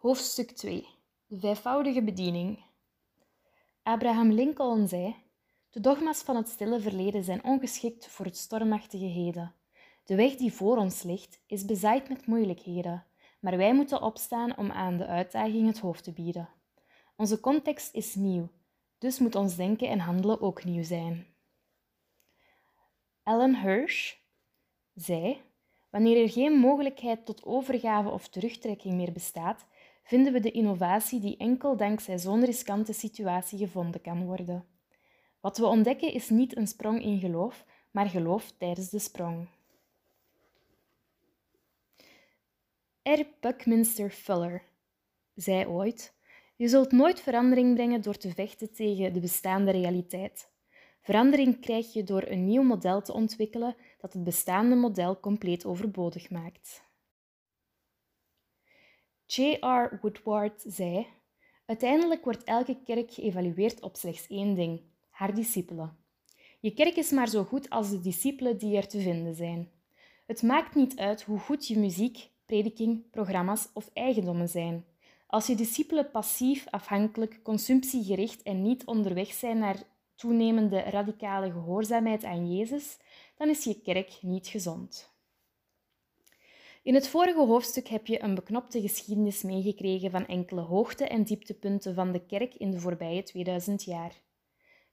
Hoofdstuk 2. De vijfvoudige bediening. Abraham Lincoln zei: De dogma's van het stille verleden zijn ongeschikt voor het stormachtige heden. De weg die voor ons ligt is bezaaid met moeilijkheden, maar wij moeten opstaan om aan de uitdaging het hoofd te bieden. Onze context is nieuw, dus moet ons denken en handelen ook nieuw zijn. Ellen Hirsch zei: Wanneer er geen mogelijkheid tot overgave of terugtrekking meer bestaat, vinden we de innovatie die enkel dankzij zo'n riskante situatie gevonden kan worden. Wat we ontdekken is niet een sprong in geloof, maar geloof tijdens de sprong. R. Buckminster Fuller zei ooit: Je zult nooit verandering brengen door te vechten tegen de bestaande realiteit. Verandering krijg je door een nieuw model te ontwikkelen dat het bestaande model compleet overbodig maakt. J.R. Woodward zei: Uiteindelijk wordt elke kerk geëvalueerd op slechts één ding: haar discipelen. Je kerk is maar zo goed als de discipelen die er te vinden zijn. Het maakt niet uit hoe goed je muziek, prediking, programma's of eigendommen zijn. Als je discipelen passief, afhankelijk, consumptiegericht en niet onderweg zijn naar toenemende radicale gehoorzaamheid aan Jezus, dan is je kerk niet gezond. In het vorige hoofdstuk heb je een beknopte geschiedenis meegekregen van enkele hoogte- en dieptepunten van de kerk in de voorbije 2000 jaar.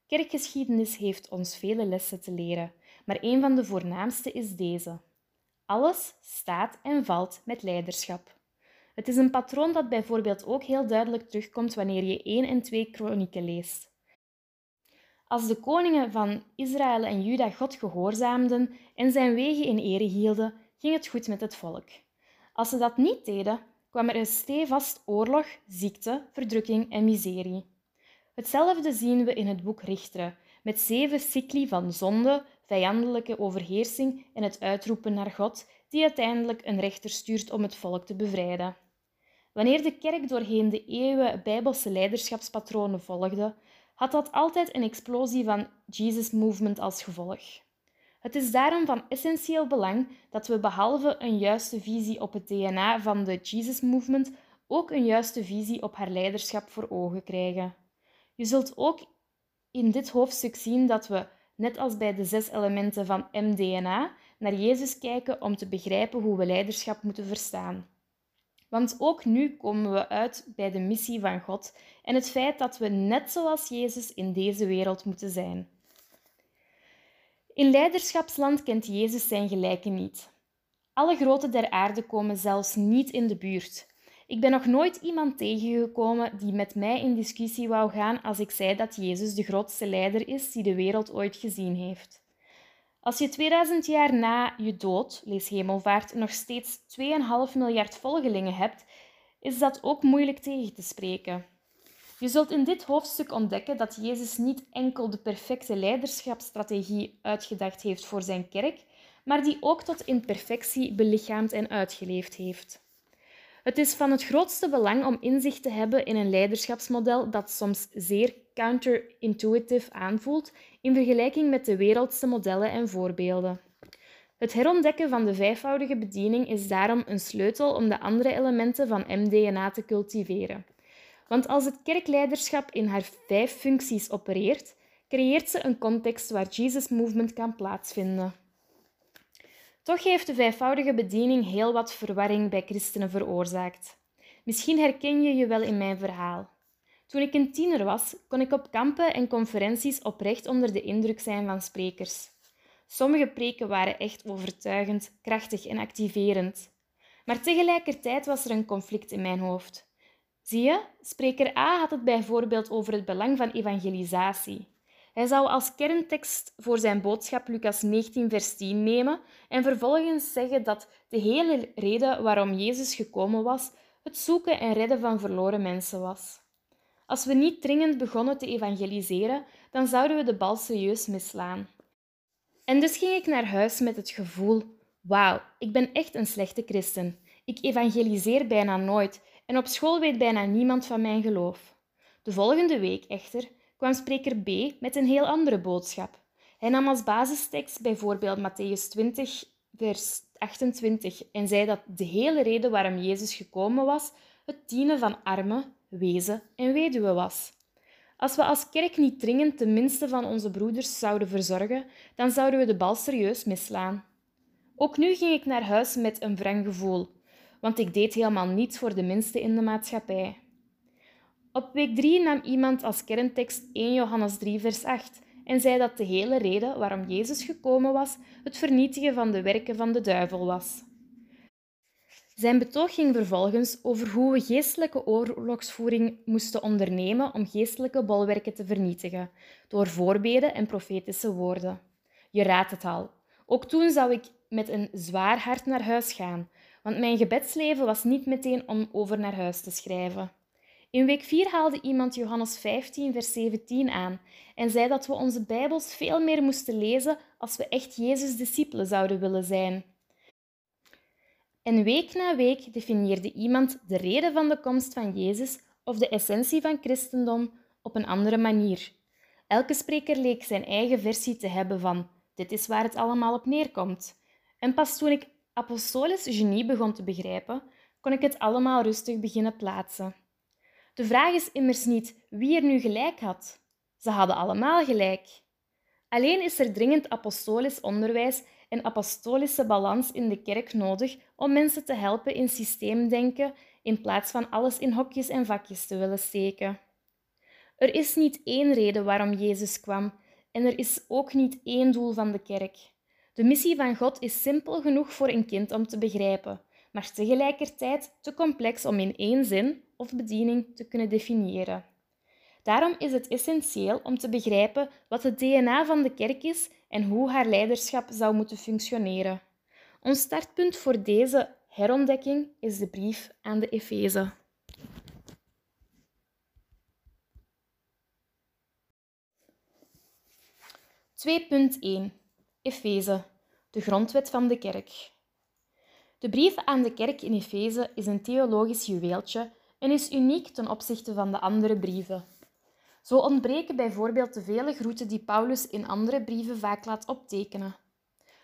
Kerkgeschiedenis heeft ons vele lessen te leren, maar een van de voornaamste is deze. Alles staat en valt met leiderschap. Het is een patroon dat bijvoorbeeld ook heel duidelijk terugkomt wanneer je 1 en 2 kronieken leest. Als de koningen van Israël en Juda God gehoorzaamden en zijn wegen in ere hielden, ging het goed met het volk. Als ze dat niet deden, kwam er een stevast oorlog, ziekte, verdrukking en miserie. Hetzelfde zien we in het boek Richteren, met zeven cycli van zonde, vijandelijke overheersing en het uitroepen naar God, die uiteindelijk een rechter stuurt om het volk te bevrijden. Wanneer de kerk doorheen de eeuwen bijbelse leiderschapspatronen volgde, had dat altijd een explosie van Jesus Movement als gevolg. Het is daarom van essentieel belang dat we behalve een juiste visie op het DNA van de Jesus Movement ook een juiste visie op haar leiderschap voor ogen krijgen. Je zult ook in dit hoofdstuk zien dat we, net als bij de zes elementen van MDNA, naar Jezus kijken om te begrijpen hoe we leiderschap moeten verstaan. Want ook nu komen we uit bij de missie van God en het feit dat we net zoals Jezus in deze wereld moeten zijn. In leiderschapsland kent Jezus zijn gelijke niet. Alle groten der aarde komen zelfs niet in de buurt. Ik ben nog nooit iemand tegengekomen die met mij in discussie wou gaan als ik zei dat Jezus de grootste leider is die de wereld ooit gezien heeft. Als je 2000 jaar na je dood, lees hemelvaart, nog steeds 2,5 miljard volgelingen hebt, is dat ook moeilijk tegen te spreken. Je zult in dit hoofdstuk ontdekken dat Jezus niet enkel de perfecte leiderschapsstrategie uitgedacht heeft voor zijn kerk, maar die ook tot in perfectie belichaamd en uitgeleefd heeft. Het is van het grootste belang om inzicht te hebben in een leiderschapsmodel dat soms zeer counterintuitive aanvoelt in vergelijking met de wereldse modellen en voorbeelden. Het herontdekken van de vijfvoudige bediening is daarom een sleutel om de andere elementen van MDNA te cultiveren. Want als het kerkleiderschap in haar vijf functies opereert, creëert ze een context waar Jesus Movement kan plaatsvinden. Toch heeft de vijfvoudige bediening heel wat verwarring bij christenen veroorzaakt. Misschien herken je je wel in mijn verhaal. Toen ik een tiener was, kon ik op kampen en conferenties oprecht onder de indruk zijn van sprekers. Sommige preken waren echt overtuigend, krachtig en activerend. Maar tegelijkertijd was er een conflict in mijn hoofd. Zie je, spreker A had het bijvoorbeeld over het belang van evangelisatie. Hij zou als kerntekst voor zijn boodschap Lucas 19, vers 10 nemen en vervolgens zeggen dat de hele reden waarom Jezus gekomen was, het zoeken en redden van verloren mensen was. Als we niet dringend begonnen te evangeliseren, dan zouden we de bal serieus misslaan. En dus ging ik naar huis met het gevoel: wauw, ik ben echt een slechte christen. Ik evangeliseer bijna nooit en op school weet bijna niemand van mijn geloof. De volgende week echter kwam spreker B met een heel andere boodschap. Hij nam als basistekst bijvoorbeeld Matthäus 20, vers 28 en zei dat de hele reden waarom Jezus gekomen was, het dienen van armen, wezen en weduwen was. Als we als kerk niet dringend de minste van onze broeders zouden verzorgen, dan zouden we de bal serieus misslaan. Ook nu ging ik naar huis met een wrang gevoel, want ik deed helemaal niets voor de minste in de maatschappij. Op week 3 nam iemand als kerntekst 1 Johannes 3, vers 8 en zei dat de hele reden waarom Jezus gekomen was het vernietigen van de werken van de duivel was. Zijn betoog ging vervolgens over hoe we geestelijke oorlogsvoering moesten ondernemen om geestelijke bolwerken te vernietigen, door voorbeden en profetische woorden. Je raadt het al. Ook toen zou ik met een zwaar hart naar huis gaan, want mijn gebedsleven was niet meteen om over naar huis te schrijven. In week 4 haalde iemand Johannes 15, vers 17 aan en zei dat we onze Bijbels veel meer moesten lezen als we echt Jezus' discipelen zouden willen zijn. En week na week definieerde iemand de reden van de komst van Jezus of de essentie van christendom op een andere manier. Elke spreker leek zijn eigen versie te hebben van dit is waar het allemaal op neerkomt. En pas toen ik apostolisch genie begon te begrijpen, kon ik het allemaal rustig beginnen plaatsen. De vraag is immers niet wie er nu gelijk had. Ze hadden allemaal gelijk. Alleen is er dringend apostolisch onderwijs en apostolische balans in de kerk nodig om mensen te helpen in systeemdenken in plaats van alles in hokjes en vakjes te willen steken. Er is niet één reden waarom Jezus kwam en er is ook niet één doel van de kerk. De missie van God is simpel genoeg voor een kind om te begrijpen, maar tegelijkertijd te complex om in één zin of bediening te kunnen definiëren. Daarom is het essentieel om te begrijpen wat het DNA van de kerk is en hoe haar leiderschap zou moeten functioneren. Ons startpunt voor deze herontdekking is de brief aan de Efeze. (2.1) Efeze, de grondwet van de kerk. De brief aan de kerk in Efeze is een theologisch juweeltje en is uniek ten opzichte van de andere brieven. Zo ontbreken bijvoorbeeld de vele groeten die Paulus in andere brieven vaak laat optekenen.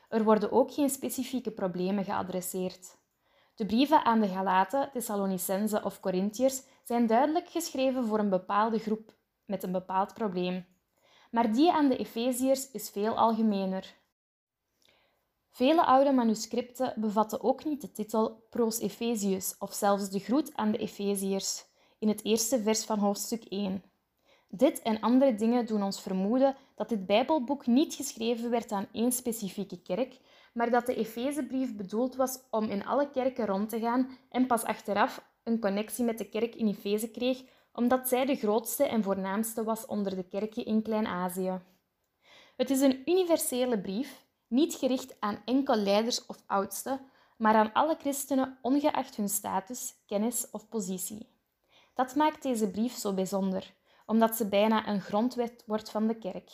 Er worden ook geen specifieke problemen geadresseerd. De brieven aan de Galaten, Thessalonicenzen of Corinthiërs zijn duidelijk geschreven voor een bepaalde groep met een bepaald probleem. Maar die aan de Efeziërs is veel algemener. Vele oude manuscripten bevatten ook niet de titel Pros Ephesius of zelfs de groet aan de Efeziërs in het eerste vers van hoofdstuk 1. Dit en andere dingen doen ons vermoeden dat dit Bijbelboek niet geschreven werd aan één specifieke kerk, maar dat de Efezebrief bedoeld was om in alle kerken rond te gaan en pas achteraf een connectie met de kerk in Efeze kreeg, omdat zij de grootste en voornaamste was onder de kerken in Klein-Azië. Het is een universele brief, niet gericht aan enkel leiders of oudsten, maar aan alle christenen ongeacht hun status, kennis of positie. Dat maakt deze brief zo bijzonder omdat ze bijna een grondwet wordt van de kerk.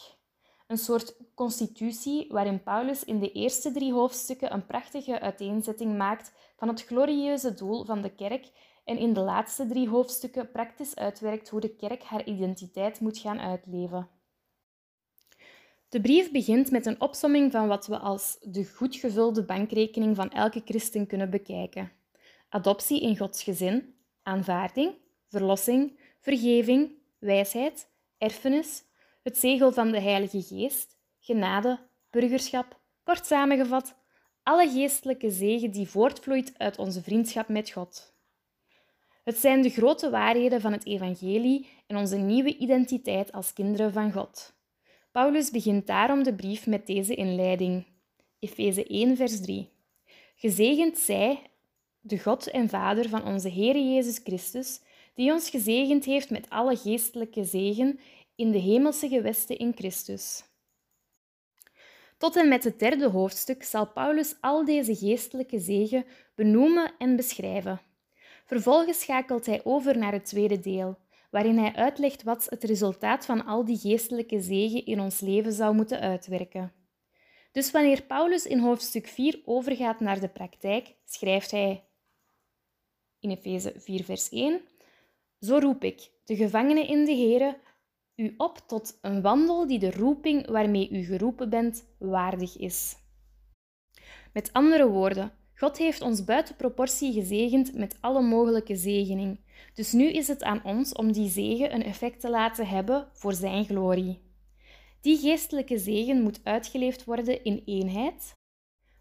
Een soort constitutie waarin Paulus in de eerste drie hoofdstukken een prachtige uiteenzetting maakt van het glorieuze doel van de kerk en in de laatste drie hoofdstukken praktisch uitwerkt hoe de kerk haar identiteit moet gaan uitleven. De brief begint met een opsomming van wat we als de goed gevulde bankrekening van elke christen kunnen bekijken. Adoptie in Gods gezin, aanvaarding, verlossing, vergeving, wijsheid, erfenis, het zegel van de Heilige Geest, genade, burgerschap, kort samengevat, alle geestelijke zegen die voortvloeit uit onze vriendschap met God. Het zijn de grote waarheden van het Evangelie en onze nieuwe identiteit als kinderen van God. Paulus begint daarom de brief met deze inleiding. Efeze 1, vers 3. Gezegend zij, de God en Vader van onze Heer Jezus Christus, die ons gezegend heeft met alle geestelijke zegen in de hemelse gewesten in Christus. Tot en met het derde hoofdstuk zal Paulus al deze geestelijke zegen benoemen en beschrijven. Vervolgens schakelt hij over naar het tweede deel, waarin hij uitlegt wat het resultaat van al die geestelijke zegen in ons leven zou moeten uitwerken. Dus wanneer Paulus in hoofdstuk 4 overgaat naar de praktijk, schrijft hij in Efeze 4, vers 1: zo roep ik, de gevangenen in de Here, u op tot een wandel die de roeping waarmee u geroepen bent waardig is. Met andere woorden, God heeft ons buiten proportie gezegend met alle mogelijke zegening. Dus nu is het aan ons om die zegen een effect te laten hebben voor Zijn glorie. Die geestelijke zegen moet uitgeleefd worden in eenheid,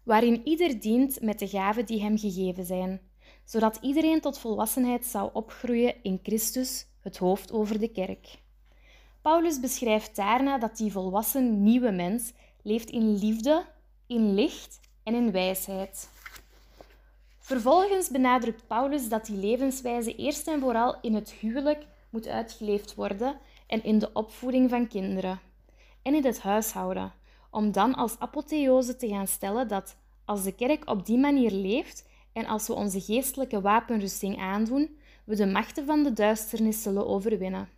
waarin ieder dient met de gaven die hem gegeven zijn, zodat iedereen tot volwassenheid zou opgroeien in Christus, het hoofd over de kerk. Paulus beschrijft daarna dat die volwassen nieuwe mens leeft in liefde, in licht en in wijsheid. Vervolgens benadrukt Paulus dat die levenswijze eerst en vooral in het huwelijk moet uitgeleefd worden en in de opvoeding van kinderen en in het huishouden, om dan als apotheose te gaan stellen dat als de kerk op die manier leeft en als we onze geestelijke wapenrusting aandoen, we de machten van de duisternis zullen overwinnen.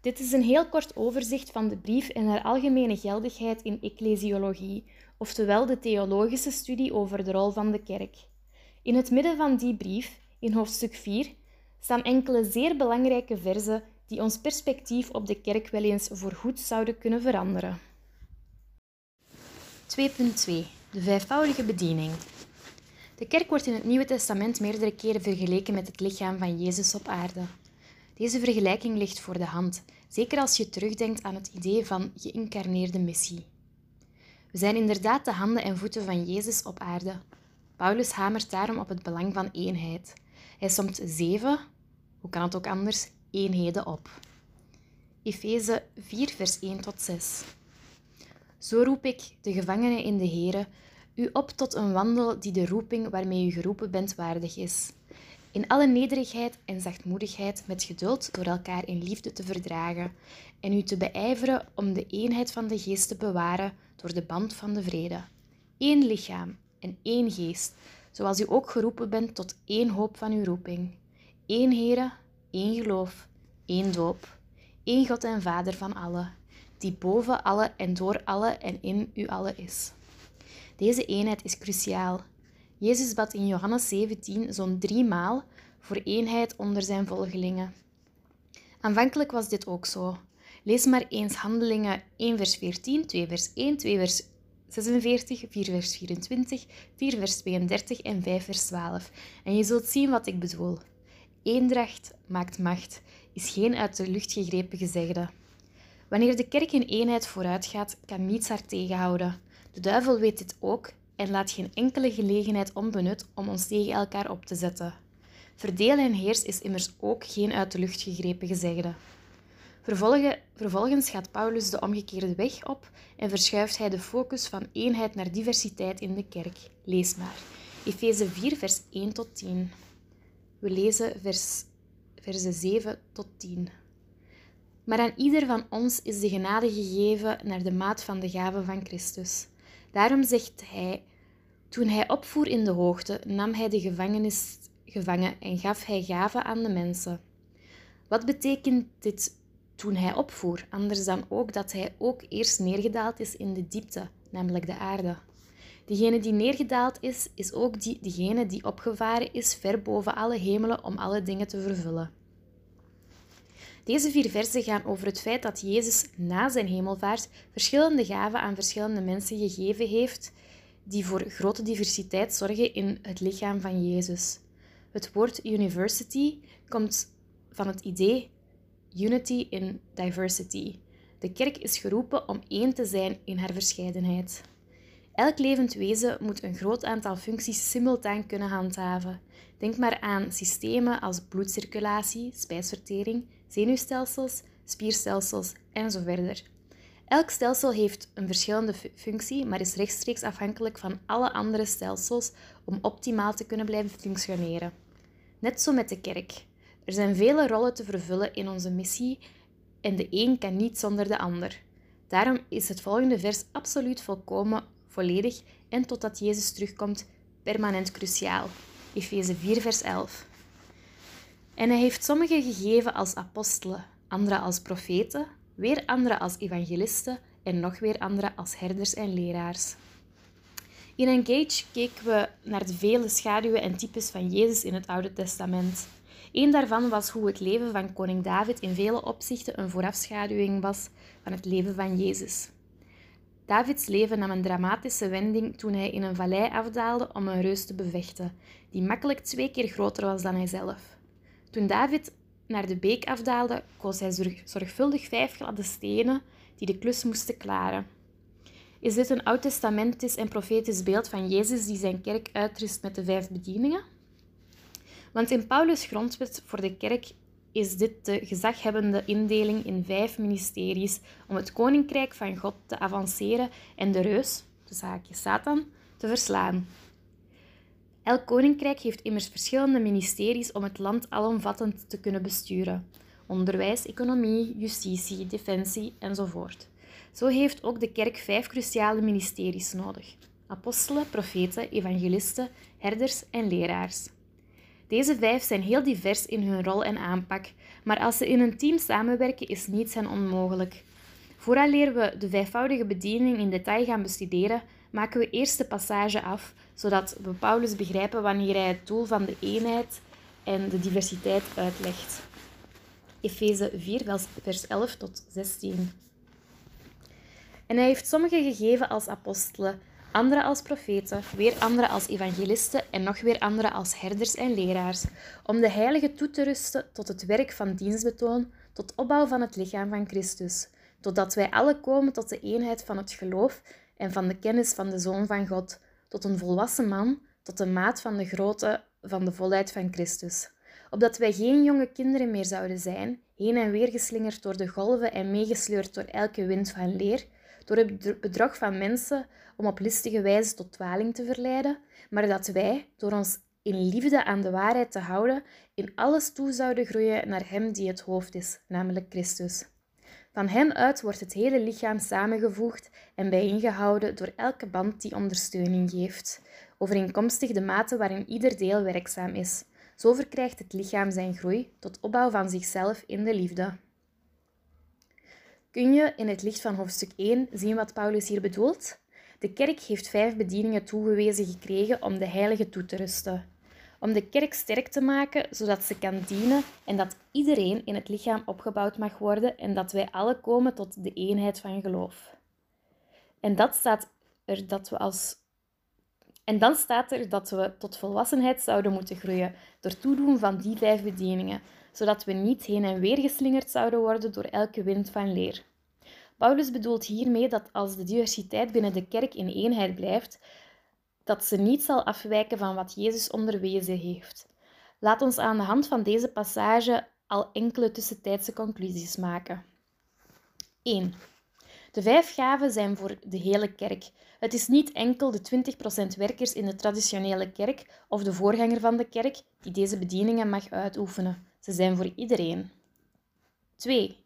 Dit is een heel kort overzicht van de brief en haar algemene geldigheid in ecclesiologie, oftewel de theologische studie over de rol van de kerk. In het midden van die brief, in hoofdstuk 4, staan enkele zeer belangrijke verzen die ons perspectief op de kerk wel eens voorgoed zouden kunnen veranderen. 2.2 De vijfvoudige bediening. De kerk wordt in het Nieuwe Testament meerdere keren vergeleken met het lichaam van Jezus op aarde. Deze vergelijking ligt voor de hand, zeker als je terugdenkt aan het idee van geïncarneerde missie. We zijn inderdaad de handen en voeten van Jezus op aarde. Paulus hamert daarom op het belang van eenheid. Hij somt zeven, hoe kan het ook anders, eenheden op. Efeze 4, vers 1 tot 6. Zo roep ik, de gevangenen in de Here, u op tot een wandel die de roeping waarmee u geroepen bent waardig is. In alle nederigheid en zachtmoedigheid met geduld door elkaar in liefde te verdragen en u te beijveren om de eenheid van de geest te bewaren door de band van de vrede. Eén lichaam en één geest, zoals u ook geroepen bent tot één hoop van uw roeping. Eén Heere, één geloof, één doop, één God en Vader van allen, die boven alle en door alle en in u allen is. Deze eenheid is cruciaal. Jezus bad in Johannes 17 zo'n drie maal voor eenheid onder zijn volgelingen. Aanvankelijk was dit ook zo. Lees maar eens Handelingen 1 vers 14, 2 vers 1, 2 vers 46, 4 vers 24, 4 vers 32 en 5 vers 12. En je zult zien wat ik bedoel. Eendracht maakt macht, is geen uit de lucht gegrepen gezegde. Wanneer de kerk in eenheid vooruitgaat, kan niets haar tegenhouden. De duivel weet dit ook en laat geen enkele gelegenheid onbenut om ons tegen elkaar op te zetten. Verdeel en heers is immers ook geen uit de lucht gegrepen gezegde. Vervolgens gaat Paulus de omgekeerde weg op en verschuift hij de focus van eenheid naar diversiteit in de kerk. Lees maar. Efeze 4, vers 1 tot 10. We lezen vers, versen 7 tot 10. Maar aan ieder van ons is de genade gegeven naar de maat van de gave van Christus. Daarom zegt hij: Toen hij opvoer in de hoogte, nam hij de gevangenis gevangen en gaf hij gaven aan de mensen. Wat betekent dit toen hij opvoer, anders dan ook dat hij ook eerst neergedaald is in de diepte, namelijk de aarde? Degene die neergedaald is, is ook die, degene die opgevaren is ver boven alle hemelen om alle dingen te vervullen. Deze vier versen gaan over het feit dat Jezus na zijn hemelvaart verschillende gaven aan verschillende mensen gegeven heeft, die voor grote diversiteit zorgen in het lichaam van Jezus. Het woord university komt van het idee unity in diversity. De kerk is geroepen om één te zijn in haar verscheidenheid. Elk levend wezen moet een groot aantal functies simultaan kunnen handhaven. Denk maar aan systemen als bloedcirculatie, spijsvertering, zenuwstelsels, spierstelsels en zo verder. Elk stelsel heeft een verschillende functie, maar is rechtstreeks afhankelijk van alle andere stelsels om optimaal te kunnen blijven functioneren. Net zo met de kerk. Er zijn vele rollen te vervullen in onze missie en de een kan niet zonder de ander. Daarom is het volgende vers absoluut volkomen, volledig en totdat Jezus terugkomt permanent cruciaal. Efeze 4, vers 11. En hij heeft sommigen gegeven als apostelen, anderen als profeten, weer anderen als evangelisten en nog weer anderen als herders en leraars. In Engage keken we naar de vele schaduwen en types van Jezus in het Oude Testament. Een daarvan was hoe het leven van koning David in vele opzichten een voorafschaduwing was van het leven van Jezus. Davids leven nam een dramatische wending toen hij in een vallei afdaalde om een reus te bevechten, die makkelijk twee keer groter was dan hijzelf. Toen David naar de beek afdaalde, koos hij zorgvuldig vijf gladde stenen die de klus moesten klaren. Is dit een oud-testamentisch en profetisch beeld van Jezus die zijn kerk uitrust met de vijf bedieningen? Want in Paulus' grondwet voor de kerk is dit de gezaghebbende indeling in vijf ministeries om het koninkrijk van God te avanceren en de reus, de zaakje Satan, te verslaan. Elk koninkrijk heeft immers verschillende ministeries om het land alomvattend te kunnen besturen: onderwijs, economie, justitie, defensie enzovoort. Zo heeft ook de kerk vijf cruciale ministeries nodig: apostelen, profeten, evangelisten, herders en leraars. Deze vijf zijn heel divers in hun rol en aanpak, maar als ze in een team samenwerken is niets hen onmogelijk. Vooraleer we de vijfvoudige bediening in detail gaan bestuderen, maken we eerst de passage af, zodat we Paulus begrijpen wanneer hij het doel van de eenheid en de diversiteit uitlegt. Efeze 4, vers 11 tot 16. En hij heeft sommigen gegeven als apostelen, andere als profeten, weer andere als evangelisten en nog weer andere als herders en leraars, om de heiligen toe te rusten tot het werk van dienstbetoon, tot opbouw van het lichaam van Christus, totdat wij alle komen tot de eenheid van het geloof en van de kennis van de Zoon van God, tot een volwassen man, tot de maat van de grootte van de volheid van Christus. Opdat wij geen jonge kinderen meer zouden zijn, heen en weer geslingerd door de golven en meegesleurd door elke wind van leer, door het bedrog van mensen om op listige wijze tot dwaling te verleiden, maar dat wij, door ons in liefde aan de waarheid te houden, in alles toe zouden groeien naar Hem die het hoofd is, namelijk Christus. Van Hem uit wordt het hele lichaam samengevoegd en bijeengehouden door elke band die ondersteuning geeft, overeenkomstig de mate waarin ieder deel werkzaam is. Zo verkrijgt het lichaam zijn groei tot opbouw van zichzelf in de liefde. Kun je in het licht van hoofdstuk 1 zien wat Paulus hier bedoelt? De kerk heeft vijf bedieningen toegewezen gekregen om de heilige toe te rusten. Om de kerk sterk te maken, zodat ze kan dienen en dat iedereen in het lichaam opgebouwd mag worden en dat wij alle komen tot de eenheid van geloof. En, dat staat er dat we als... en dan staat er dat we tot volwassenheid zouden moeten groeien door toedoen van die vijf bedieningen, zodat we niet heen en weer geslingerd zouden worden door elke wind van leer. Paulus bedoelt hiermee dat als de diversiteit binnen de kerk in eenheid blijft, dat ze niet zal afwijken van wat Jezus onderwezen heeft. Laat ons aan de hand van deze passage al enkele tussentijdse conclusies maken. 1. De vijf gaven zijn voor de hele kerk. Het is niet enkel de 20% werkers in de traditionele kerk of de voorganger van de kerk die deze bedieningen mag uitoefenen. Ze zijn voor iedereen. 2.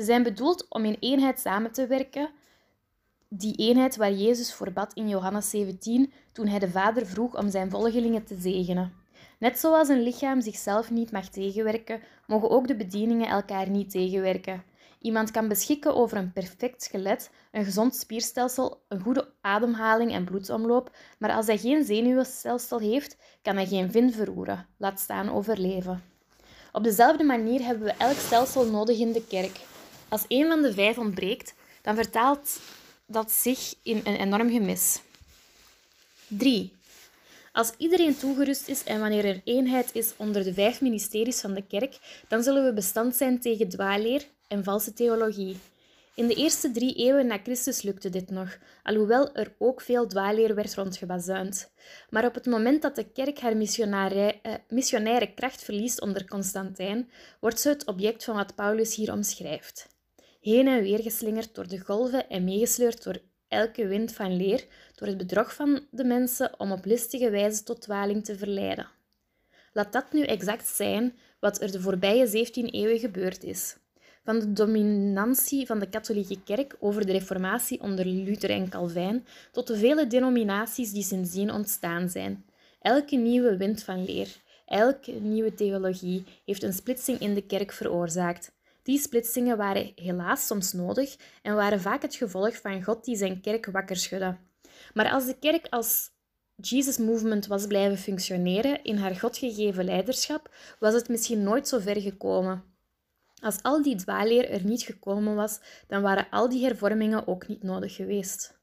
Ze zijn bedoeld om in eenheid samen te werken, die eenheid waar Jezus voor bad in Johannes 17 toen hij de Vader vroeg om zijn volgelingen te zegenen. Net zoals een lichaam zichzelf niet mag tegenwerken, mogen ook de bedieningen elkaar niet tegenwerken. Iemand kan beschikken over een perfect skelet, een gezond spierstelsel, een goede ademhaling en bloedsomloop, maar als hij geen zenuwstelsel heeft, kan hij geen vin verroeren, laat staan overleven. Op dezelfde manier hebben we elk stelsel nodig in de kerk. Als een van de vijf ontbreekt, dan vertaalt dat zich in een enorm gemis. 3. Als iedereen toegerust is en wanneer er eenheid is onder de vijf ministeries van de kerk, dan zullen we bestand zijn tegen dwaalleer en valse theologie. In de eerste drie eeuwen na Christus lukte dit nog, alhoewel er ook veel dwaalleer werd rondgebazuind. Maar op het moment dat de kerk haar eh, missionaire kracht verliest onder Constantijn, wordt ze het object van wat Paulus hier omschrijft. Heen en weer geslingerd door de golven en meegesleurd door elke wind van leer, door het bedrog van de mensen om op listige wijze tot dwaling te verleiden. Laat dat nu exact zijn wat er de voorbije 17 eeuwen gebeurd is. Van de dominantie van de katholieke kerk over de reformatie onder Luther en Calvijn tot de vele denominaties die sindsdien ontstaan zijn. Elke nieuwe wind van leer, elke nieuwe theologie heeft een splitsing in de kerk veroorzaakt. Die splitsingen waren helaas soms nodig en waren vaak het gevolg van God die zijn kerk wakker schudde. Maar als de kerk als Jesus Movement was blijven functioneren in haar Godgegeven leiderschap, was het misschien nooit zo ver gekomen. Als al die dwaalleer er niet gekomen was, dan waren al die hervormingen ook niet nodig geweest.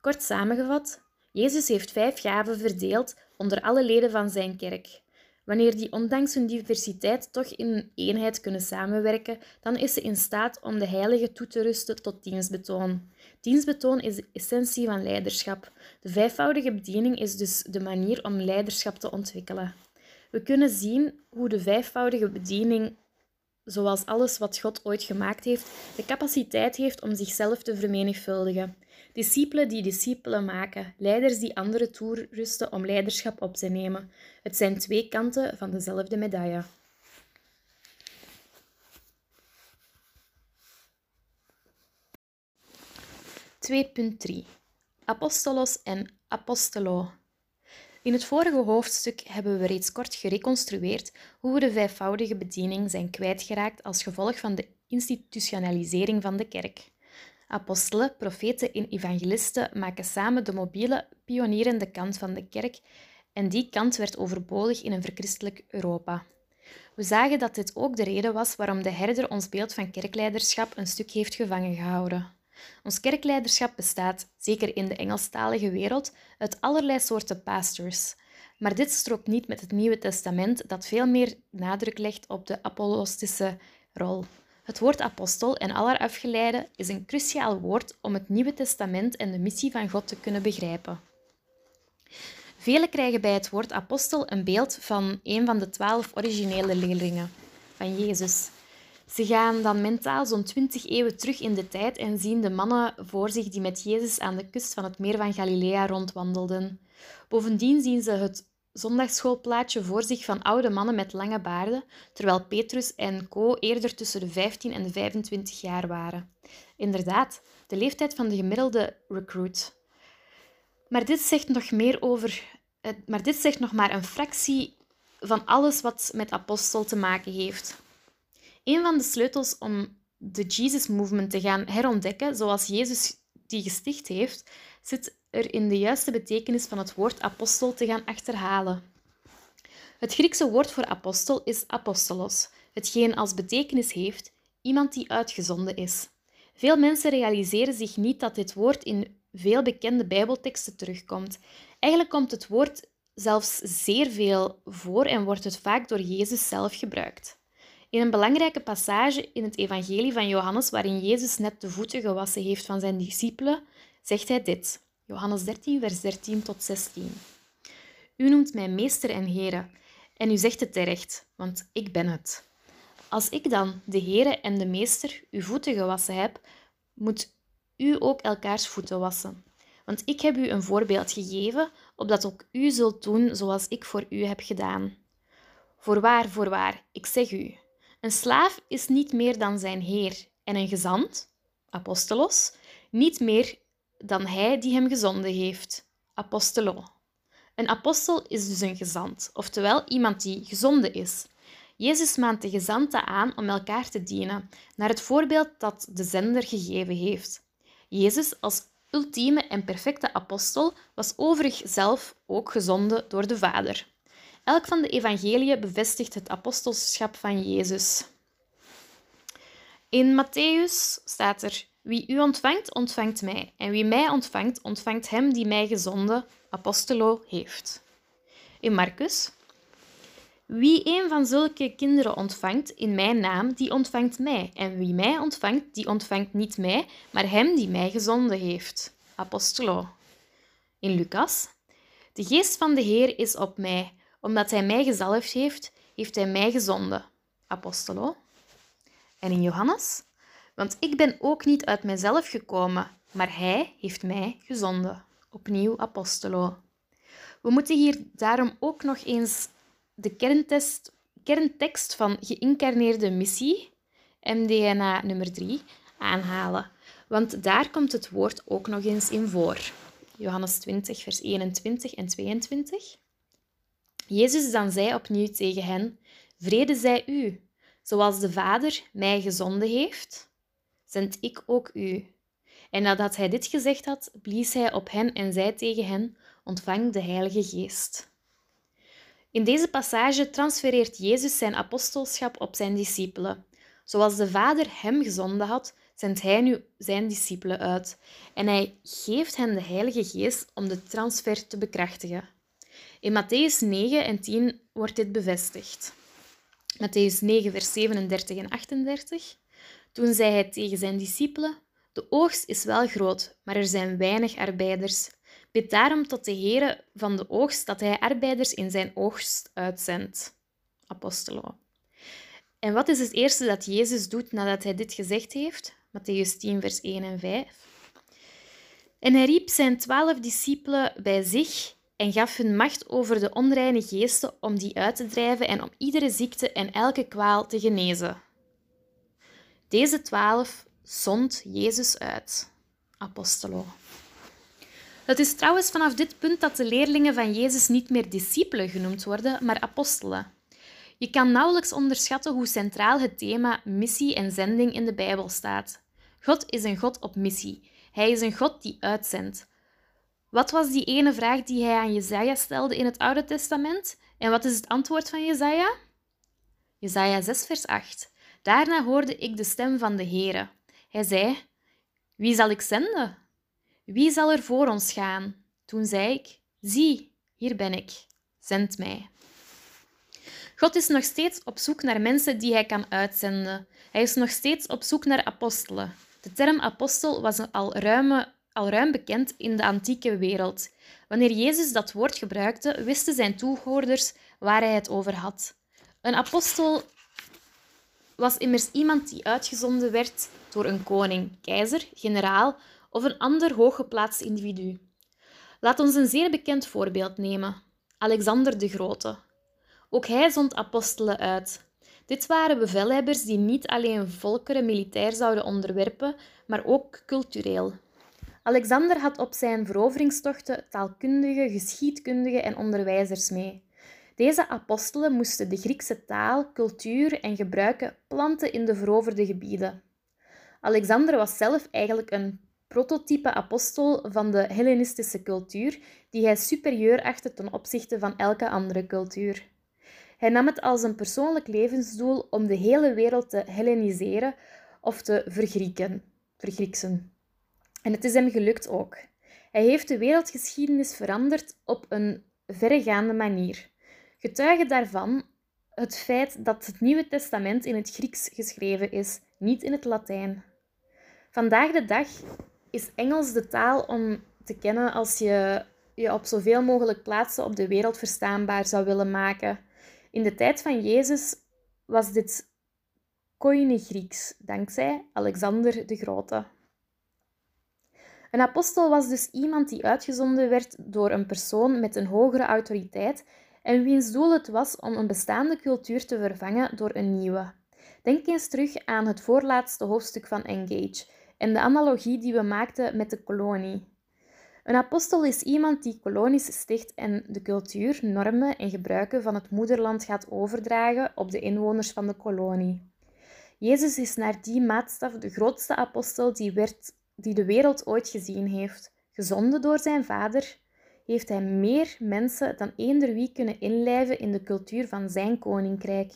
Kort samengevat, Jezus heeft vijf gaven verdeeld onder alle leden van zijn kerk. Wanneer die ondanks hun diversiteit toch in eenheid kunnen samenwerken, dan is ze in staat om de heilige toe te rusten tot dienstbetoon. Dienstbetoon is de essentie van leiderschap. De vijfvoudige bediening is dus de manier om leiderschap te ontwikkelen. We kunnen zien hoe de vijfvoudige bediening, zoals alles wat God ooit gemaakt heeft, de capaciteit heeft om zichzelf te vermenigvuldigen. Discipelen die discipelen maken, leiders die anderen toerusten om leiderschap op te nemen. Het zijn twee kanten van dezelfde medaille. (2.3) Apostolos en apostolo. In het vorige hoofdstuk hebben we reeds kort gereconstrueerd hoe we de vijfvoudige bediening zijn kwijtgeraakt als gevolg van de institutionalisering van de kerk. Apostelen, profeten en evangelisten maken samen de mobiele, pionierende kant van de kerk en die kant werd overbodig in een verchristelijk Europa. We zagen dat dit ook de reden was waarom de herder ons beeld van kerkleiderschap een stuk heeft gevangen gehouden. Ons kerkleiderschap bestaat, zeker in de Engelstalige wereld, uit allerlei soorten pastors. Maar dit strookt niet met het Nieuwe Testament, dat veel meer nadruk legt op de apolostische rol. Het woord apostel en aller afgeleide is een cruciaal woord om het Nieuwe Testament en de missie van God te kunnen begrijpen. Velen krijgen bij het woord apostel een beeld van een van de twaalf originele leerlingen van Jezus. Ze gaan dan mentaal zo'n twintig eeuwen terug in de tijd en zien de mannen voor zich die met Jezus aan de kust van het meer van Galilea rondwandelden. Bovendien zien ze het zondagsschoolplaatje voor zich van oude mannen met lange baarden, terwijl Petrus en Co. eerder tussen de 15 en de 25 jaar waren. Inderdaad, de leeftijd van de gemiddelde recruit. Maar dit zegt nog meer over. Maar dit zegt nog maar een fractie van alles wat met apostel te maken heeft. Een van de sleutels om de Jesus Movement te gaan herontdekken, zoals Jezus die gesticht heeft, zit er in de juiste betekenis van het woord apostel te gaan achterhalen. Het Griekse woord voor apostel is apostolos, hetgeen als betekenis heeft iemand die uitgezonden is. Veel mensen realiseren zich niet dat dit woord in veel bekende Bijbelteksten terugkomt. Eigenlijk komt het woord zelfs zeer veel voor en wordt het vaak door Jezus zelf gebruikt. In een belangrijke passage in het Evangelie van Johannes, waarin Jezus net de voeten gewassen heeft van zijn discipelen, zegt hij dit. Johannes 13, vers 13 tot 16. U noemt mij meester en Heere, en u zegt het terecht, want ik ben het. Als ik dan, de Heere en de Meester, uw voeten gewassen heb, moet u ook elkaars voeten wassen. Want ik heb u een voorbeeld gegeven, opdat ook u zult doen zoals ik voor u heb gedaan. Voorwaar, voorwaar, ik zeg u, een slaaf is niet meer dan zijn heer, en een gezant, apostolos, niet meer dan hij die hem gezonden heeft. Apostolo. Een apostel is dus een gezant, oftewel iemand die gezonden is. Jezus maant de gezanten aan om elkaar te dienen, naar het voorbeeld dat de zender gegeven heeft. Jezus als ultieme en perfecte apostel was overig zelf ook gezonden door de Vader. Elk van de evangeliën bevestigt het apostelschap van Jezus. In Matthäus staat er wie u ontvangt, ontvangt mij. En wie mij ontvangt, ontvangt hem die mij gezonden, apostolo, heeft. In Marcus. Wie een van zulke kinderen ontvangt in mijn naam, die ontvangt mij. En wie mij ontvangt, die ontvangt niet mij, maar hem die mij gezonden heeft. Apostolo. In Lucas. De geest van de Heer is op mij. Omdat hij mij gezalfd heeft, heeft hij mij gezonden. Apostolo. En in Johannes. Want ik ben ook niet uit mijzelf gekomen, maar Hij heeft mij gezonden. Opnieuw Apostolo. We moeten hier daarom ook nog eens de kerntest, kerntekst van geïncarneerde missie, MDNA nummer 3, aanhalen. Want daar komt het woord ook nog eens in voor. Johannes 20, vers 21 en 22. Jezus dan zei opnieuw tegen hen: Vrede zij u, zoals de Vader mij gezonden heeft, zend ik ook u. En nadat hij dit gezegd had, blies hij op hen en zei tegen hen: Ontvang de Heilige Geest. In deze passage transfereert Jezus zijn apostelschap op zijn discipelen. Zoals de Vader hem gezonden had, zendt hij nu zijn discipelen uit. En hij geeft hen de Heilige Geest om de transfer te bekrachtigen. In Matthäus 9 en 10 wordt dit bevestigd. Matthäus 9, vers 37 en 38. Toen zei hij tegen zijn discipelen: De oogst is wel groot, maar er zijn weinig arbeiders. Bid daarom tot de Heere van de oogst dat hij arbeiders in zijn oogst uitzendt. Apostolo. En wat is het eerste dat Jezus doet nadat hij dit gezegd heeft? Matthäus 10, vers 1 en 5. En hij riep zijn twaalf discipelen bij zich en gaf hun macht over de onreine geesten om die uit te drijven en om iedere ziekte en elke kwaal te genezen. Deze twaalf zond Jezus uit. Apostolo. Het is trouwens vanaf dit punt dat de leerlingen van Jezus niet meer discipelen genoemd worden, maar apostelen. Je kan nauwelijks onderschatten hoe centraal het thema missie en zending in de Bijbel staat. God is een God op missie. Hij is een God die uitzendt. Wat was die ene vraag die hij aan Jezaja stelde in het Oude Testament? En wat is het antwoord van Jezaja? Jezaja 6 vers 8. Daarna hoorde ik de stem van de Heere. Hij zei, Wie zal ik zenden? Wie zal er voor ons gaan? Toen zei ik, Zie, hier ben ik. Zend mij. God is nog steeds op zoek naar mensen die hij kan uitzenden. Hij is nog steeds op zoek naar apostelen. De term apostel was al, al ruim bekend in de antieke wereld. Wanneer Jezus dat woord gebruikte, wisten zijn toehoorders waar hij het over had. Een apostel was immers iemand die uitgezonden werd door een koning, keizer, generaal of een ander hooggeplaatst individu. Laat ons een zeer bekend voorbeeld nemen: Alexander de Grote. Ook hij zond apostelen uit. Dit waren bevelhebbers die niet alleen volkeren militair zouden onderwerpen, maar ook cultureel. Alexander had op zijn veroveringstochten taalkundige, geschiedkundige en onderwijzers mee. Deze apostelen moesten de Griekse taal, cultuur en gebruiken planten in de veroverde gebieden. Alexander was zelf eigenlijk een prototype apostel van de Hellenistische cultuur, die hij superieur achtte ten opzichte van elke andere cultuur. Hij nam het als een persoonlijk levensdoel om de hele wereld te helleniseren of te vergrieken, vergrieksen. En het is hem gelukt ook. Hij heeft de wereldgeschiedenis veranderd op een verregaande manier. Getuige daarvan het feit dat het Nieuwe Testament in het Grieks geschreven is, niet in het Latijn. Vandaag de dag is Engels de taal om te kennen als je je op zoveel mogelijk plaatsen op de wereld verstaanbaar zou willen maken. In de tijd van Jezus was dit Koine Grieks, dankzij Alexander de Grote. Een apostel was dus iemand die uitgezonden werd door een persoon met een hogere autoriteit en wiens doel het was om een bestaande cultuur te vervangen door een nieuwe. Denk eens terug aan het voorlaatste hoofdstuk van Engage en de analogie die we maakten met de kolonie. Een apostel is iemand die kolonies sticht en de cultuur, normen en gebruiken van het moederland gaat overdragen op de inwoners van de kolonie. Jezus is naar die maatstaf de grootste apostel die, werd, die de wereld ooit gezien heeft. Gezonden door zijn vader, heeft hij meer mensen dan eender wie kunnen inlijven in de cultuur van zijn koninkrijk.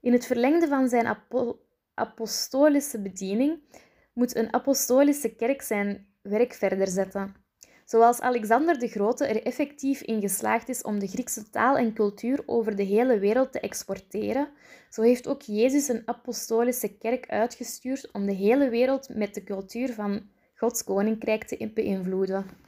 In het verlengde van zijn apostolische bediening moet een apostolische kerk zijn werk verder zetten. Zoals Alexander de Grote er effectief in geslaagd is om de Griekse taal en cultuur over de hele wereld te exporteren, zo heeft ook Jezus een apostolische kerk uitgestuurd om de hele wereld met de cultuur van Gods koninkrijk te beïnvloeden.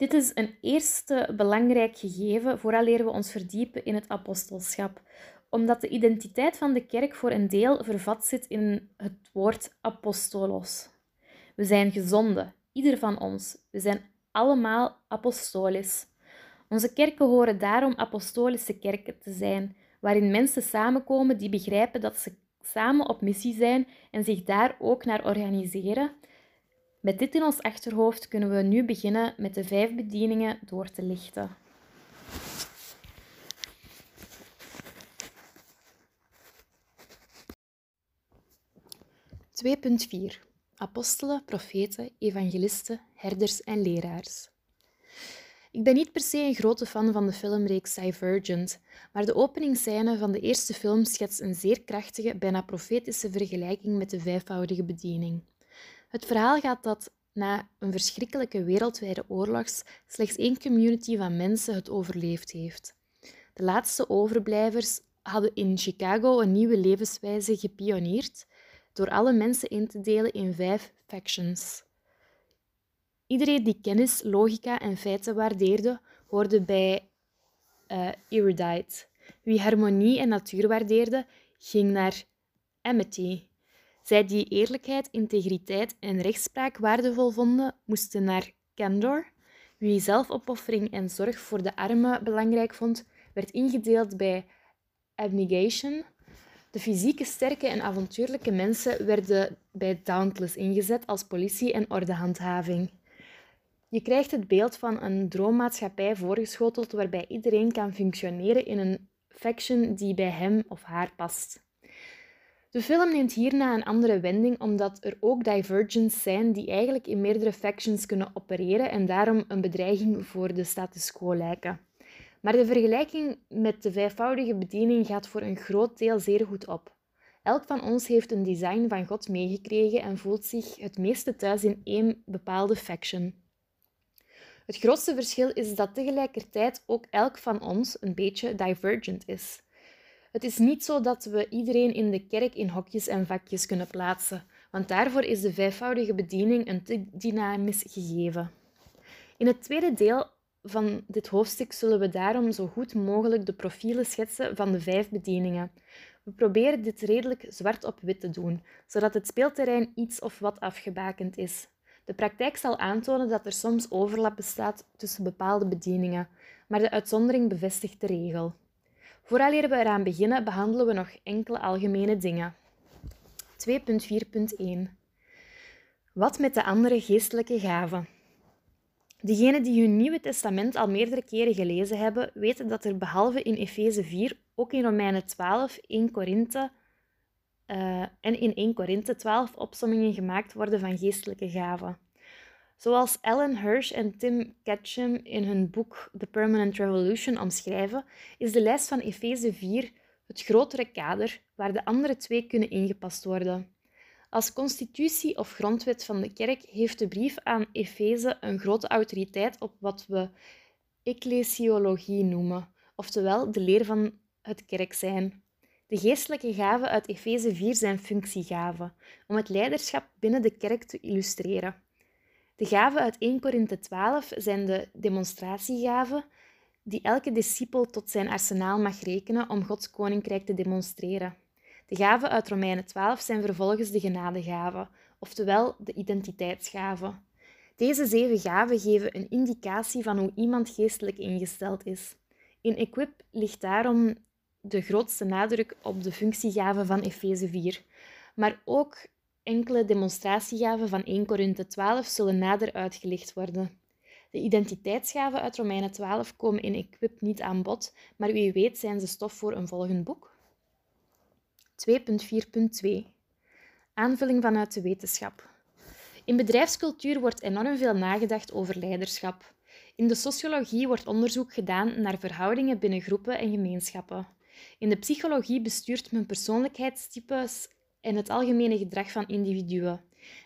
Dit is een eerste belangrijk gegeven vooraleer we ons verdiepen in het apostelschap, omdat de identiteit van de kerk voor een deel vervat zit in het woord apostolos. We zijn gezonden, ieder van ons. We zijn allemaal apostolisch. Onze kerken horen daarom apostolische kerken te zijn, waarin mensen samenkomen die begrijpen dat ze samen op missie zijn en zich daar ook naar organiseren. Met dit in ons achterhoofd kunnen we nu beginnen met de vijf bedieningen door te lichten. 2.4 apostelen, profeten, evangelisten, herders en leraars. Ik ben niet per se een grote fan van de filmreeks Divergent, maar de openingsscène van de eerste film schetst een zeer krachtige, bijna profetische vergelijking met de vijfvoudige bediening. Het verhaal gaat dat na een verschrikkelijke wereldwijde oorlog slechts één community van mensen het overleefd heeft. De laatste overblijvers hadden in Chicago een nieuwe levenswijze gepioneerd door alle mensen in te delen in vijf factions. Iedereen die kennis, logica en feiten waardeerde, hoorde bij uh, erudite. Wie harmonie en natuur waardeerde, ging naar amity. Zij die eerlijkheid, integriteit en rechtspraak waardevol vonden, moesten naar candor. Wie zelfopoffering en zorg voor de armen belangrijk vond, werd ingedeeld bij abnegation. De fysieke sterke en avontuurlijke mensen werden bij Dauntless ingezet als politie en ordehandhaving. Je krijgt het beeld van een droommaatschappij voorgeschoteld waarbij iedereen kan functioneren in een faction die bij hem of haar past. De film neemt hierna een andere wending omdat er ook divergents zijn die eigenlijk in meerdere factions kunnen opereren en daarom een bedreiging voor de status quo lijken. Maar de vergelijking met de vijfvoudige bediening gaat voor een groot deel zeer goed op. Elk van ons heeft een design van God meegekregen en voelt zich het meeste thuis in één bepaalde faction. Het grootste verschil is dat tegelijkertijd ook elk van ons een beetje divergent is. Het is niet zo dat we iedereen in de kerk in hokjes en vakjes kunnen plaatsen, want daarvoor is de vijfvoudige bediening een te dynamisch gegeven. In het tweede deel van dit hoofdstuk zullen we daarom zo goed mogelijk de profielen schetsen van de vijf bedieningen. We proberen dit redelijk zwart op wit te doen, zodat het speelterrein iets of wat afgebakend is. De praktijk zal aantonen dat er soms overlap bestaat tussen bepaalde bedieningen, maar de uitzondering bevestigt de regel. Vooraleer we eraan beginnen, behandelen we nog enkele algemene dingen. 2.4.1 Wat met de andere geestelijke gaven? Degenen die hun Nieuwe Testament al meerdere keren gelezen hebben, weten dat er behalve in Efeze 4 ook in Romeinen 12, 1 Korinthe uh, en in 1 Korinthe 12 opsommingen gemaakt worden van geestelijke gaven. Zoals Ellen Hirsch en Tim Ketchum in hun boek The Permanent Revolution omschrijven, is de lijst van Efeze 4 het grotere kader waar de andere twee kunnen ingepast worden. Als constitutie of grondwet van de kerk heeft de brief aan Efeze een grote autoriteit op wat we ecclesiologie noemen, oftewel de leer van het kerk zijn. De geestelijke gaven uit Efeze 4 zijn functiegaven, om het leiderschap binnen de kerk te illustreren. De gaven uit 1 Korinthe 12 zijn de demonstratiegaven, die elke discipel tot zijn arsenaal mag rekenen om Gods koninkrijk te demonstreren. De gaven uit Romeinen 12 zijn vervolgens de genadegaven, oftewel de identiteitsgaven. Deze zeven gaven geven een indicatie van hoe iemand geestelijk ingesteld is. In Equip ligt daarom de grootste nadruk op de functiegaven van Efeze 4, maar ook enkele demonstratiegaven van 1 Korinthe 12 zullen nader uitgelicht worden. De identiteitsgaven uit Romeinen 12 komen in Equip niet aan bod, maar wie weet zijn ze stof voor een volgend boek. 2.4.2 Aanvulling vanuit de wetenschap. In bedrijfscultuur wordt enorm veel nagedacht over leiderschap. In de sociologie wordt onderzoek gedaan naar verhoudingen binnen groepen en gemeenschappen. In de psychologie bestuurt men persoonlijkheidstypes en het algemene gedrag van individuen.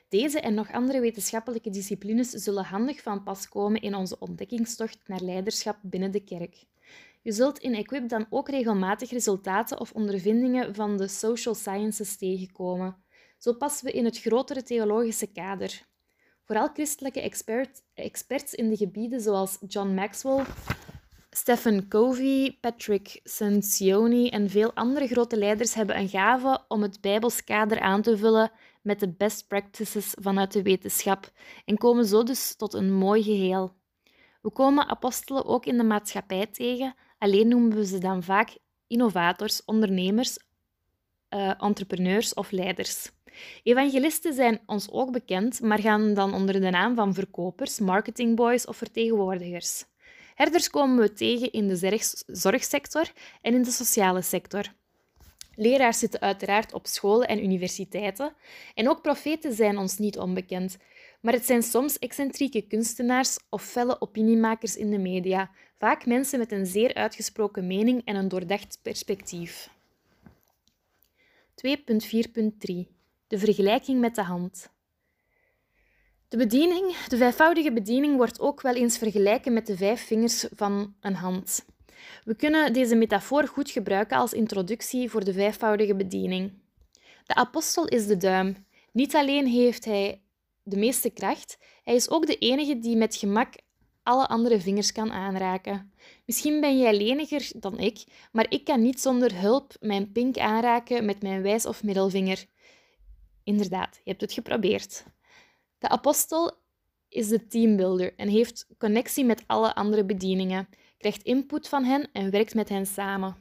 Deze en nog andere wetenschappelijke disciplines zullen handig van pas komen in onze ontdekkingstocht naar leiderschap binnen de kerk. Je zult in Equip dan ook regelmatig resultaten of ondervindingen van de social sciences tegenkomen. Zo passen we in het grotere theologische kader. Vooral christelijke expert, experts in de gebieden zoals John Maxwell, Stephen Covey, Patrick Sancioni en veel andere grote leiders hebben een gave om het Bijbels kader aan te vullen met de best practices vanuit de wetenschap en komen zo dus tot een mooi geheel. We komen apostelen ook in de maatschappij tegen, alleen noemen we ze dan vaak innovators, ondernemers, uh, entrepreneurs of leiders. Evangelisten zijn ons ook bekend, maar gaan dan onder de naam van verkopers, marketingboys of vertegenwoordigers. Herders komen we tegen in de zorgsector en in de sociale sector. Leraars zitten uiteraard op scholen en universiteiten. En ook profeten zijn ons niet onbekend. Maar het zijn soms excentrieke kunstenaars of felle opiniemakers in de media, vaak mensen met een zeer uitgesproken mening en een doordacht perspectief. 2.4.3 De vergelijking met de hand. De bediening, de vijfvoudige bediening, wordt ook wel eens vergelijken met de vijf vingers van een hand. We kunnen deze metafoor goed gebruiken als introductie voor de vijfvoudige bediening. De apostel is de duim. Niet alleen heeft hij de meeste kracht, hij is ook de enige die met gemak alle andere vingers kan aanraken. Misschien ben jij leniger dan ik, maar ik kan niet zonder hulp mijn pink aanraken met mijn wijs- of middelvinger. Inderdaad, je hebt het geprobeerd. De apostel is de teambuilder en heeft connectie met alle andere bedieningen, krijgt input van hen en werkt met hen samen.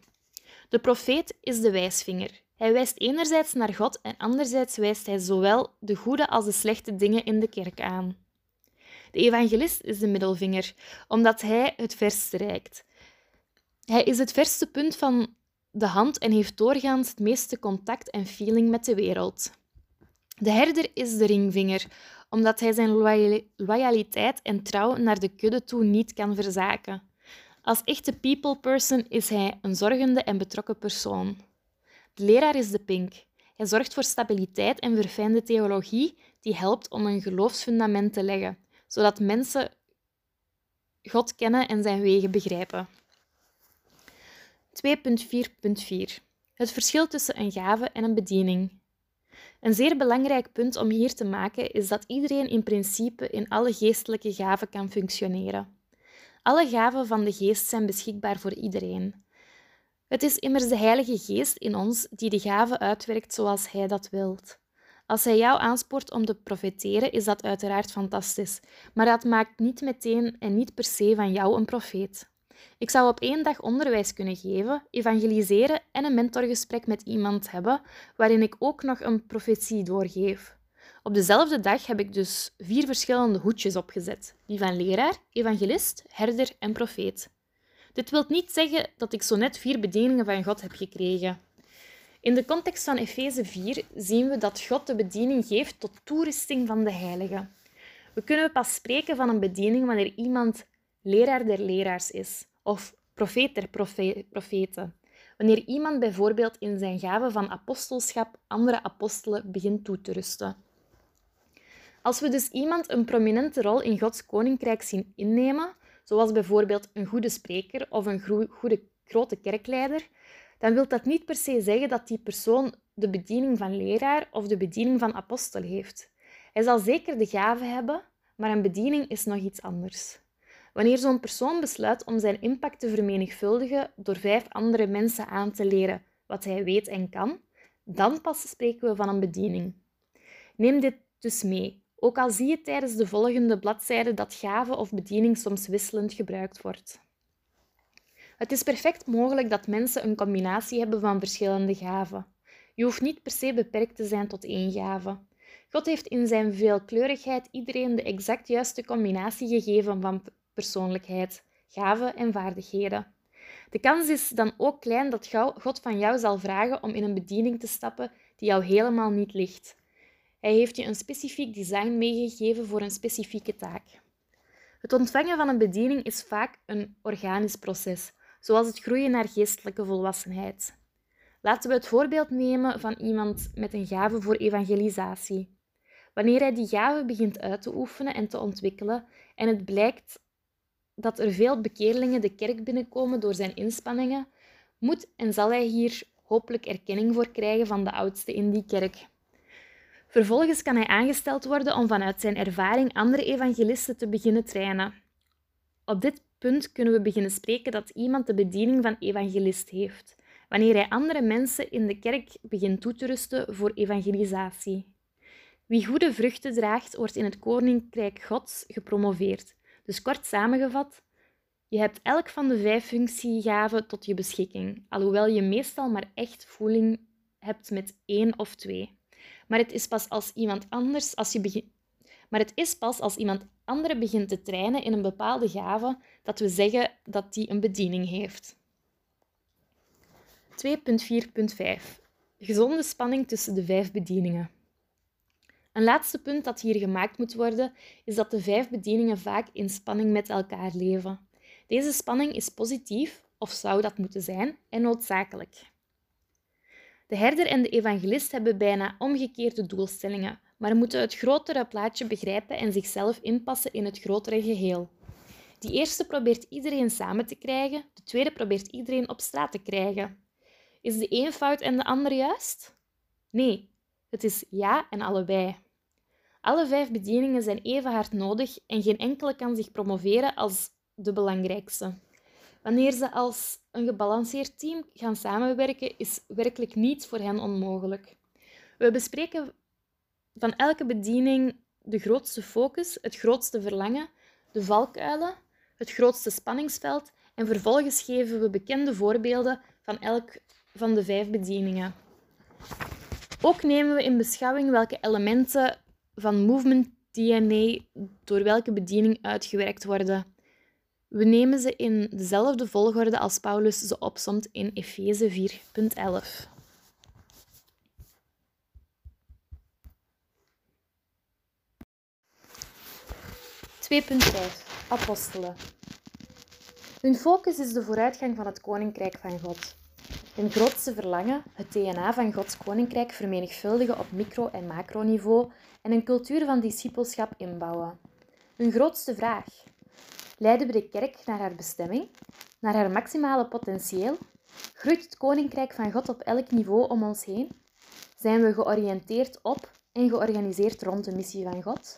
De profeet is de wijsvinger. Hij wijst enerzijds naar God en anderzijds wijst hij zowel de goede als de slechte dingen in de kerk aan. De evangelist is de middelvinger, omdat hij het verste reikt. Hij is het verste punt van de hand en heeft doorgaans het meeste contact en feeling met de wereld. De herder is de ringvinger, omdat hij zijn loyaliteit en trouw naar de kudde toe niet kan verzaken. Als echte people person is hij een zorgende en betrokken persoon. De leraar is de pink. Hij zorgt voor stabiliteit en verfijnde theologie die helpt om een geloofsfundament te leggen, zodat mensen God kennen en zijn wegen begrijpen. 2.4.4 Het verschil tussen een gave en een bediening. Een zeer belangrijk punt om hier te maken is dat iedereen in principe in alle geestelijke gaven kan functioneren. Alle gaven van de geest zijn beschikbaar voor iedereen. Het is immers de Heilige Geest in ons die de gaven uitwerkt zoals Hij dat wilt. Als Hij jou aanspoort om te profeteren, is dat uiteraard fantastisch, maar dat maakt niet meteen en niet per se van jou een profeet. Ik zou op één dag onderwijs kunnen geven, evangeliseren en een mentorgesprek met iemand hebben, waarin ik ook nog een profetie doorgeef. Op dezelfde dag heb ik dus vier verschillende hoedjes opgezet: die van leraar, evangelist, herder en profeet. Dit wil niet zeggen dat ik zo net vier bedieningen van God heb gekregen. In de context van Efeze 4 zien we dat God de bediening geeft tot toerusting van de heiligen. We kunnen pas spreken van een bediening wanneer iemand leraar der leraars is of profeet der profeten. Wanneer iemand bijvoorbeeld in zijn gave van apostelschap andere apostelen begint toe te rusten. Als we dus iemand een prominente rol in Gods koninkrijk zien innemen, zoals bijvoorbeeld een goede spreker of een goede grote kerkleider, dan wil dat niet per se zeggen dat die persoon de bediening van leraar of de bediening van apostel heeft. Hij zal zeker de gave hebben, maar een bediening is nog iets anders. Wanneer zo'n persoon besluit om zijn impact te vermenigvuldigen door vijf andere mensen aan te leren wat hij weet en kan, dan pas spreken we van een bediening. Neem dit dus mee ook al zie je tijdens de volgende bladzijde dat gave of bediening soms wisselend gebruikt wordt. Het is perfect mogelijk dat mensen een combinatie hebben van verschillende gaven. Je hoeft niet per se beperkt te zijn tot één gave. God heeft in zijn veelkleurigheid iedereen de exact juiste combinatie gegeven van persoonlijkheid, gaven en vaardigheden. De kans is dan ook klein dat God van jou zal vragen om in een bediening te stappen die jou helemaal niet ligt. Hij heeft je een specifiek design meegegeven voor een specifieke taak. Het ontvangen van een bediening is vaak een organisch proces, zoals het groeien naar geestelijke volwassenheid. Laten we het voorbeeld nemen van iemand met een gave voor evangelisatie. Wanneer hij die gave begint uit te oefenen en te ontwikkelen en het blijkt dat er veel bekeerlingen de kerk binnenkomen door zijn inspanningen, moet en zal hij hier hopelijk erkenning voor krijgen van de oudste in die kerk. Vervolgens kan hij aangesteld worden om vanuit zijn ervaring andere evangelisten te beginnen trainen. Op dit punt kunnen we beginnen spreken dat iemand de bediening van evangelist heeft, wanneer hij andere mensen in de kerk begint toe te rusten voor evangelisatie. Wie goede vruchten draagt, wordt in het koninkrijk Gods gepromoveerd. Dus kort samengevat, je hebt elk van de vijf functiegaven tot je beschikking, alhoewel je meestal maar echt voeling hebt met één of twee. Maar het is pas als iemand anders, als je begint. Maar het is pas als iemand anderen begint te trainen in een bepaalde gave dat we zeggen dat die een bediening heeft. 2.4.5 Gezonde spanning tussen de vijf bedieningen. Een laatste punt dat hier gemaakt moet worden, is dat de vijf bedieningen vaak in spanning met elkaar leven. Deze spanning is positief, of zou dat moeten zijn, en noodzakelijk. De herder en de evangelist hebben bijna omgekeerde doelstellingen, maar moeten het grotere plaatje begrijpen en zichzelf inpassen in het grotere geheel. Die eerste probeert iedereen samen te krijgen, de tweede probeert iedereen op straat te krijgen. Is de een fout en de ander juist? Nee, het is ja en allebei. Alle vijf bedieningen zijn even hard nodig en geen enkele kan zich promoveren als de belangrijkste. Wanneer ze als een gebalanceerd team gaan samenwerken, is werkelijk niets voor hen onmogelijk. We bespreken van elke bediening de grootste focus, het grootste verlangen, de valkuilen, het grootste spanningsveld en vervolgens geven we bekende voorbeelden van elk van de vijf bedieningen. Ook nemen we in beschouwing welke elementen van movement DNA door welke bediening uitgewerkt worden. We nemen ze in dezelfde volgorde als Paulus ze opsomt in Efeze 4.11. 2.5 Apostelen. Hun focus is de vooruitgang van het Koninkrijk van God. Hun grootste verlangen, het DNA van Gods Koninkrijk vermenigvuldigen op micro- en macroniveau en een cultuur van discipelschap inbouwen. Hun grootste vraag, leiden we de kerk naar haar bestemming, naar haar maximale potentieel? Groeit het Koninkrijk van God op elk niveau om ons heen? Zijn we georiënteerd op en georganiseerd rond de missie van God?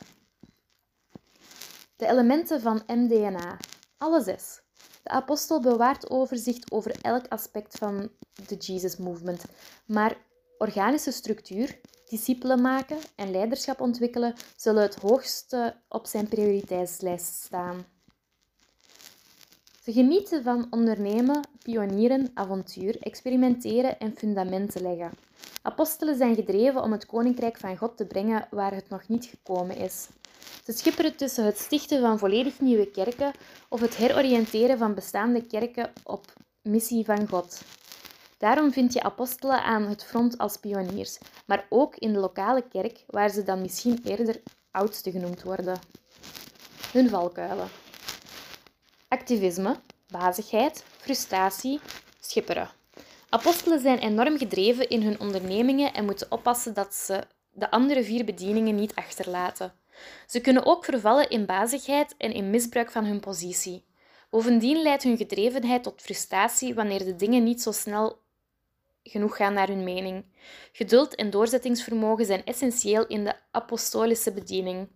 De elementen van MDNA. Alle zes. De apostel bewaart overzicht over elk aspect van de Jesus Movement, maar organische structuur, discipelen maken en leiderschap ontwikkelen zullen het hoogste op zijn prioriteitslijst staan. Ze genieten van ondernemen, pionieren, avontuur, experimenteren en fundamenten leggen. Apostelen zijn gedreven om het koninkrijk van God te brengen waar het nog niet gekomen is. Ze schipperen tussen het stichten van volledig nieuwe kerken of het heroriënteren van bestaande kerken op missie van God. Daarom vind je apostelen aan het front als pioniers, maar ook in de lokale kerk, waar ze dan misschien eerder oudste genoemd worden. Hun valkuilen. Activisme, bazigheid, frustratie, schipperen. Apostelen zijn enorm gedreven in hun ondernemingen en moeten oppassen dat ze de andere vier bedieningen niet achterlaten. Ze kunnen ook vervallen in bazigheid en in misbruik van hun positie. Bovendien leidt hun gedrevenheid tot frustratie wanneer de dingen niet zo snel genoeg gaan naar hun mening. Geduld en doorzettingsvermogen zijn essentieel in de apostolische bediening.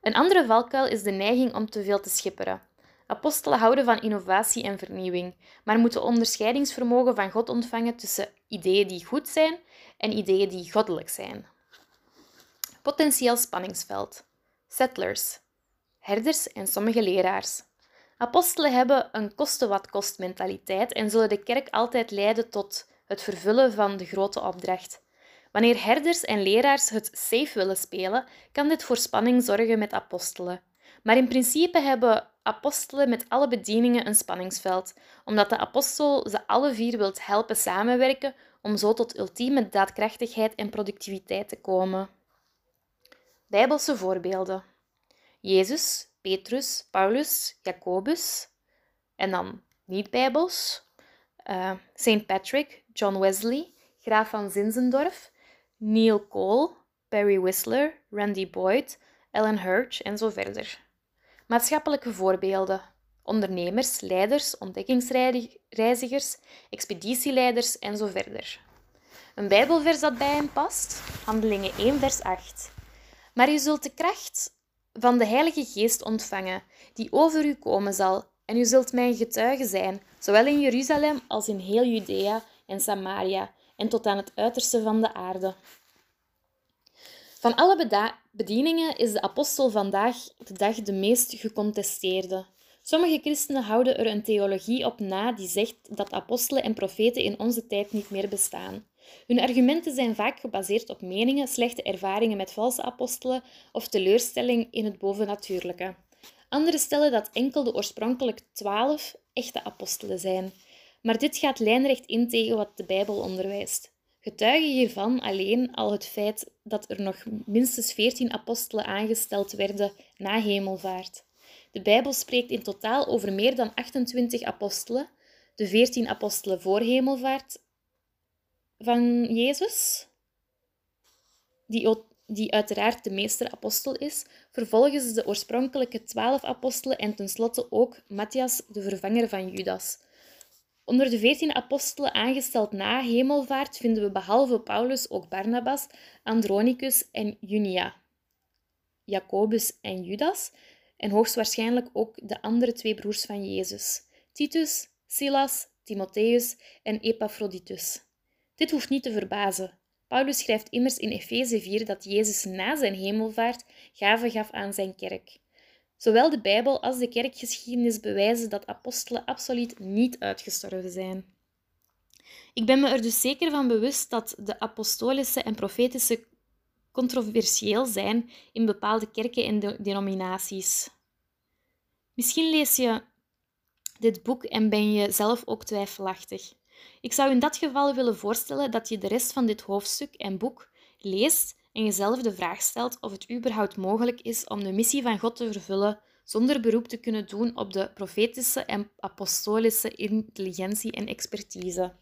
Een andere valkuil is de neiging om te veel te schipperen. Apostelen houden van innovatie en vernieuwing, maar moeten onderscheidingsvermogen van God ontvangen tussen ideeën die goed zijn en ideeën die goddelijk zijn. Potentieel spanningsveld settlers, herders en sommige leraars. Apostelen hebben een koste wat kost mentaliteit en zullen de kerk altijd leiden tot het vervullen van de grote opdracht. Wanneer herders en leraars het safe willen spelen, kan dit voor spanning zorgen met apostelen. Maar in principe hebben apostelen met alle bedieningen een spanningsveld, omdat de apostel ze alle vier wilt helpen samenwerken om zo tot ultieme daadkrachtigheid en productiviteit te komen. Bijbelse voorbeelden. Jezus, Petrus, Paulus, Jacobus en dan niet-bijbels. Uh, St. Patrick, John Wesley, graaf van Zinzendorf, Neil Cole, Barry Whistler, Randy Boyd, Ellen Hurch en zo verder. Maatschappelijke voorbeelden. Ondernemers, leiders, ontdekkingsreizigers, expeditieleiders en zo verder. Een Bijbelvers dat bij hem past, Handelingen 1, vers 8. Maar je zult de kracht van de Heilige Geest ontvangen, die over u komen zal, en u zult mijn getuige zijn, zowel in Jeruzalem als in heel Judea en Samaria, en tot aan het uiterste van de aarde. Van alle bedieningen is de apostel vandaag de dag de meest gecontesteerde. Sommige christenen houden er een theologie op na die zegt dat apostelen en profeten in onze tijd niet meer bestaan. Hun argumenten zijn vaak gebaseerd op meningen, slechte ervaringen met valse apostelen of teleurstelling in het bovennatuurlijke. Anderen stellen dat enkel de oorspronkelijk twaalf echte apostelen zijn. Maar dit gaat lijnrecht in tegen wat de Bijbel onderwijst. Getuige hiervan alleen al het feit dat er nog minstens veertien apostelen aangesteld werden na hemelvaart. De Bijbel spreekt in totaal over meer dan 28 apostelen, de veertien apostelen voor hemelvaart van Jezus, die, die uiteraard de meesterapostel is, vervolgens de oorspronkelijke twaalf apostelen en tenslotte ook Matthias, de vervanger van Judas. Onder de veertien apostelen aangesteld na hemelvaart vinden we behalve Paulus ook Barnabas, Andronicus en Junia, Jacobus en Judas en hoogstwaarschijnlijk ook de andere twee broers van Jezus, Titus, Silas, Timotheus en Epaphroditus. Dit hoeft niet te verbazen. Paulus schrijft immers in Efeze 4 dat Jezus na zijn hemelvaart gaven gaf aan zijn kerk. Zowel de Bijbel als de kerkgeschiedenis bewijzen dat apostelen absoluut niet uitgestorven zijn. Ik ben me er dus zeker van bewust dat de apostolische en profetische controversieel zijn in bepaalde kerken en denominaties. Misschien lees je dit boek en ben je zelf ook twijfelachtig. Ik zou in dat geval willen voorstellen dat je de rest van dit hoofdstuk en boek leest en jezelf de vraag stelt of het überhaupt mogelijk is om de missie van God te vervullen zonder beroep te kunnen doen op de profetische en apostolische intelligentie en expertise.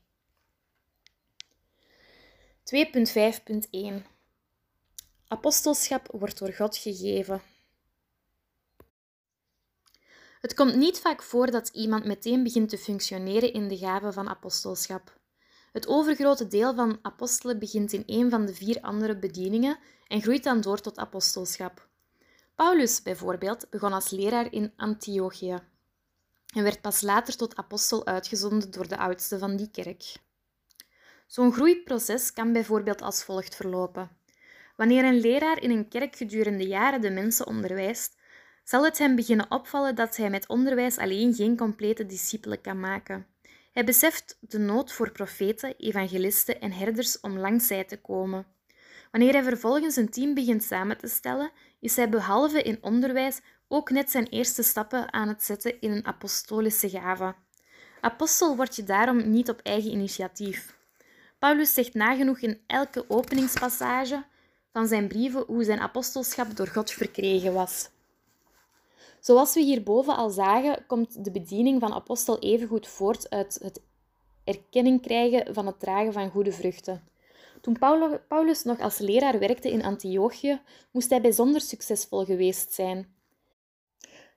2.5.1 Apostelschap wordt door God gegeven. Het komt niet vaak voor dat iemand meteen begint te functioneren in de gave van apostelschap. Het overgrote deel van apostelen begint in een van de vier andere bedieningen en groeit dan door tot apostelschap. Paulus bijvoorbeeld begon als leraar in Antiochië en werd pas later tot apostel uitgezonden door de oudste van die kerk. Zo'n groeiproces kan bijvoorbeeld als volgt verlopen. Wanneer een leraar in een kerk gedurende jaren de mensen onderwijst, zal het hem beginnen opvallen dat hij met onderwijs alleen geen complete discipelen kan maken. Hij beseft de nood voor profeten, evangelisten en herders om langs zij te komen. Wanneer hij vervolgens een team begint samen te stellen, is hij behalve in onderwijs ook net zijn eerste stappen aan het zetten in een apostolische gave. Apostel word je daarom niet op eigen initiatief. Paulus zegt nagenoeg in elke openingspassage van zijn brieven hoe zijn apostelschap door God verkregen was. Zoals we hierboven al zagen, komt de bediening van apostel evengoed voort uit het erkenning krijgen van het dragen van goede vruchten. Toen Paulus nog als leraar werkte in Antiochië, moest hij bijzonder succesvol geweest zijn.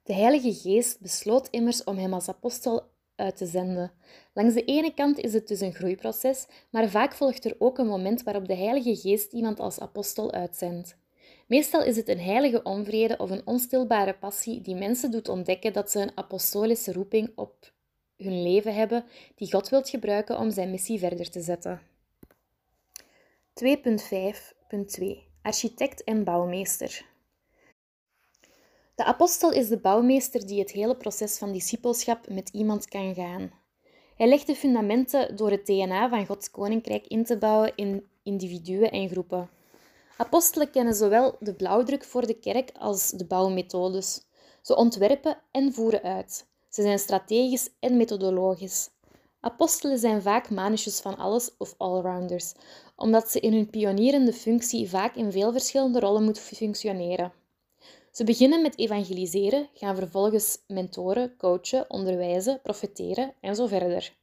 De Heilige Geest besloot immers om hem als apostel uit te zenden. Langs de ene kant is het dus een groeiproces, maar vaak volgt er ook een moment waarop de Heilige Geest iemand als apostel uitzendt. Meestal is het een heilige onvrede of een onstilbare passie die mensen doet ontdekken dat ze een apostolische roeping op hun leven hebben die God wilt gebruiken om zijn missie verder te zetten. 2.5.2 Architect en bouwmeester De apostel is de bouwmeester die het hele proces van discipelschap met iemand kan gaan. Hij legt de fundamenten door het DNA van Gods koninkrijk in te bouwen in individuen en groepen. Apostelen kennen zowel de blauwdruk voor de kerk als de bouwmethodes. Ze ontwerpen en voeren uit. Ze zijn strategisch en methodologisch. Apostelen zijn vaak manusjes van alles of allrounders, omdat ze in hun pionierende functie vaak in veel verschillende rollen moeten functioneren. Ze beginnen met evangeliseren, gaan vervolgens mentoren, coachen, onderwijzen, profeteren en zo verder.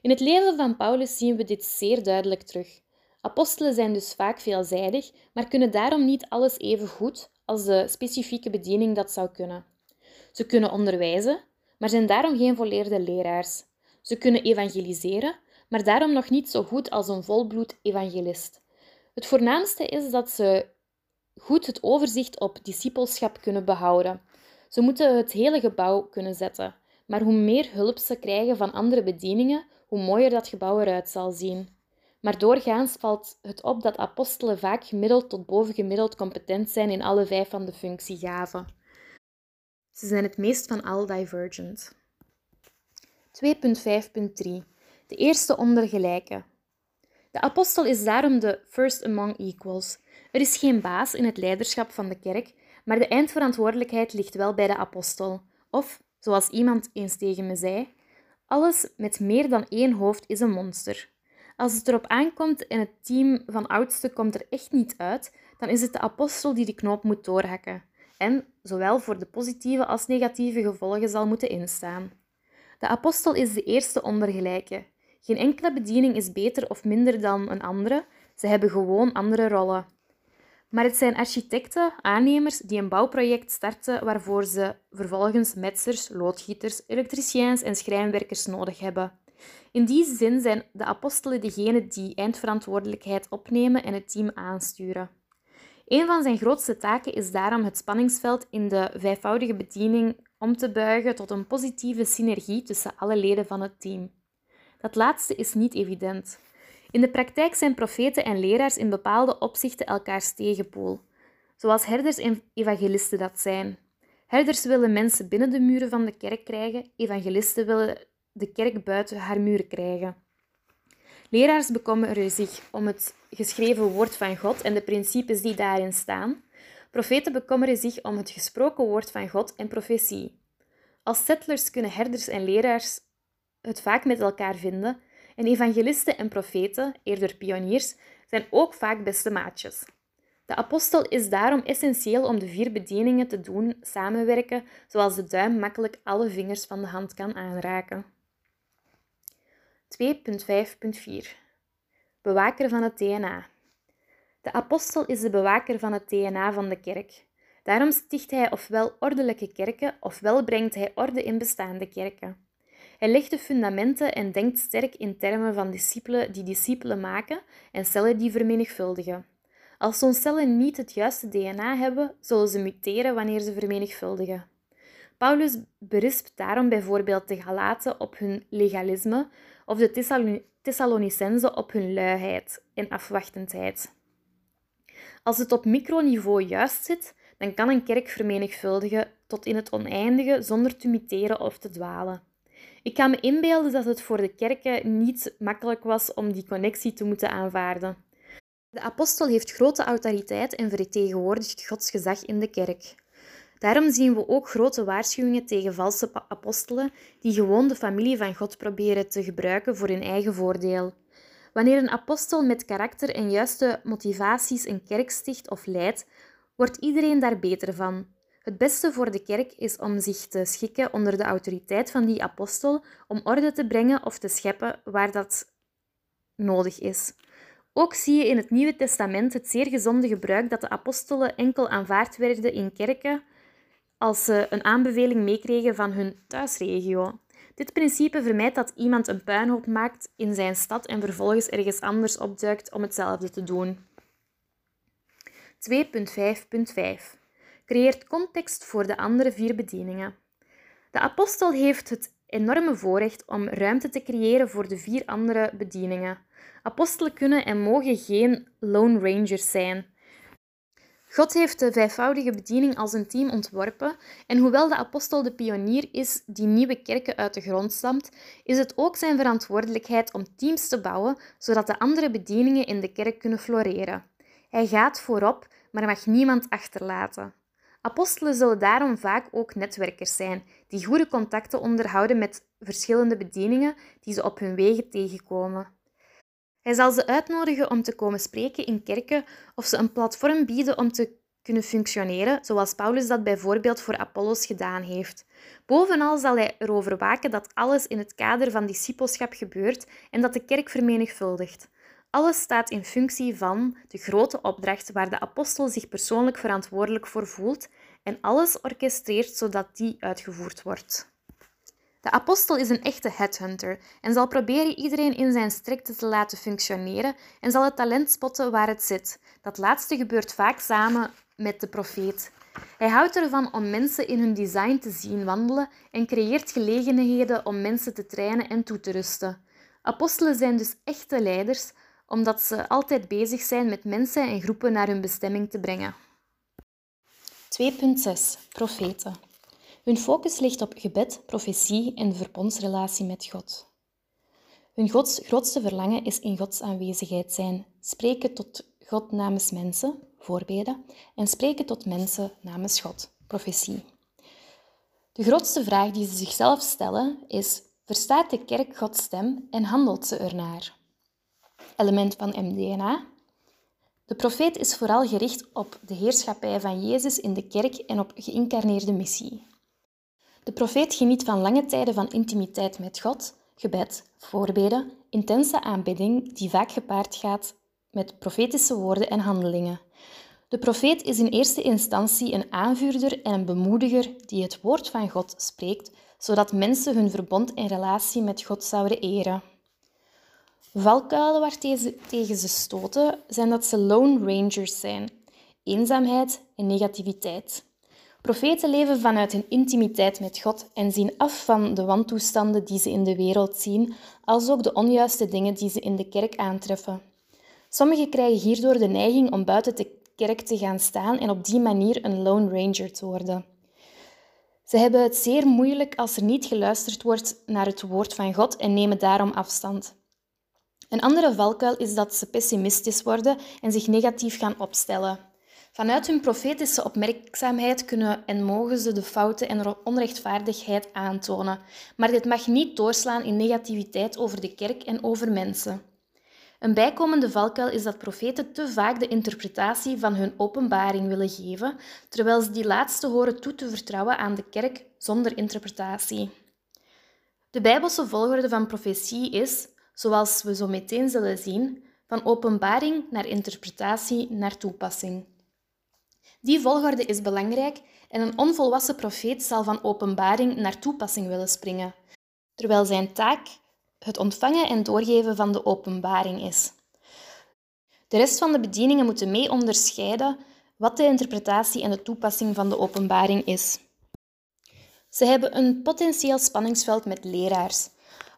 In het leven van Paulus zien we dit zeer duidelijk terug. Apostelen zijn dus vaak veelzijdig, maar kunnen daarom niet alles even goed als de specifieke bediening dat zou kunnen. Ze kunnen onderwijzen, maar zijn daarom geen volleerde leraars. Ze kunnen evangeliseren, maar daarom nog niet zo goed als een volbloed evangelist. Het voornaamste is dat ze goed het overzicht op discipelschap kunnen behouden. Ze moeten het hele gebouw kunnen zetten, maar hoe meer hulp ze krijgen van andere bedieningen, hoe mooier dat gebouw eruit zal zien. Maar doorgaans valt het op dat apostelen vaak gemiddeld tot bovengemiddeld competent zijn in alle vijf van de functiegaven. Ze zijn het meest van al divergent. 2.5.3 De eerste onder gelijken. De apostel is daarom de first among equals. Er is geen baas in het leiderschap van de kerk, maar de eindverantwoordelijkheid ligt wel bij de apostel. Of, zoals iemand eens tegen me zei, alles met meer dan één hoofd is een monster. Als het erop aankomt en het team van oudste komt er echt niet uit, dan is het de apostel die de knoop moet doorhakken en zowel voor de positieve als negatieve gevolgen zal moeten instaan. De apostel is de eerste onder gelijken. Geen enkele bediening is beter of minder dan een andere, ze hebben gewoon andere rollen. Maar het zijn architecten, aannemers die een bouwproject starten waarvoor ze vervolgens metsers, loodgieters, elektriciëns en schrijnwerkers nodig hebben. In die zin zijn de apostelen degenen die eindverantwoordelijkheid opnemen en het team aansturen. Een van zijn grootste taken is daarom het spanningsveld in de vijfvoudige bediening om te buigen tot een positieve synergie tussen alle leden van het team. Dat laatste is niet evident. In de praktijk zijn profeten en leraars in bepaalde opzichten elkaars tegenpool, zoals herders en evangelisten dat zijn. Herders willen mensen binnen de muren van de kerk krijgen, evangelisten willen de kerk buiten haar muren krijgen. Leraars bekommeren zich om het geschreven woord van God en de principes die daarin staan. Profeten bekommeren zich om het gesproken woord van God en profetie. Als settlers kunnen herders en leraars het vaak met elkaar vinden en evangelisten en profeten, eerder pioniers, zijn ook vaak beste maatjes. De apostel is daarom essentieel om de vier bedieningen te doen samenwerken, zoals de duim makkelijk alle vingers van de hand kan aanraken. 2.5.4 Bewaker van het DNA. De apostel is de bewaker van het DNA van de kerk. Daarom sticht hij ofwel ordelijke kerken, ofwel brengt hij orde in bestaande kerken. Hij legt de fundamenten en denkt sterk in termen van discipelen die discipelen maken en cellen die vermenigvuldigen. Als zo'n cellen niet het juiste DNA hebben, zullen ze muteren wanneer ze vermenigvuldigen. Paulus berispt daarom bijvoorbeeld de Galaten op hun legalisme of de Thessalonicenzen op hun luiheid en afwachtendheid. Als het op microniveau juist zit, dan kan een kerk vermenigvuldigen tot in het oneindige zonder te muteren of te dwalen. Ik kan me inbeelden dat het voor de kerken niet makkelijk was om die connectie te moeten aanvaarden. De apostel heeft grote autoriteit en vertegenwoordigt Gods gezag in de kerk. Daarom zien we ook grote waarschuwingen tegen valse apostelen die gewoon de familie van God proberen te gebruiken voor hun eigen voordeel. Wanneer een apostel met karakter en juiste motivaties een kerk sticht of leidt, wordt iedereen daar beter van. Het beste voor de kerk is om zich te schikken onder de autoriteit van die apostel, om orde te brengen of te scheppen waar dat nodig is. Ook zie je in het Nieuwe Testament het zeer gezonde gebruik dat de apostelen enkel aanvaard werden in kerken als ze een aanbeveling meekregen van hun thuisregio. Dit principe vermijdt dat iemand een puinhoop maakt in zijn stad en vervolgens ergens anders opduikt om hetzelfde te doen. 2.5.5 creëert context voor de andere vier bedieningen. De apostel heeft het enorme voorrecht om ruimte te creëren voor de vier andere bedieningen. Apostelen kunnen en mogen geen lone rangers zijn. God heeft de vijfvoudige bediening als een team ontworpen en hoewel de apostel de pionier is die nieuwe kerken uit de grond stamt, is het ook zijn verantwoordelijkheid om teams te bouwen zodat de andere bedieningen in de kerk kunnen floreren. Hij gaat voorop, maar mag niemand achterlaten. Apostelen zullen daarom vaak ook netwerkers zijn, die goede contacten onderhouden met verschillende bedieningen die ze op hun wegen tegenkomen. Hij zal ze uitnodigen om te komen spreken in kerken of ze een platform bieden om te kunnen functioneren, zoals Paulus dat bijvoorbeeld voor Apollos gedaan heeft. Bovenal zal hij erover waken dat alles in het kader van discipelschap gebeurt en dat de kerk vermenigvuldigt. Alles staat in functie van de grote opdracht waar de apostel zich persoonlijk verantwoordelijk voor voelt en alles orchestreert zodat die uitgevoerd wordt. De apostel is een echte headhunter en zal proberen iedereen in zijn strikte te laten functioneren en zal het talent spotten waar het zit. Dat laatste gebeurt vaak samen met de profeet. Hij houdt ervan om mensen in hun design te zien wandelen en creëert gelegenheden om mensen te trainen en toe te rusten. Apostelen zijn dus echte leiders, omdat ze altijd bezig zijn met mensen en groepen naar hun bestemming te brengen. 2.6 Profeten. Hun focus ligt op gebed, profetie en de verbondsrelatie met God. Hun Gods grootste verlangen is in Gods aanwezigheid zijn, spreken tot God namens mensen, voorbeden, en spreken tot mensen namens God, profetie. De grootste vraag die ze zichzelf stellen is: verstaat de kerk Gods stem en handelt ze ernaar? element van MDNA. De profeet is vooral gericht op de heerschappij van Jezus in de kerk en op geïncarneerde missie. De profeet geniet van lange tijden van intimiteit met God, gebed, voorbeden, intense aanbidding die vaak gepaard gaat met profetische woorden en handelingen. De profeet is in eerste instantie een aanvuurder en een bemoediger die het woord van God spreekt, zodat mensen hun verbond en relatie met God zouden eren. Valkuilen waar tegen ze stoten zijn dat ze lone rangers zijn, eenzaamheid en negativiteit. Profeten leven vanuit hun intimiteit met God en zien af van de wantoestanden die ze in de wereld zien, als ook de onjuiste dingen die ze in de kerk aantreffen. Sommigen krijgen hierdoor de neiging om buiten de kerk te gaan staan en op die manier een lone ranger te worden. Ze hebben het zeer moeilijk als er niet geluisterd wordt naar het woord van God en nemen daarom afstand. Een andere valkuil is dat ze pessimistisch worden en zich negatief gaan opstellen. Vanuit hun profetische opmerkzaamheid kunnen en mogen ze de fouten en onrechtvaardigheid aantonen, maar dit mag niet doorslaan in negativiteit over de kerk en over mensen. Een bijkomende valkuil is dat profeten te vaak de interpretatie van hun openbaring willen geven, terwijl ze die laatste horen toe te vertrouwen aan de kerk zonder interpretatie. De bijbelse volgorde van profetie is, zoals we zo meteen zullen zien, van openbaring naar interpretatie naar toepassing. Die volgorde is belangrijk en een onvolwassen profeet zal van openbaring naar toepassing willen springen, terwijl zijn taak het ontvangen en doorgeven van de openbaring is. De rest van de bedieningen moeten mee onderscheiden wat de interpretatie en de toepassing van de openbaring is. Ze hebben een potentieel spanningsveld met leraars.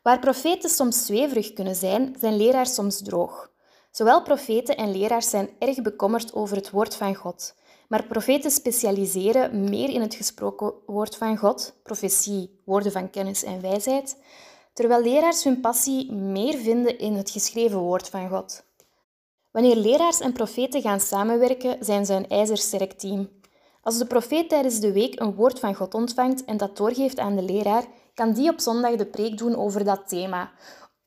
Waar profeten soms zweverig kunnen zijn, zijn leraars soms droog. Zowel profeten en leraars zijn erg bekommerd over het woord van God. Maar profeten specialiseren meer in het gesproken woord van God, profetie, woorden van kennis en wijsheid, terwijl leraars hun passie meer vinden in het geschreven woord van God. Wanneer leraars en profeten gaan samenwerken, zijn ze een ijzersterk team. Als de profeet tijdens de week een woord van God ontvangt en dat doorgeeft aan de leraar, kan die op zondag de preek doen over dat thema,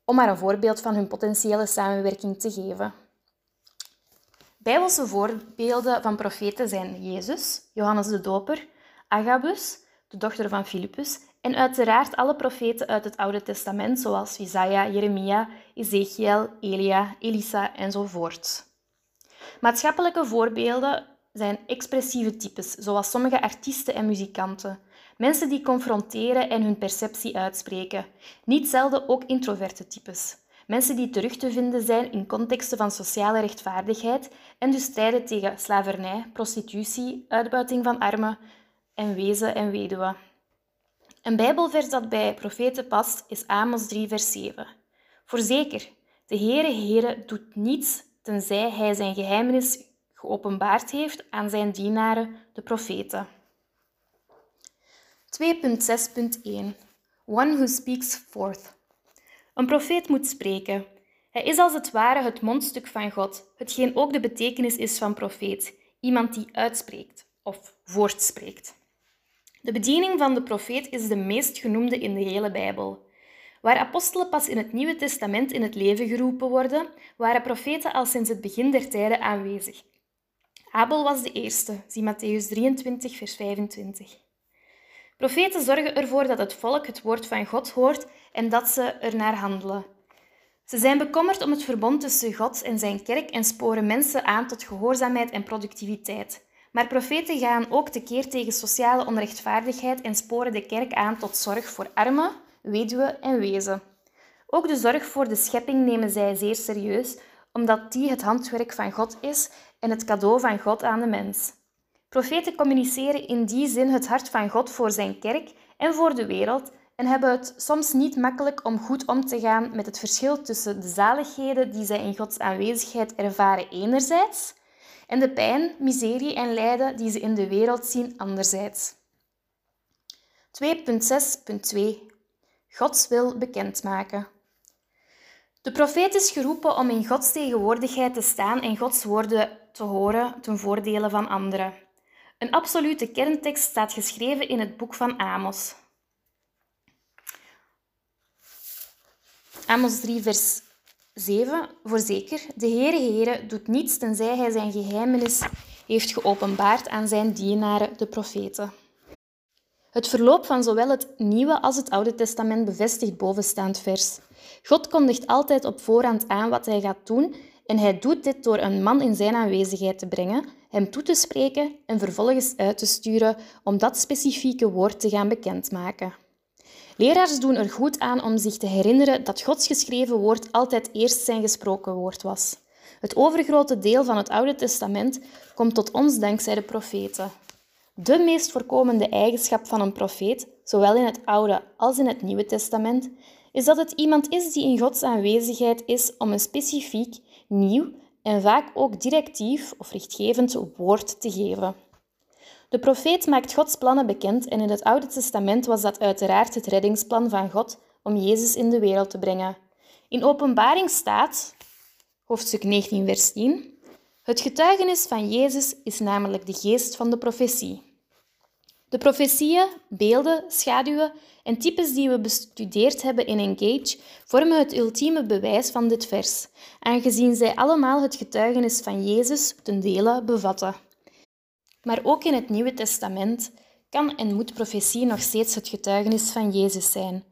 om maar een voorbeeld van hun potentiële samenwerking te geven. Bijbelse voorbeelden van profeten zijn Jezus, Johannes de Doper, Agabus, de dochter van Filippus, en uiteraard alle profeten uit het Oude Testament, zoals Isaiah, Jeremia, Ezekiel, Elia, Elisa enzovoort. Maatschappelijke voorbeelden zijn expressieve types, zoals sommige artiesten en muzikanten. Mensen die confronteren en hun perceptie uitspreken. Niet zelden ook introverte types. Mensen die terug te vinden zijn in contexten van sociale rechtvaardigheid en dus strijden tegen slavernij, prostitutie, uitbuiting van armen en wezen en weduwen. Een Bijbelvers dat bij profeten past is Amos 3, vers 7. Voorzeker, de Heere Heere doet niets tenzij hij zijn geheimenis geopenbaard heeft aan zijn dienaren, de profeten. 2.6.1 One who speaks forth. Een profeet moet spreken. Hij is als het ware het mondstuk van God, hetgeen ook de betekenis is van profeet, iemand die uitspreekt of voortspreekt. De bediening van de profeet is de meest genoemde in de hele Bijbel. Waar apostelen pas in het Nieuwe Testament in het leven geroepen worden, waren profeten al sinds het begin der tijden aanwezig. Abel was de eerste, zie Matthäus 23, vers 25. Profeten zorgen ervoor dat het volk het woord van God hoort en dat ze ernaar handelen. Ze zijn bekommerd om het verbond tussen God en zijn kerk en sporen mensen aan tot gehoorzaamheid en productiviteit. Maar profeten gaan ook tekeer tegen sociale onrechtvaardigheid en sporen de kerk aan tot zorg voor armen, weduwen en wezen. Ook de zorg voor de schepping nemen zij zeer serieus, omdat die het handwerk van God is en het cadeau van God aan de mens. Profeten communiceren in die zin het hart van God voor zijn kerk en voor de wereld en hebben het soms niet makkelijk om goed om te gaan met het verschil tussen de zaligheden die zij in Gods aanwezigheid ervaren enerzijds en de pijn, miserie en lijden die ze in de wereld zien anderzijds. 2.6.2 Gods wil bekendmaken. De profeet is geroepen om in Gods tegenwoordigheid te staan en Gods woorden te horen ten voordele van anderen. Een absolute kerntekst staat geschreven in het boek van Amos. Amos 3, vers 7. Voorzeker, de Heere Heere doet niets tenzij hij zijn geheimenis heeft geopenbaard aan zijn dienaren, de profeten. Het verloop van zowel het Nieuwe als het Oude Testament bevestigt bovenstaand vers. God kondigt altijd op voorhand aan wat hij gaat doen en hij doet dit door een man in zijn aanwezigheid te brengen, hem toe te spreken en vervolgens uit te sturen om dat specifieke woord te gaan bekendmaken. Leraars doen er goed aan om zich te herinneren dat Gods geschreven woord altijd eerst zijn gesproken woord was. Het overgrote deel van het Oude Testament komt tot ons dankzij de profeten. De meest voorkomende eigenschap van een profeet, zowel in het Oude als in het Nieuwe Testament, is dat het iemand is die in Gods aanwezigheid is om een specifiek, nieuw en vaak ook directief of richtgevend woord te geven. De profeet maakt Gods plannen bekend en in het Oude Testament was dat uiteraard het reddingsplan van God om Jezus in de wereld te brengen. In Openbaring staat, hoofdstuk 19, vers 10, het getuigenis van Jezus is namelijk de geest van de profetie. De profetieën, beelden, schaduwen en types die we bestudeerd hebben in Engage vormen het ultieme bewijs van dit vers, aangezien zij allemaal het getuigenis van Jezus ten dele bevatten. Maar ook in het Nieuwe Testament kan en moet profetie nog steeds het getuigenis van Jezus zijn,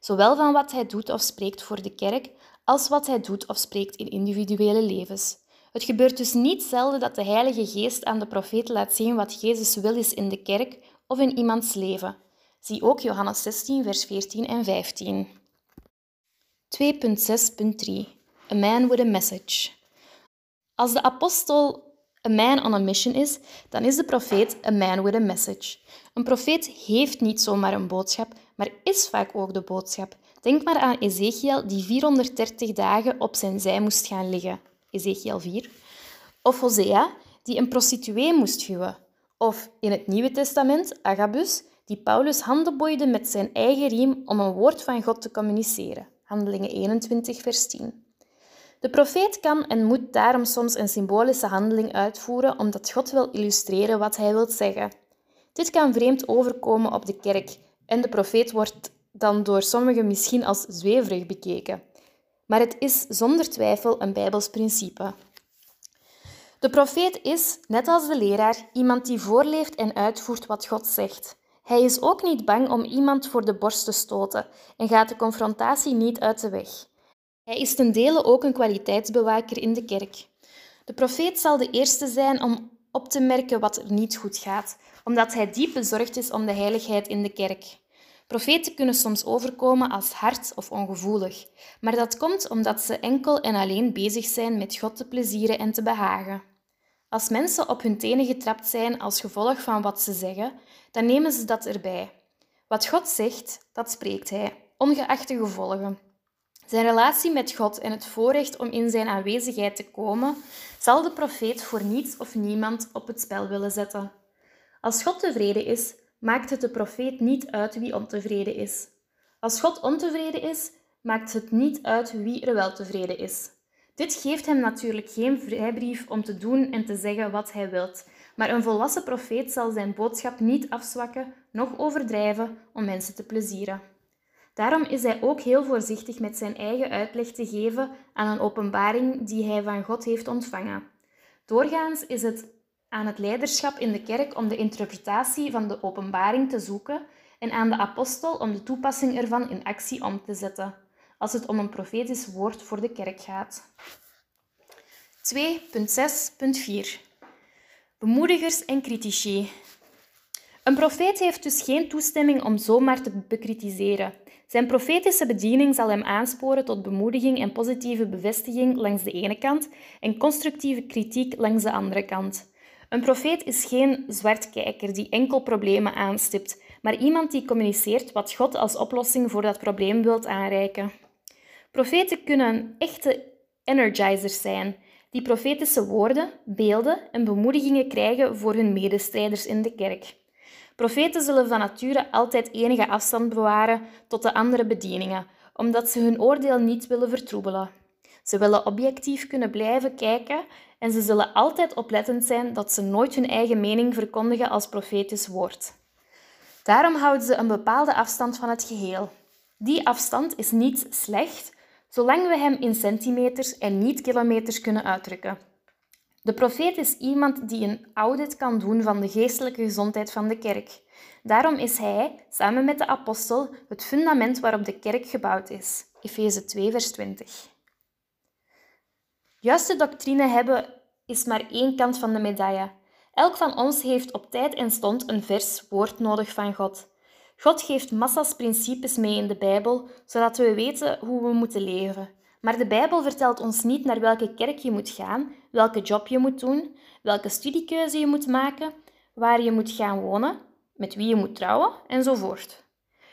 zowel van wat hij doet of spreekt voor de kerk, als wat hij doet of spreekt in individuele levens. Het gebeurt dus niet zelden dat de Heilige Geest aan de profeet laat zien wat Jezus wil is in de kerk of in iemands leven. Zie ook Johannes 16, vers 14 en 15. 2.6.3 A man with a message. Als de apostel a man on a mission is, dan is de profeet a man with a message. Een profeet heeft niet zomaar een boodschap, maar is vaak ook de boodschap. Denk maar aan Ezekiel, die 430 dagen op zijn zij moest gaan liggen. Ezekiel 4. Of Hosea, die een prostituee moest huwen. Of in het Nieuwe Testament Agabus, die Paulus handen boeide met zijn eigen riem om een woord van God te communiceren. Handelingen 21, vers 10. De profeet kan en moet daarom soms een symbolische handeling uitvoeren omdat God wil illustreren wat hij wil zeggen. Dit kan vreemd overkomen op de kerk en de profeet wordt dan door sommigen misschien als zweverig bekeken. Maar het is zonder twijfel een Bijbels principe. De profeet is, net als de leraar, iemand die voorleeft en uitvoert wat God zegt. Hij is ook niet bang om iemand voor de borst te stoten en gaat de confrontatie niet uit de weg. Hij is ten dele ook een kwaliteitsbewaker in de kerk. De profeet zal de eerste zijn om op te merken wat er niet goed gaat, omdat hij diep bezorgd is om de heiligheid in de kerk. Profeten kunnen soms overkomen als hard of ongevoelig, maar dat komt omdat ze enkel en alleen bezig zijn met God te plezieren en te behagen. Als mensen op hun tenen getrapt zijn als gevolg van wat ze zeggen, dan nemen ze dat erbij. Wat God zegt, dat spreekt Hij, ongeacht de gevolgen. Zijn relatie met God en het voorrecht om in zijn aanwezigheid te komen, zal de profeet voor niets of niemand op het spel willen zetten. Als God tevreden is, maakt het de profeet niet uit wie ontevreden is. Als God ontevreden is, maakt het niet uit wie er wel tevreden is. Dit geeft hem natuurlijk geen vrijbrief om te doen en te zeggen wat hij wilt, maar een volwassen profeet zal zijn boodschap niet afzwakken, noch overdrijven om mensen te plezieren. Daarom is hij ook heel voorzichtig met zijn eigen uitleg te geven aan een openbaring die hij van God heeft ontvangen. Doorgaans is het aan het leiderschap in de kerk om de interpretatie van de openbaring te zoeken en aan de apostel om de toepassing ervan in actie om te zetten, als het om een profetisch woord voor de kerk gaat. 2.6.4 Bemoedigers en critici. Een profeet heeft dus geen toestemming om zomaar te bekritiseren. Zijn profetische bediening zal hem aansporen tot bemoediging en positieve bevestiging langs de ene kant en constructieve kritiek langs de andere kant. Een profeet is geen zwartkijker die enkel problemen aanstipt, maar iemand die communiceert wat God als oplossing voor dat probleem wilt aanreiken. Profeten kunnen echte energizers zijn, die profetische woorden, beelden en bemoedigingen krijgen voor hun medestrijders in de kerk. Profeten zullen van nature altijd enige afstand bewaren tot de andere bedieningen, omdat ze hun oordeel niet willen vertroebelen. Ze willen objectief kunnen blijven kijken en ze zullen altijd oplettend zijn dat ze nooit hun eigen mening verkondigen als profetisch woord. Daarom houden ze een bepaalde afstand van het geheel. Die afstand is niet slecht, zolang we hem in centimeters en niet kilometers kunnen uitdrukken. De profeet is iemand die een audit kan doen van de geestelijke gezondheid van de kerk. Daarom is hij, samen met de apostel, het fundament waarop de kerk gebouwd is. Efeze 2, vers 20. Juiste doctrine hebben is maar één kant van de medaille. Elk van ons heeft op tijd en stond een vers woord nodig van God. God geeft massa's principes mee in de Bijbel, zodat we weten hoe we moeten leven. Maar de Bijbel vertelt ons niet naar welke kerk je moet gaan, welke job je moet doen, welke studiekeuze je moet maken, waar je moet gaan wonen, met wie je moet trouwen enzovoort.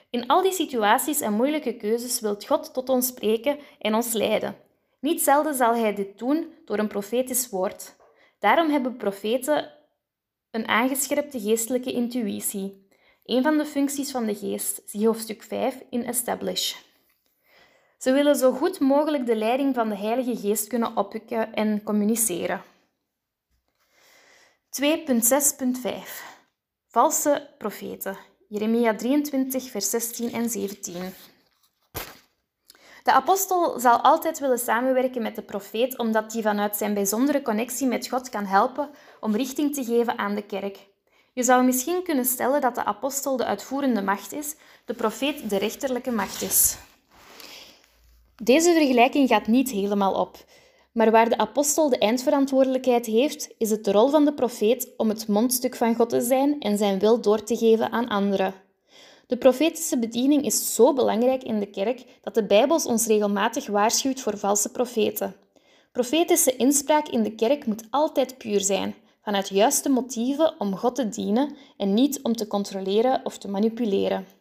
In al die situaties en moeilijke keuzes wilt God tot ons spreken en ons leiden. Niet zelden zal Hij dit doen door een profetisch woord. Daarom hebben profeten een aangescherpte geestelijke intuïtie. Een van de functies van de geest, zie hoofdstuk 5 in Establish. Ze willen zo goed mogelijk de leiding van de Heilige Geest kunnen oppikken en communiceren. 2.6.5 Valse profeten. Jeremia 23, vers 16 en 17. De apostel zal altijd willen samenwerken met de profeet, omdat hij vanuit zijn bijzondere connectie met God kan helpen om richting te geven aan de kerk. Je zou misschien kunnen stellen dat de apostel de uitvoerende macht is, de profeet de rechterlijke macht is. Deze vergelijking gaat niet helemaal op, maar waar de apostel de eindverantwoordelijkheid heeft, is het de rol van de profeet om het mondstuk van God te zijn en zijn wil door te geven aan anderen. De profetische bediening is zo belangrijk in de kerk dat de Bijbel ons regelmatig waarschuwt voor valse profeten. Profetische inspraak in de kerk moet altijd puur zijn, vanuit juiste motieven om God te dienen en niet om te controleren of te manipuleren.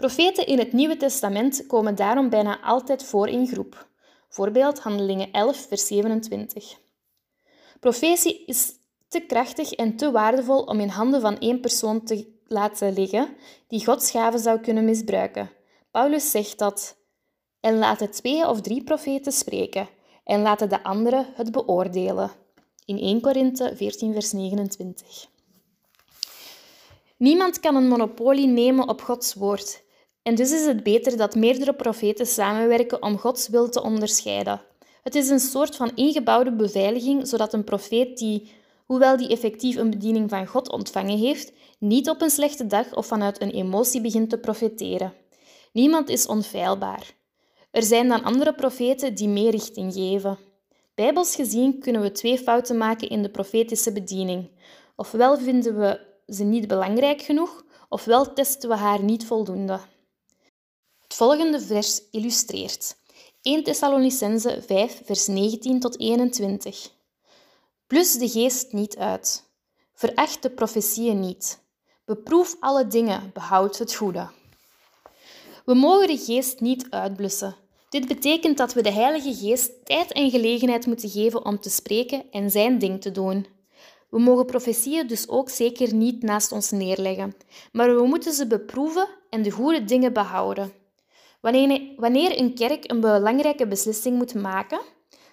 Profeten in het Nieuwe Testament komen daarom bijna altijd voor in groep. Voorbeeld Handelingen 11, vers 27. Profetie is te krachtig en te waardevol om in handen van één persoon te laten liggen die Gods gaven zou kunnen misbruiken. Paulus zegt dat en laten twee of drie profeten spreken en laten de anderen het beoordelen. In 1 Korinthe 14, vers 29. Niemand kan een monopolie nemen op Gods woord. En dus is het beter dat meerdere profeten samenwerken om Gods wil te onderscheiden. Het is een soort van ingebouwde beveiliging, zodat een profeet die, hoewel die effectief een bediening van God ontvangen heeft, niet op een slechte dag of vanuit een emotie begint te profeteren. Niemand is onfeilbaar. Er zijn dan andere profeten die meer richting geven. Bijbels gezien kunnen we twee fouten maken in de profetische bediening. Ofwel vinden we ze niet belangrijk genoeg, ofwel testen we haar niet voldoende. Volgende vers illustreert 1 Thessalonicense 5, vers 19 tot 21. Plus de geest niet uit. Veracht de profetieën niet. Beproef alle dingen, behoud het goede. We mogen de geest niet uitblussen. Dit betekent dat we de Heilige Geest tijd en gelegenheid moeten geven om te spreken en zijn ding te doen. We mogen profetieën dus ook zeker niet naast ons neerleggen, maar we moeten ze beproeven en de goede dingen behouden. Wanneer een kerk een belangrijke beslissing moet maken,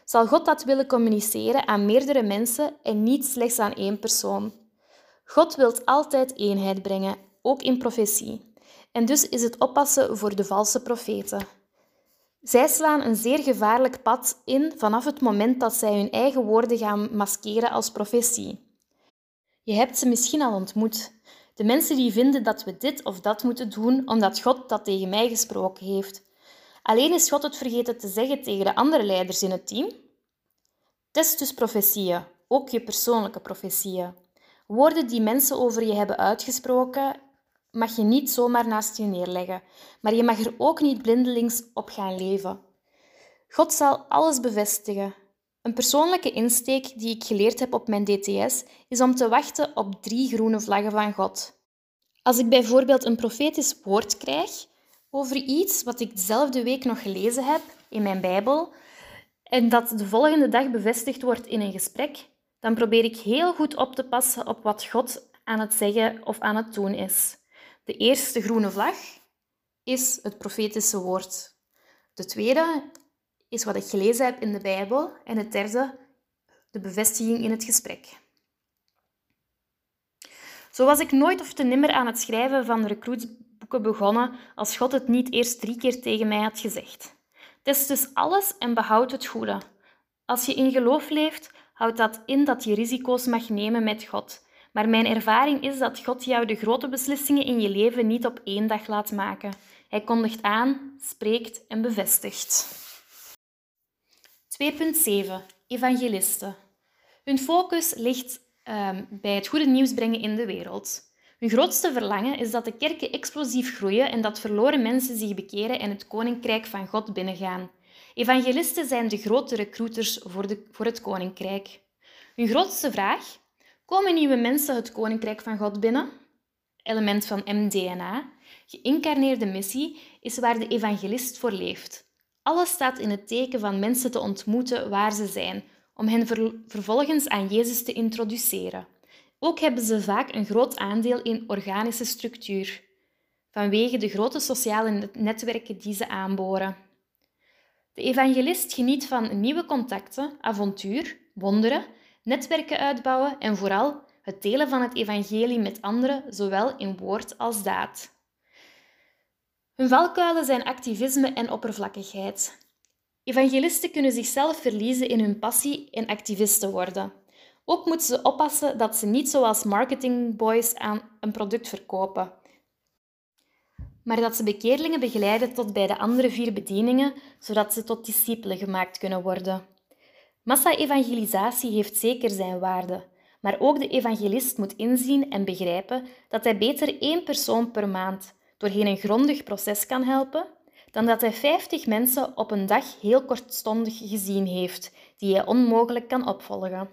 zal God dat willen communiceren aan meerdere mensen en niet slechts aan één persoon. God wil altijd eenheid brengen, ook in profetie. En dus is het oppassen voor de valse profeten. Zij slaan een zeer gevaarlijk pad in vanaf het moment dat zij hun eigen woorden gaan maskeren als profetie. Je hebt ze misschien al ontmoet. De mensen die vinden dat we dit of dat moeten doen omdat God dat tegen mij gesproken heeft. Alleen is God het vergeten te zeggen tegen de andere leiders in het team. Test dus profetieën, ook je persoonlijke profetieën. Woorden die mensen over je hebben uitgesproken, mag je niet zomaar naast je neerleggen, maar je mag er ook niet blindelings op gaan leven. God zal alles bevestigen. Een persoonlijke insteek die ik geleerd heb op mijn DTS is om te wachten op drie groene vlaggen van God. Als ik bijvoorbeeld een profetisch woord krijg over iets wat ik dezelfde week nog gelezen heb in mijn Bijbel en dat de volgende dag bevestigd wordt in een gesprek, dan probeer ik heel goed op te passen op wat God aan het zeggen of aan het doen is. De eerste groene vlag is het profetische woord. De tweede is wat ik gelezen heb in de Bijbel. En het derde, de bevestiging in het gesprek. Zo was ik nooit of te nimmer aan het schrijven van recruitsboeken begonnen als God het niet eerst drie keer tegen mij had gezegd. Test dus alles en behoud het goede. Als je in geloof leeft, houdt dat in dat je risico's mag nemen met God. Maar mijn ervaring is dat God jou de grote beslissingen in je leven niet op één dag laat maken. Hij kondigt aan, spreekt en bevestigt. 2.7 Evangelisten. Hun focus ligt um, bij het goede nieuws brengen in de wereld. Hun grootste verlangen is dat de kerken explosief groeien en dat verloren mensen zich bekeren en het koninkrijk van God binnengaan. Evangelisten zijn de grote recruiters voor, de, voor het koninkrijk. Hun grootste vraag: komen nieuwe mensen het koninkrijk van God binnen? Element van MDNA, geïncarneerde missie, is waar de evangelist voor leeft. Alles staat in het teken van mensen te ontmoeten waar ze zijn, om hen vervolgens aan Jezus te introduceren. Ook hebben ze vaak een groot aandeel in organische structuur, vanwege de grote sociale netwerken die ze aanboren. De evangelist geniet van nieuwe contacten, avontuur, wonderen, netwerken uitbouwen en vooral het delen van het evangelie met anderen, zowel in woord als daad. Hun valkuilen zijn activisme en oppervlakkigheid. Evangelisten kunnen zichzelf verliezen in hun passie en activisten worden. Ook moeten ze oppassen dat ze niet zoals marketingboys aan een product verkopen, maar dat ze bekeerlingen begeleiden tot bij de andere vier bedieningen, zodat ze tot discipelen gemaakt kunnen worden. Massa-evangelisatie heeft zeker zijn waarde, maar ook de evangelist moet inzien en begrijpen dat hij beter één persoon per maand doorheen een grondig proces kan helpen, dan dat hij 50 mensen op een dag heel kortstondig gezien heeft, die hij onmogelijk kan opvolgen.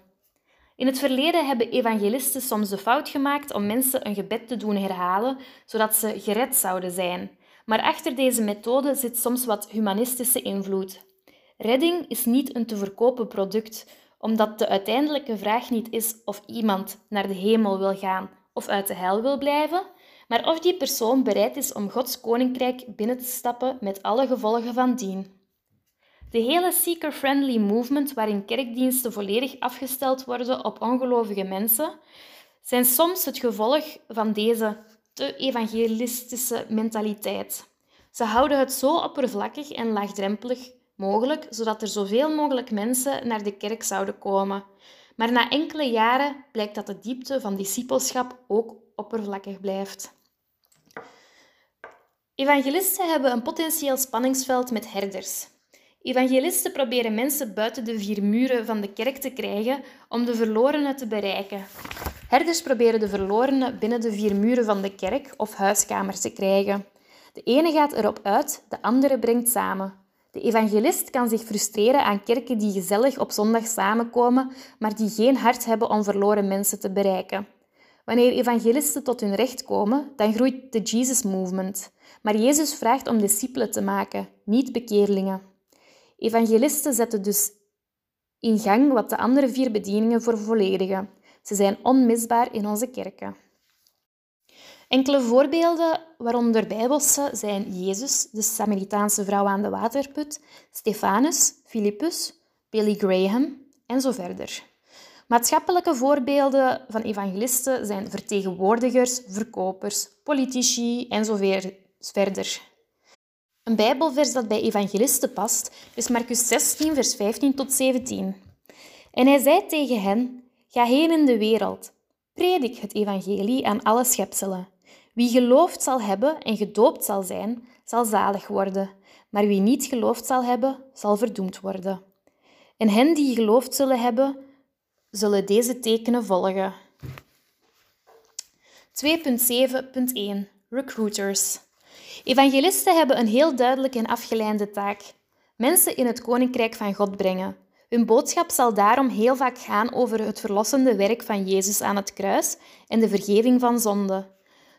In het verleden hebben evangelisten soms de fout gemaakt om mensen een gebed te doen herhalen, zodat ze gered zouden zijn. Maar achter deze methode zit soms wat humanistische invloed. Redding is niet een te verkopen product, omdat de uiteindelijke vraag niet is of iemand naar de hemel wil gaan of uit de hel wil blijven, maar of die persoon bereid is om Gods koninkrijk binnen te stappen met alle gevolgen van dien. De hele seeker-friendly movement, waarin kerkdiensten volledig afgesteld worden op ongelovige mensen, zijn soms het gevolg van deze te evangelistische mentaliteit. Ze houden het zo oppervlakkig en laagdrempelig mogelijk, zodat er zoveel mogelijk mensen naar de kerk zouden komen. Maar na enkele jaren blijkt dat de diepte van discipelschap ook oppervlakkig blijft. Evangelisten hebben een potentieel spanningsveld met herders. Evangelisten proberen mensen buiten de vier muren van de kerk te krijgen om de verlorenen te bereiken. Herders proberen de verlorenen binnen de vier muren van de kerk of huiskamer te krijgen. De ene gaat erop uit, de andere brengt samen. De evangelist kan zich frustreren aan kerken die gezellig op zondag samenkomen, maar die geen hart hebben om verloren mensen te bereiken. Wanneer evangelisten tot hun recht komen, dan groeit de Jesus Movement. Maar Jezus vraagt om discipelen te maken, niet bekeerlingen. Evangelisten zetten dus in gang wat de andere vier bedieningen vervolledigen. Ze zijn onmisbaar in onze kerken. Enkele voorbeelden, waaronder bijbelse, zijn Jezus, de Samaritaanse vrouw aan de waterput, Stefanus, Filippus, Billy Graham en zo verder. Maatschappelijke voorbeelden van evangelisten zijn vertegenwoordigers, verkopers, politici en zo verder. Een Bijbelvers dat bij evangelisten past is Marcus 16, vers 15 tot 17. En hij zei tegen hen: Ga heen in de wereld, predik het evangelie aan alle schepselen. Wie geloofd zal hebben en gedoopt zal zijn, zal zalig worden, maar wie niet geloofd zal hebben, zal verdoemd worden. En hen die geloofd zullen hebben, zullen deze tekenen volgen. 2.7.1 Recruiters Evangelisten hebben een heel duidelijke en afgeleide taak. Mensen in het koninkrijk van God brengen. Hun boodschap zal daarom heel vaak gaan over het verlossende werk van Jezus aan het kruis en de vergeving van zonde.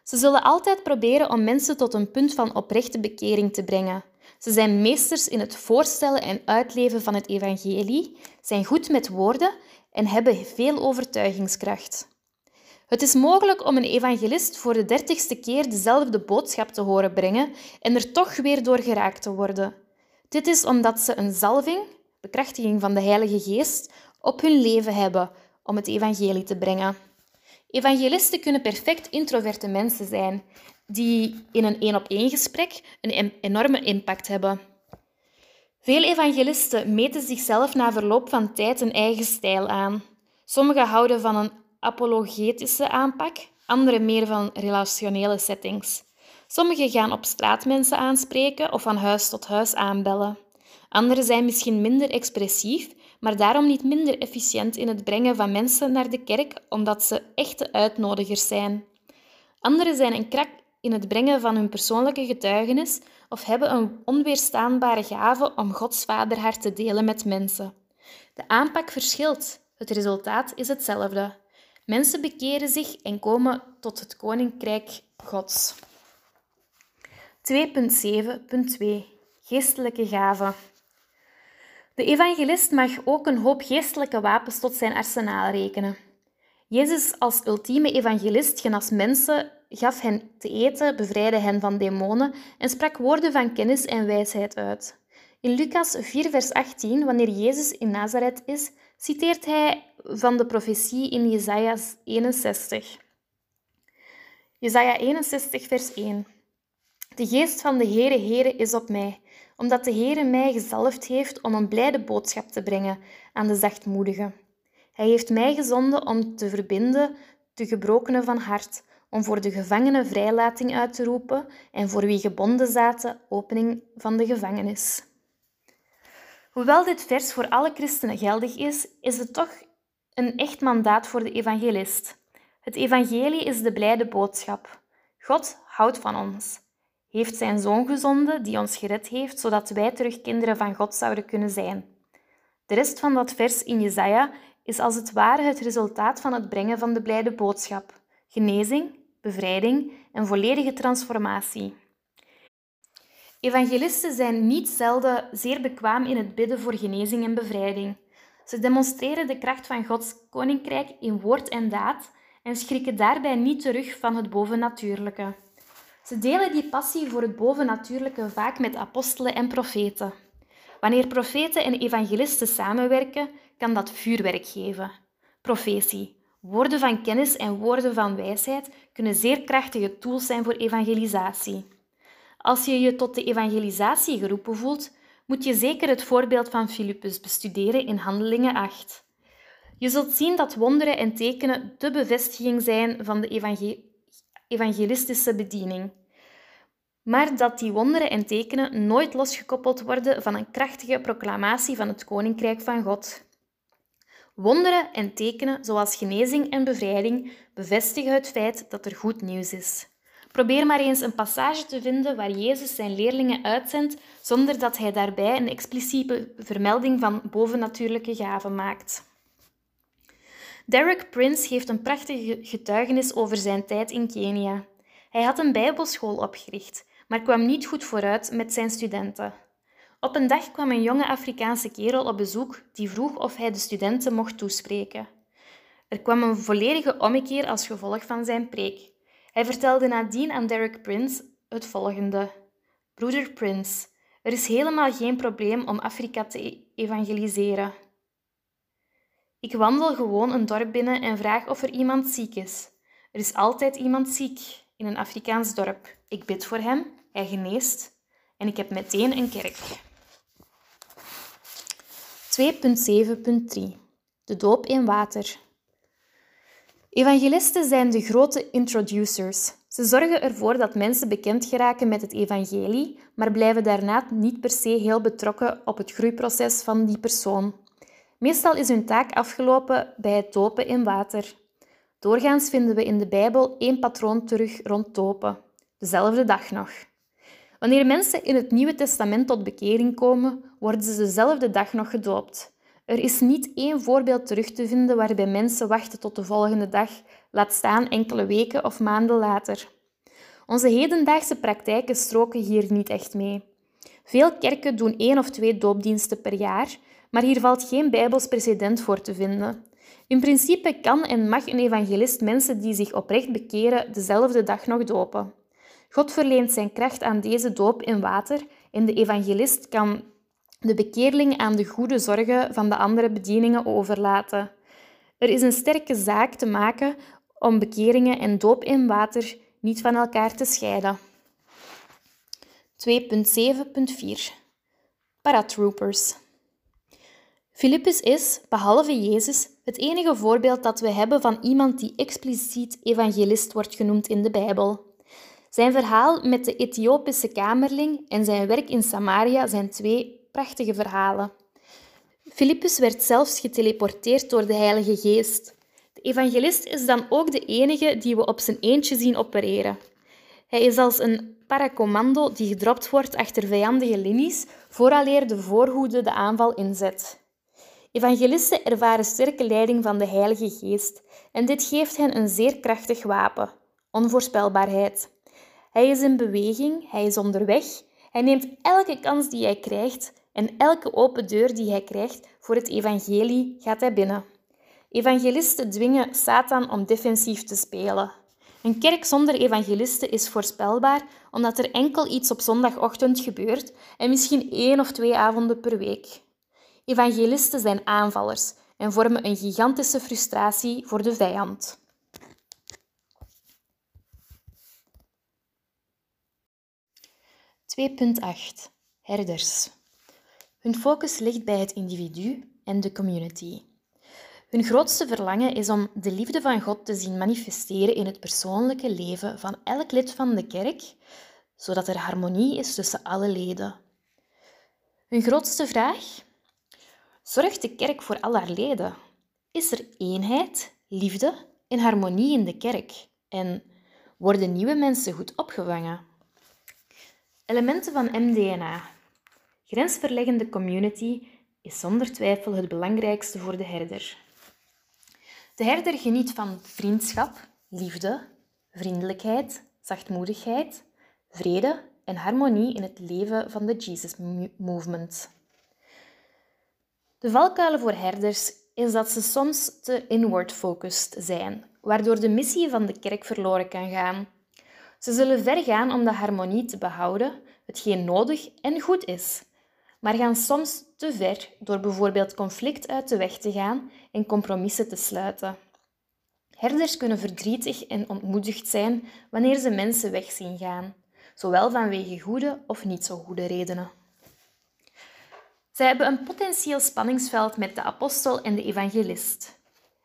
Ze zullen altijd proberen om mensen tot een punt van oprechte bekering te brengen. Ze zijn meesters in het voorstellen en uitleven van het evangelie, zijn goed met woorden en hebben veel overtuigingskracht. Het is mogelijk om een evangelist voor de dertigste keer dezelfde boodschap te horen brengen en er toch weer door geraakt te worden. Dit is omdat ze een zalving, bekrachtiging van de Heilige Geest, op hun leven hebben om het evangelie te brengen. Evangelisten kunnen perfect introverte mensen zijn, die in een één-op-één gesprek een enorme impact hebben. Veel evangelisten meten zichzelf na verloop van tijd een eigen stijl aan. Sommigen houden van een apologetische aanpak, anderen meer van relationele settings. Sommigen gaan op straat mensen aanspreken of van huis tot huis aanbellen. Anderen zijn misschien minder expressief, maar daarom niet minder efficiënt in het brengen van mensen naar de kerk, omdat ze echte uitnodigers zijn. Anderen zijn een krak in het brengen van hun persoonlijke getuigenis of hebben een onweerstaanbare gave om Gods vaderhart te delen met mensen. De aanpak verschilt, het resultaat is hetzelfde. Mensen bekeren zich en komen tot het koninkrijk Gods. 2.7.2 Geestelijke gaven. De evangelist mag ook een hoop geestelijke wapens tot zijn arsenaal rekenen. Jezus als ultieme evangelist genas mensen, gaf hen te eten, bevrijdde hen van demonen en sprak woorden van kennis en wijsheid uit. In Lucas 4, vers 18, wanneer Jezus in Nazareth is, citeert hij van de profetie in Jesaja 61. Jesaja 61, vers 1. De geest van de Heere Heere is op mij, omdat de Heere mij gezalfd heeft om een blijde boodschap te brengen aan de zachtmoedigen. Hij heeft mij gezonden om te verbinden de gebrokenen van hart, om voor de gevangenen vrijlating uit te roepen en voor wie gebonden zaten opening van de gevangenis. Hoewel dit vers voor alle christenen geldig is, is het toch een echt mandaat voor de evangelist. Het evangelie is de blijde boodschap. God houdt van ons, heeft zijn zoon gezonden die ons gered heeft, zodat wij terug kinderen van God zouden kunnen zijn. De rest van dat vers in Jesaja is als het ware het resultaat van het brengen van de blijde boodschap: genezing, bevrijding en volledige transformatie. Evangelisten zijn niet zelden zeer bekwaam in het bidden voor genezing en bevrijding. Ze demonstreren de kracht van Gods koninkrijk in woord en daad en schrikken daarbij niet terug van het bovennatuurlijke. Ze delen die passie voor het bovennatuurlijke vaak met apostelen en profeten. Wanneer profeten en evangelisten samenwerken, kan dat vuurwerk geven. Profetie, woorden van kennis en woorden van wijsheid kunnen zeer krachtige tools zijn voor evangelisatie. Als je je tot de evangelisatie geroepen voelt, moet je zeker het voorbeeld van Filippus bestuderen in Handelingen 8. Je zult zien dat wonderen en tekenen de bevestiging zijn van de evangelistische bediening. Maar dat die wonderen en tekenen nooit losgekoppeld worden van een krachtige proclamatie van het Koninkrijk van God. Wonderen en tekenen, zoals genezing en bevrijding, bevestigen het feit dat er goed nieuws is. Probeer maar eens een passage te vinden waar Jezus zijn leerlingen uitzendt zonder dat hij daarbij een expliciete vermelding van bovennatuurlijke gaven maakt. Derek Prince geeft een prachtige getuigenis over zijn tijd in Kenia. Hij had een bijbelschool opgericht, maar kwam niet goed vooruit met zijn studenten. Op een dag kwam een jonge Afrikaanse kerel op bezoek die vroeg of hij de studenten mocht toespreken. Er kwam een volledige ommekeer als gevolg van zijn preek. Hij vertelde nadien aan Derek Prince het volgende: Broeder Prince, er is helemaal geen probleem om Afrika te evangeliseren. Ik wandel gewoon een dorp binnen en vraag of er iemand ziek is. Er is altijd iemand ziek in een Afrikaans dorp. Ik bid voor hem, hij geneest en ik heb meteen een kerk. 2.7.3 De doop in water. Evangelisten zijn de grote introducers. Ze zorgen ervoor dat mensen bekend geraken met het evangelie, maar blijven daarna niet per se heel betrokken op het groeiproces van die persoon. Meestal is hun taak afgelopen bij het dopen in water. Doorgaans vinden we in de Bijbel één patroon terug rond dopen, dezelfde dag nog. Wanneer mensen in het Nieuwe Testament tot bekering komen, worden ze dezelfde dag nog gedoopt. Er is niet één voorbeeld terug te vinden waarbij mensen wachten tot de volgende dag, laat staan enkele weken of maanden later. Onze hedendaagse praktijken stroken hier niet echt mee. Veel kerken doen één of twee doopdiensten per jaar, maar hier valt geen bijbels precedent voor te vinden. In principe kan en mag een evangelist mensen die zich oprecht bekeren dezelfde dag nog dopen. God verleent zijn kracht aan deze doop in water en de evangelist kan de bekeerling aan de goede zorgen van de andere bedieningen overlaten. Er is een sterke zaak te maken om bekeringen en doop in water niet van elkaar te scheiden. 2.7.4 paratroopers. Filippus is, behalve Jezus, het enige voorbeeld dat we hebben van iemand die expliciet evangelist wordt genoemd in de Bijbel. Zijn verhaal met de Ethiopische kamerling en zijn werk in Samaria zijn twee prachtige verhalen. Filippus werd zelfs geteleporteerd door de Heilige Geest. De evangelist is dan ook de enige die we op zijn eentje zien opereren. Hij is als een paracommando die gedropt wordt achter vijandige linies, vooraleer de voorhoede de aanval inzet. Evangelisten ervaren sterke leiding van de Heilige Geest en dit geeft hen een zeer krachtig wapen: onvoorspelbaarheid. Hij is in beweging, hij is onderweg, hij neemt elke kans die hij krijgt en elke open deur die hij krijgt voor het evangelie gaat hij binnen. Evangelisten dwingen Satan om defensief te spelen. Een kerk zonder evangelisten is voorspelbaar omdat er enkel iets op zondagochtend gebeurt en misschien één of twee avonden per week. Evangelisten zijn aanvallers en vormen een gigantische frustratie voor de vijand. (2.8) Herders. Hun focus ligt bij het individu en de community. Hun grootste verlangen is om de liefde van God te zien manifesteren in het persoonlijke leven van elk lid van de kerk, zodat er harmonie is tussen alle leden. Hun grootste vraag? Zorgt de kerk voor al haar leden? Is er eenheid, liefde en harmonie in de kerk? En worden nieuwe mensen goed opgevangen? Elementen van MDNA. Grensverleggende community is zonder twijfel het belangrijkste voor de herder. De herder geniet van vriendschap, liefde, vriendelijkheid, zachtmoedigheid, vrede en harmonie in het leven van de Jesus Movement. De valkuilen voor herders is dat ze soms te inward-focused zijn, waardoor de missie van de kerk verloren kan gaan. Ze zullen ver gaan om de harmonie te behouden, hetgeen nodig en goed is, maar gaan soms te ver door bijvoorbeeld conflict uit de weg te gaan en compromissen te sluiten. Herders kunnen verdrietig en ontmoedigd zijn wanneer ze mensen weg zien gaan, zowel vanwege goede of niet zo goede redenen. Zij hebben een potentieel spanningsveld met de apostel en de evangelist.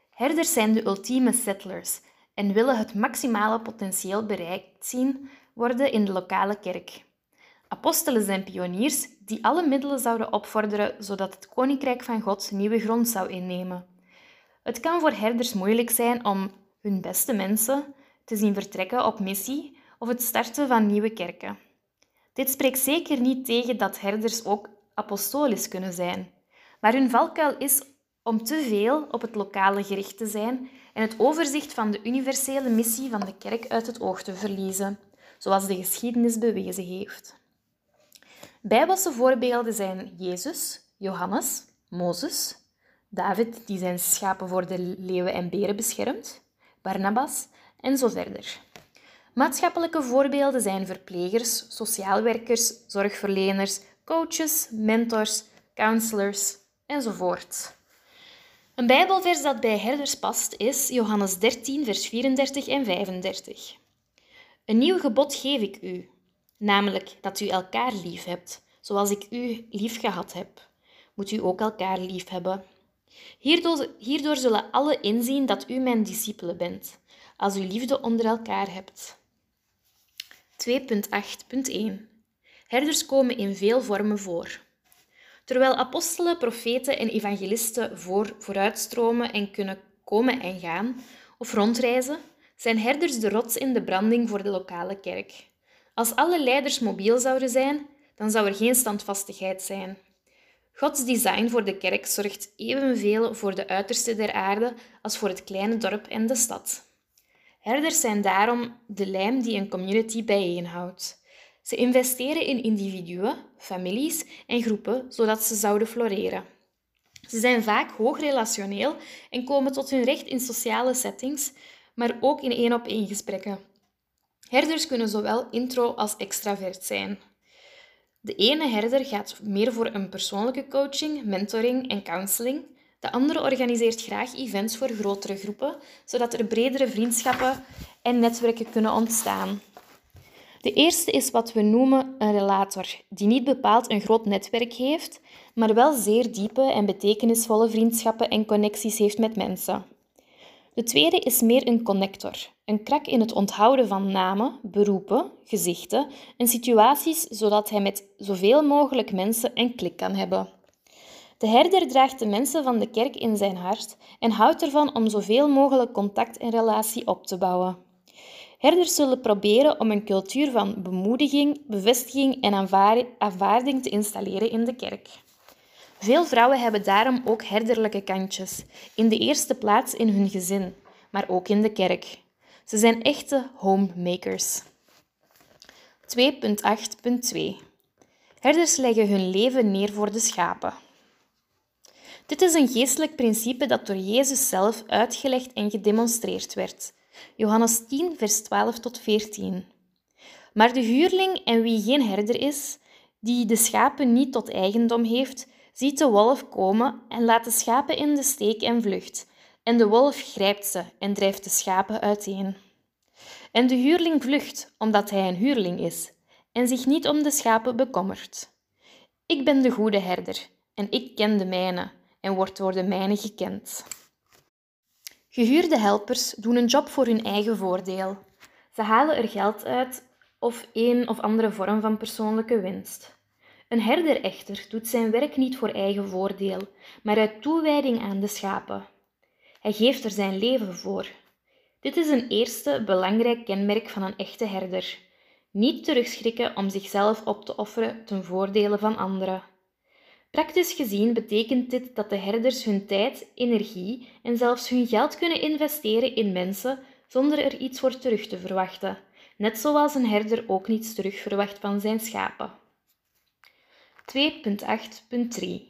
Herders zijn de ultieme settlers en willen het maximale potentieel bereikt zien worden in de lokale kerk. Apostelen zijn pioniers die alle middelen zouden opvorderen zodat het koninkrijk van God nieuwe grond zou innemen. Het kan voor herders moeilijk zijn om hun beste mensen te zien vertrekken op missie of het starten van nieuwe kerken. Dit spreekt zeker niet tegen dat herders ook apostolisch kunnen zijn, maar hun valkuil is om te veel op het lokale gericht te zijn en het overzicht van de universele missie van de kerk uit het oog te verliezen, zoals de geschiedenis bewezen heeft. Bijbelse voorbeelden zijn Jezus, Johannes, Mozes, David die zijn schapen voor de leeuwen en beren beschermt, Barnabas en zo verder. Maatschappelijke voorbeelden zijn verplegers, sociaalwerkers, zorgverleners, coaches, mentors, counselors enzovoort. Een Bijbelvers dat bij herders past is Johannes 13, vers 34 en 35. Een nieuw gebod geef ik u, namelijk dat u elkaar lief hebt, zoals ik u lief gehad heb. Moet u ook elkaar lief hebben. Hierdoor, hierdoor zullen alle inzien dat u mijn discipelen bent, als u liefde onder elkaar hebt. 2.8.1 Herders komen in veel vormen voor. Terwijl apostelen, profeten en evangelisten voor, vooruitstromen en kunnen komen en gaan of rondreizen, zijn herders de rots in de branding voor de lokale kerk. Als alle leiders mobiel zouden zijn, dan zou er geen standvastigheid zijn. Gods design voor de kerk zorgt evenveel voor de uiterste der aarde als voor het kleine dorp en de stad. Herders zijn daarom de lijm die een community bijeenhoudt. Ze investeren in individuen, families en groepen zodat ze zouden floreren. Ze zijn vaak hoogrelationeel en komen tot hun recht in sociale settings, maar ook in één-op-één gesprekken. Herders kunnen zowel intro als extravert zijn. De ene herder gaat meer voor een persoonlijke coaching, mentoring en counseling. De andere organiseert graag events voor grotere groepen, zodat er bredere vriendschappen en netwerken kunnen ontstaan. De eerste is wat we noemen een relator, die niet bepaald een groot netwerk heeft, maar wel zeer diepe en betekenisvolle vriendschappen en connecties heeft met mensen. De tweede is meer een connector, een krak in het onthouden van namen, beroepen, gezichten en situaties, zodat hij met zoveel mogelijk mensen een klik kan hebben. De herder draagt de mensen van de kerk in zijn hart en houdt ervan om zoveel mogelijk contact en relatie op te bouwen. Herders zullen proberen om een cultuur van bemoediging, bevestiging en aanvaarding te installeren in de kerk. Veel vrouwen hebben daarom ook herderlijke kantjes, in de eerste plaats in hun gezin, maar ook in de kerk. Ze zijn echte homemakers. 2.8.2 Herders leggen hun leven neer voor de schapen. Dit is een geestelijk principe dat door Jezus zelf uitgelegd en gedemonstreerd werd. Johannes 10, vers 12 tot 14. Maar de huurling en wie geen herder is, die de schapen niet tot eigendom heeft, ziet de wolf komen en laat de schapen in de steek en vlucht. En de wolf grijpt ze en drijft de schapen uiteen. En de huurling vlucht, omdat hij een huurling is, en zich niet om de schapen bekommert. Ik ben de goede herder, en ik ken de mijne, en word door de mijne gekend. Gehuurde helpers doen een job voor hun eigen voordeel. Ze halen er geld uit of een of andere vorm van persoonlijke winst. Een herder echter doet zijn werk niet voor eigen voordeel, maar uit toewijding aan de schapen. Hij geeft er zijn leven voor. Dit is een eerste belangrijk kenmerk van een echte herder. Niet terugschrikken om zichzelf op te offeren ten voordele van anderen. Praktisch gezien betekent dit dat de herders hun tijd, energie en zelfs hun geld kunnen investeren in mensen zonder er iets voor terug te verwachten, net zoals een herder ook niets terug verwacht van zijn schapen. 2.8.3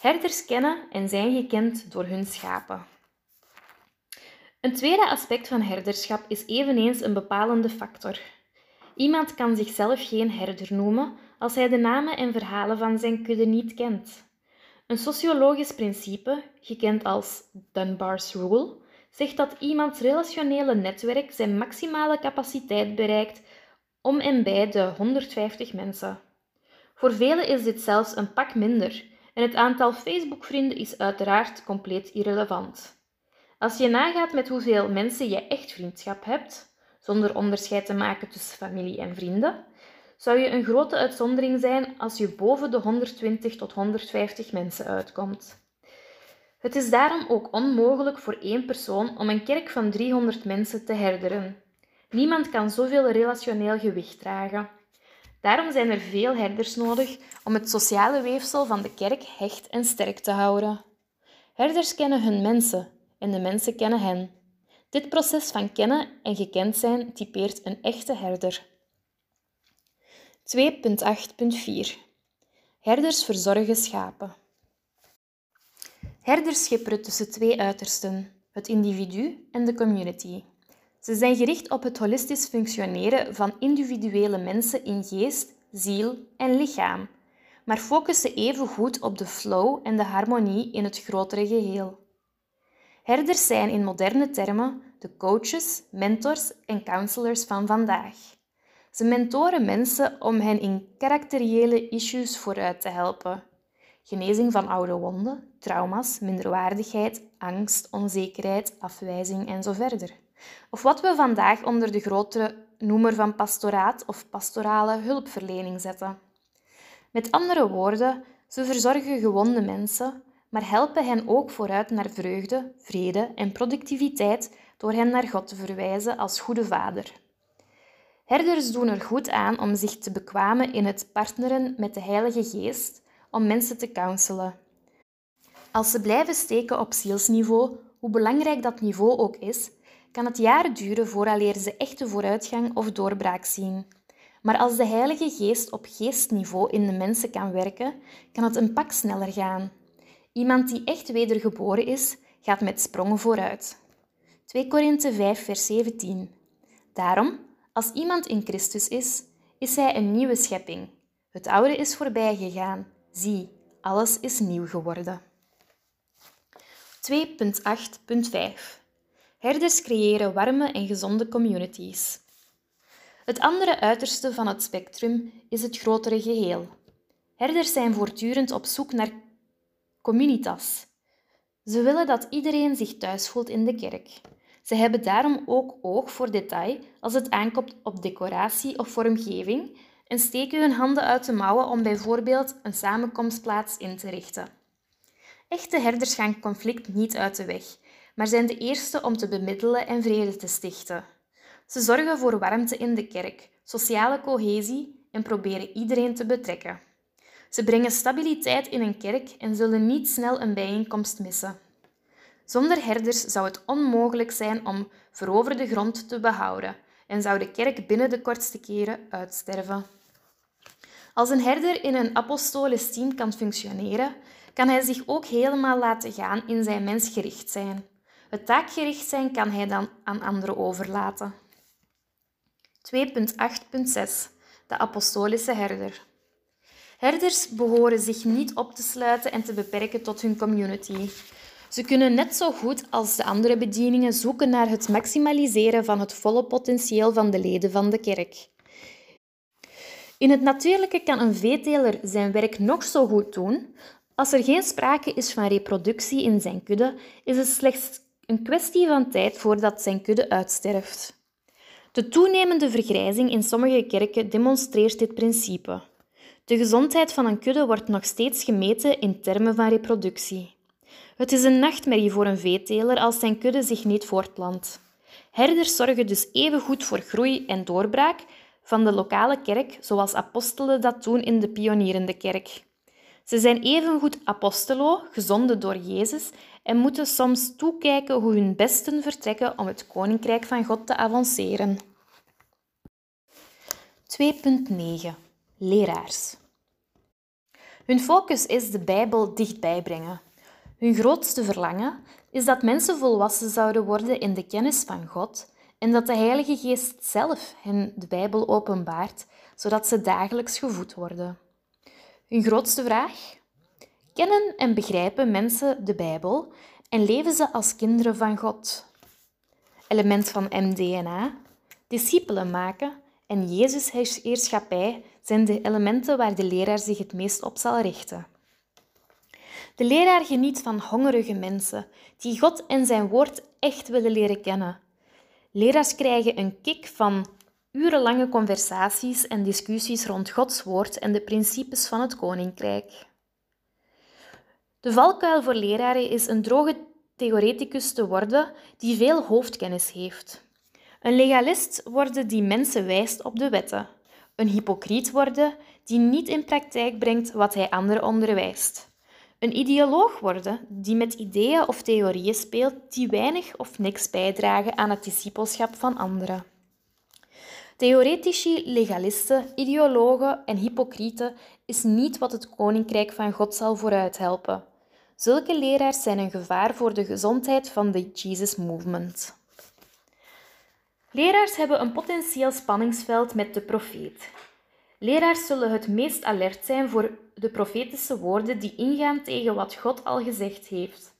Herders kennen en zijn gekend door hun schapen. Een tweede aspect van herderschap is eveneens een bepalende factor. Iemand kan zichzelf geen herder noemen als hij de namen en verhalen van zijn kudde niet kent. Een sociologisch principe, gekend als Dunbar's Rule, zegt dat iemands relationele netwerk zijn maximale capaciteit bereikt om en bij de 150 mensen. Voor velen is dit zelfs een pak minder en het aantal Facebook-vrienden is uiteraard compleet irrelevant. Als je nagaat met hoeveel mensen je echt vriendschap hebt, zonder onderscheid te maken tussen familie en vrienden, zou je een grote uitzondering zijn als je boven de 120 tot 150 mensen uitkomt. Het is daarom ook onmogelijk voor één persoon om een kerk van 300 mensen te herderen. Niemand kan zoveel relationeel gewicht dragen. Daarom zijn er veel herders nodig om het sociale weefsel van de kerk hecht en sterk te houden. Herders kennen hun mensen en de mensen kennen hen. Dit proces van kennen en gekend zijn typeert een echte herder. 2.8.4 Herders verzorgen schapen. Herders schipperen tussen twee uitersten, het individu en de community. Ze zijn gericht op het holistisch functioneren van individuele mensen in geest, ziel en lichaam, maar focussen even goed op de flow en de harmonie in het grotere geheel. Herders zijn in moderne termen de coaches, mentors en counselors van vandaag. Ze mentoren mensen om hen in karakteriële issues vooruit te helpen. Genezing van oude wonden, trauma's, minderwaardigheid, angst, onzekerheid, afwijzing en zo verder. Of wat we vandaag onder de grotere noemer van pastoraat of pastorale hulpverlening zetten. Met andere woorden, ze verzorgen gewonde mensen, maar helpen hen ook vooruit naar vreugde, vrede en productiviteit door hen naar God te verwijzen als goede vader. Herders doen er goed aan om zich te bekwamen in het partneren met de Heilige Geest om mensen te counselen. Als ze blijven steken op zielsniveau, hoe belangrijk dat niveau ook is, kan het jaren duren vooraleer ze echte vooruitgang of doorbraak zien. Maar als de Heilige Geest op geestniveau in de mensen kan werken, kan het een pak sneller gaan. Iemand die echt wedergeboren is, gaat met sprongen vooruit. 2 Korinthe 5, vers 17. Daarom, als iemand in Christus is, is hij een nieuwe schepping. Het oude is voorbij gegaan. Zie, alles is nieuw geworden. 2.8.5 Herders creëren warme en gezonde communities. Het andere uiterste van het spectrum is het grotere geheel. Herders zijn voortdurend op zoek naar communitas. Ze willen dat iedereen zich thuis voelt in de kerk. Ze hebben daarom ook oog voor detail als het aankomt op decoratie of vormgeving en steken hun handen uit de mouwen om bijvoorbeeld een samenkomstplaats in te richten. Echte herders gaan conflict niet uit de weg, maar zijn de eerste om te bemiddelen en vrede te stichten. Ze zorgen voor warmte in de kerk, sociale cohesie en proberen iedereen te betrekken. Ze brengen stabiliteit in een kerk en zullen niet snel een bijeenkomst missen. Zonder herders zou het onmogelijk zijn om veroverde grond te behouden en zou de kerk binnen de kortste keren uitsterven. Als een herder in een apostolisch team kan functioneren, kan hij zich ook helemaal laten gaan in zijn mensgericht zijn. Het taakgericht zijn kan hij dan aan anderen overlaten. 2.8.6 De apostolische herder. Herders behoren zich niet op te sluiten en te beperken tot hun community. Ze kunnen net zo goed als de andere bedieningen zoeken naar het maximaliseren van het volle potentieel van de leden van de kerk. In het natuurlijke kan een veeteler zijn werk nog zo goed doen. Als er geen sprake is van reproductie in zijn kudde, is het slechts een kwestie van tijd voordat zijn kudde uitsterft. De toenemende vergrijzing in sommige kerken demonstreert dit principe. De gezondheid van een kudde wordt nog steeds gemeten in termen van reproductie. Het is een nachtmerrie voor een veeteler als zijn kudde zich niet voortplant. Herders zorgen dus even goed voor groei en doorbraak van de lokale kerk, zoals apostelen dat doen in de pionierende kerk. Ze zijn evengoed apostelo, gezonden door Jezus, en moeten soms toekijken hoe hun besten vertrekken om het koninkrijk van God te avanceren. 2.9 Leraars Hun focus is de Bijbel dichtbij brengen. Hun grootste verlangen is dat mensen volwassen zouden worden in de kennis van God en dat de Heilige Geest zelf hen de Bijbel openbaart, zodat ze dagelijks gevoed worden. Hun grootste vraag? Kennen en begrijpen mensen de Bijbel en leven ze als kinderen van God? Element van MDNA, discipelen maken en Jezus' heerschappij zijn de elementen waar de leraar zich het meest op zal richten. De leraar geniet van hongerige mensen die God en zijn woord echt willen leren kennen. Leraars krijgen een kick van urenlange conversaties en discussies rond Gods woord en de principes van het koninkrijk. De valkuil voor leraren is een droge theoreticus te worden die veel hoofdkennis heeft. Een legalist worden die mensen wijst op de wetten. Een hypocriet worden die niet in praktijk brengt wat hij anderen onderwijst. Een ideoloog worden die met ideeën of theorieën speelt die weinig of niks bijdragen aan het discipelschap van anderen. Theoretici, legalisten, ideologen en hypocrieten is niet wat het koninkrijk van God zal vooruit helpen. Zulke leraars zijn een gevaar voor de gezondheid van de Jesus Movement. Leraars hebben een potentieel spanningsveld met de profeet. Leraars zullen het meest alert zijn voor de profetische woorden die ingaan tegen wat God al gezegd heeft.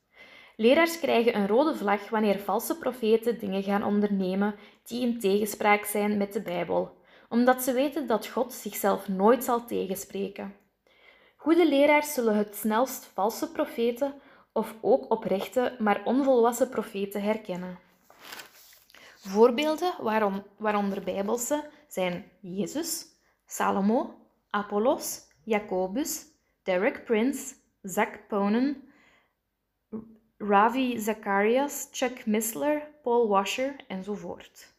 Leraars krijgen een rode vlag wanneer valse profeten dingen gaan ondernemen die in tegenspraak zijn met de Bijbel, omdat ze weten dat God zichzelf nooit zal tegenspreken. Goede leraars zullen het snelst valse profeten of ook oprechte, maar onvolwassen profeten herkennen. Voorbeelden waaronder Bijbelse zijn Jezus, Salomo, Apollos, Jacobus, Derek Prince, Zach Ponen, Ravi Zacharias, Chuck Missler, Paul Washer enzovoort.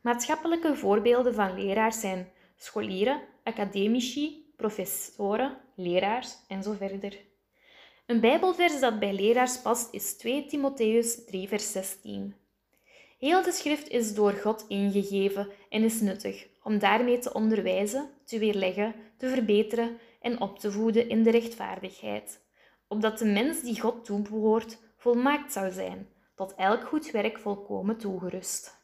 Maatschappelijke voorbeelden van leraars zijn scholieren, academici, professoren, leraars en zo verder. Een Bijbelvers dat bij leraars past is 2 Timotheus 3 vers 16. Heel de schrift is door God ingegeven en is nuttig om daarmee te onderwijzen, te weerleggen, te verbeteren en op te voeden in de rechtvaardigheid, opdat de mens die God toebehoort volmaakt zou zijn, tot elk goed werk volkomen toegerust.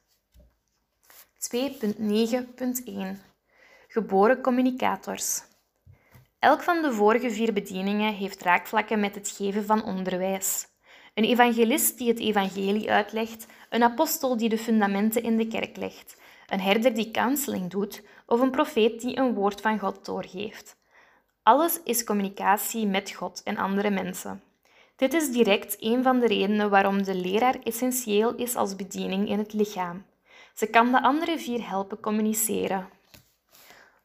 2.9.1 Geboren communicators. Elk van de vorige vier bedieningen heeft raakvlakken met het geven van onderwijs. Een evangelist die het evangelie uitlegt, een apostel die de fundamenten in de kerk legt, een herder die counseling doet of een profeet die een woord van God doorgeeft. Alles is communicatie met God en andere mensen. Dit is direct een van de redenen waarom de leraar essentieel is als bediening in het lichaam. Ze kan de andere vier helpen communiceren.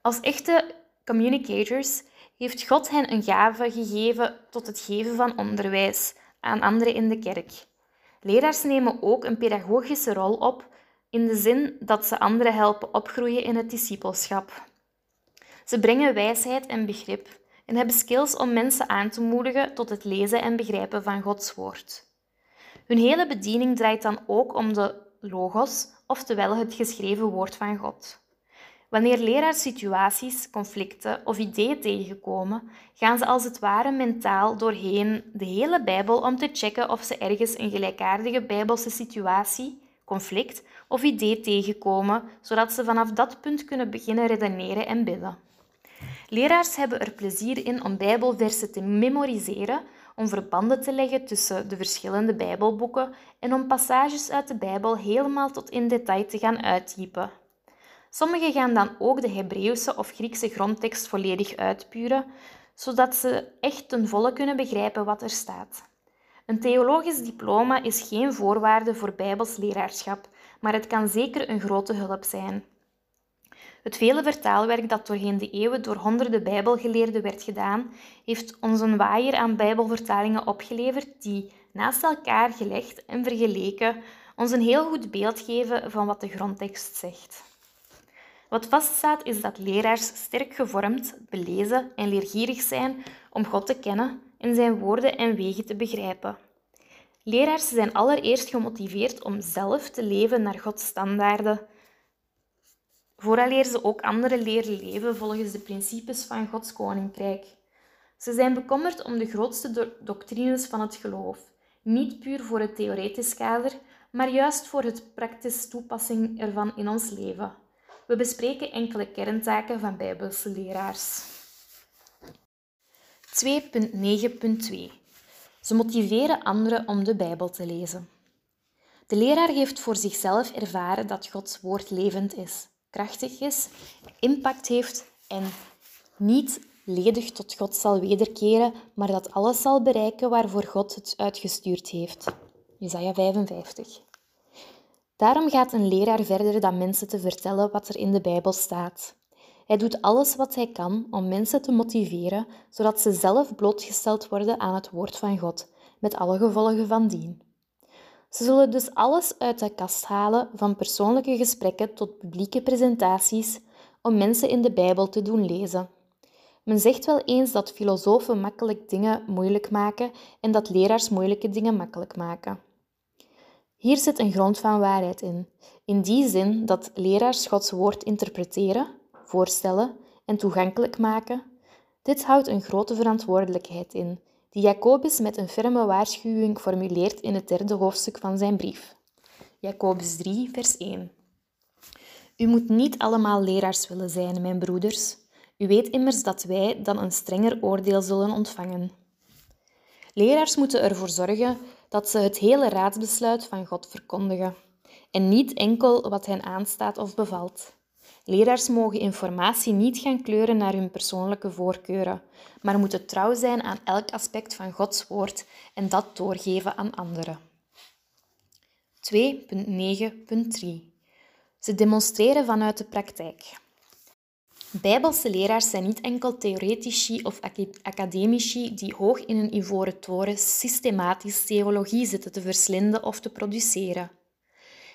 Als echte communicators heeft God hen een gave gegeven tot het geven van onderwijs aan anderen in de kerk. Leraars nemen ook een pedagogische rol op in de zin dat ze anderen helpen opgroeien in het discipelschap. Ze brengen wijsheid en begrip en hebben skills om mensen aan te moedigen tot het lezen en begrijpen van Gods woord. Hun hele bediening draait dan ook om de logos, oftewel het geschreven woord van God. Wanneer leraars situaties, conflicten of ideeën tegenkomen, gaan ze als het ware mentaal doorheen de hele Bijbel om te checken of ze ergens een gelijkaardige Bijbelse situatie, conflict of idee tegenkomen, zodat ze vanaf dat punt kunnen beginnen redeneren en bidden. Leraars hebben er plezier in om Bijbelversen te memoriseren, om verbanden te leggen tussen de verschillende Bijbelboeken en om passages uit de Bijbel helemaal tot in detail te gaan uittypen. Sommigen gaan dan ook de Hebreeuwse of Griekse grondtekst volledig uitpuren, zodat ze echt ten volle kunnen begrijpen wat er staat. Een theologisch diploma is geen voorwaarde voor Bijbels leraarschap, maar het kan zeker een grote hulp zijn. Het vele vertaalwerk dat doorheen de eeuwen door honderden Bijbelgeleerden werd gedaan, heeft ons een waaier aan Bijbelvertalingen opgeleverd die, naast elkaar gelegd en vergeleken, ons een heel goed beeld geven van wat de grondtekst zegt. Wat vaststaat is dat leraars sterk gevormd, belezen en leergierig zijn om God te kennen en zijn woorden en wegen te begrijpen. Leraars zijn allereerst gemotiveerd om zelf te leven naar Gods standaarden, vooraleer ze ook anderen leren leven volgens de principes van Gods koninkrijk. Ze zijn bekommerd om de grootste do doctrines van het geloof, niet puur voor het theoretisch kader, maar juist voor het praktische toepassing ervan in ons leven. We bespreken enkele kerntaken van Bijbelse leraars. 2.9.2 Ze motiveren anderen om de Bijbel te lezen. De leraar heeft voor zichzelf ervaren dat Gods woord levend is, krachtig is, impact heeft en niet ledig tot God zal wederkeren, maar dat alles zal bereiken waarvoor God het uitgestuurd heeft. Jesaja 55. Daarom gaat een leraar verder dan mensen te vertellen wat er in de Bijbel staat. Hij doet alles wat hij kan om mensen te motiveren, zodat ze zelf blootgesteld worden aan het woord van God, met alle gevolgen van dien. Ze zullen dus alles uit de kast halen, van persoonlijke gesprekken tot publieke presentaties, om mensen in de Bijbel te doen lezen. Men zegt wel eens dat filosofen makkelijk dingen moeilijk maken en dat leraars moeilijke dingen makkelijk maken. Hier zit een grond van waarheid in, in die zin dat leraars Gods woord interpreteren, voorstellen en toegankelijk maken. Dit houdt een grote verantwoordelijkheid in, die Jacobus met een ferme waarschuwing formuleert in het derde hoofdstuk van zijn brief. Jacobus 3, vers 1. U moet niet allemaal leraars willen zijn, mijn broeders. U weet immers dat wij dan een strenger oordeel zullen ontvangen. Leraars moeten ervoor zorgen dat ze het hele raadsbesluit van God verkondigen en niet enkel wat hen aanstaat of bevalt. Leraars mogen informatie niet gaan kleuren naar hun persoonlijke voorkeuren, maar moeten trouw zijn aan elk aspect van Gods woord en dat doorgeven aan anderen. 2.9.3 Ze demonstreren vanuit de praktijk. Bijbelse leraars zijn niet enkel theoretici of academici die hoog in een ivoren toren systematisch theologie zitten te verslinden of te produceren.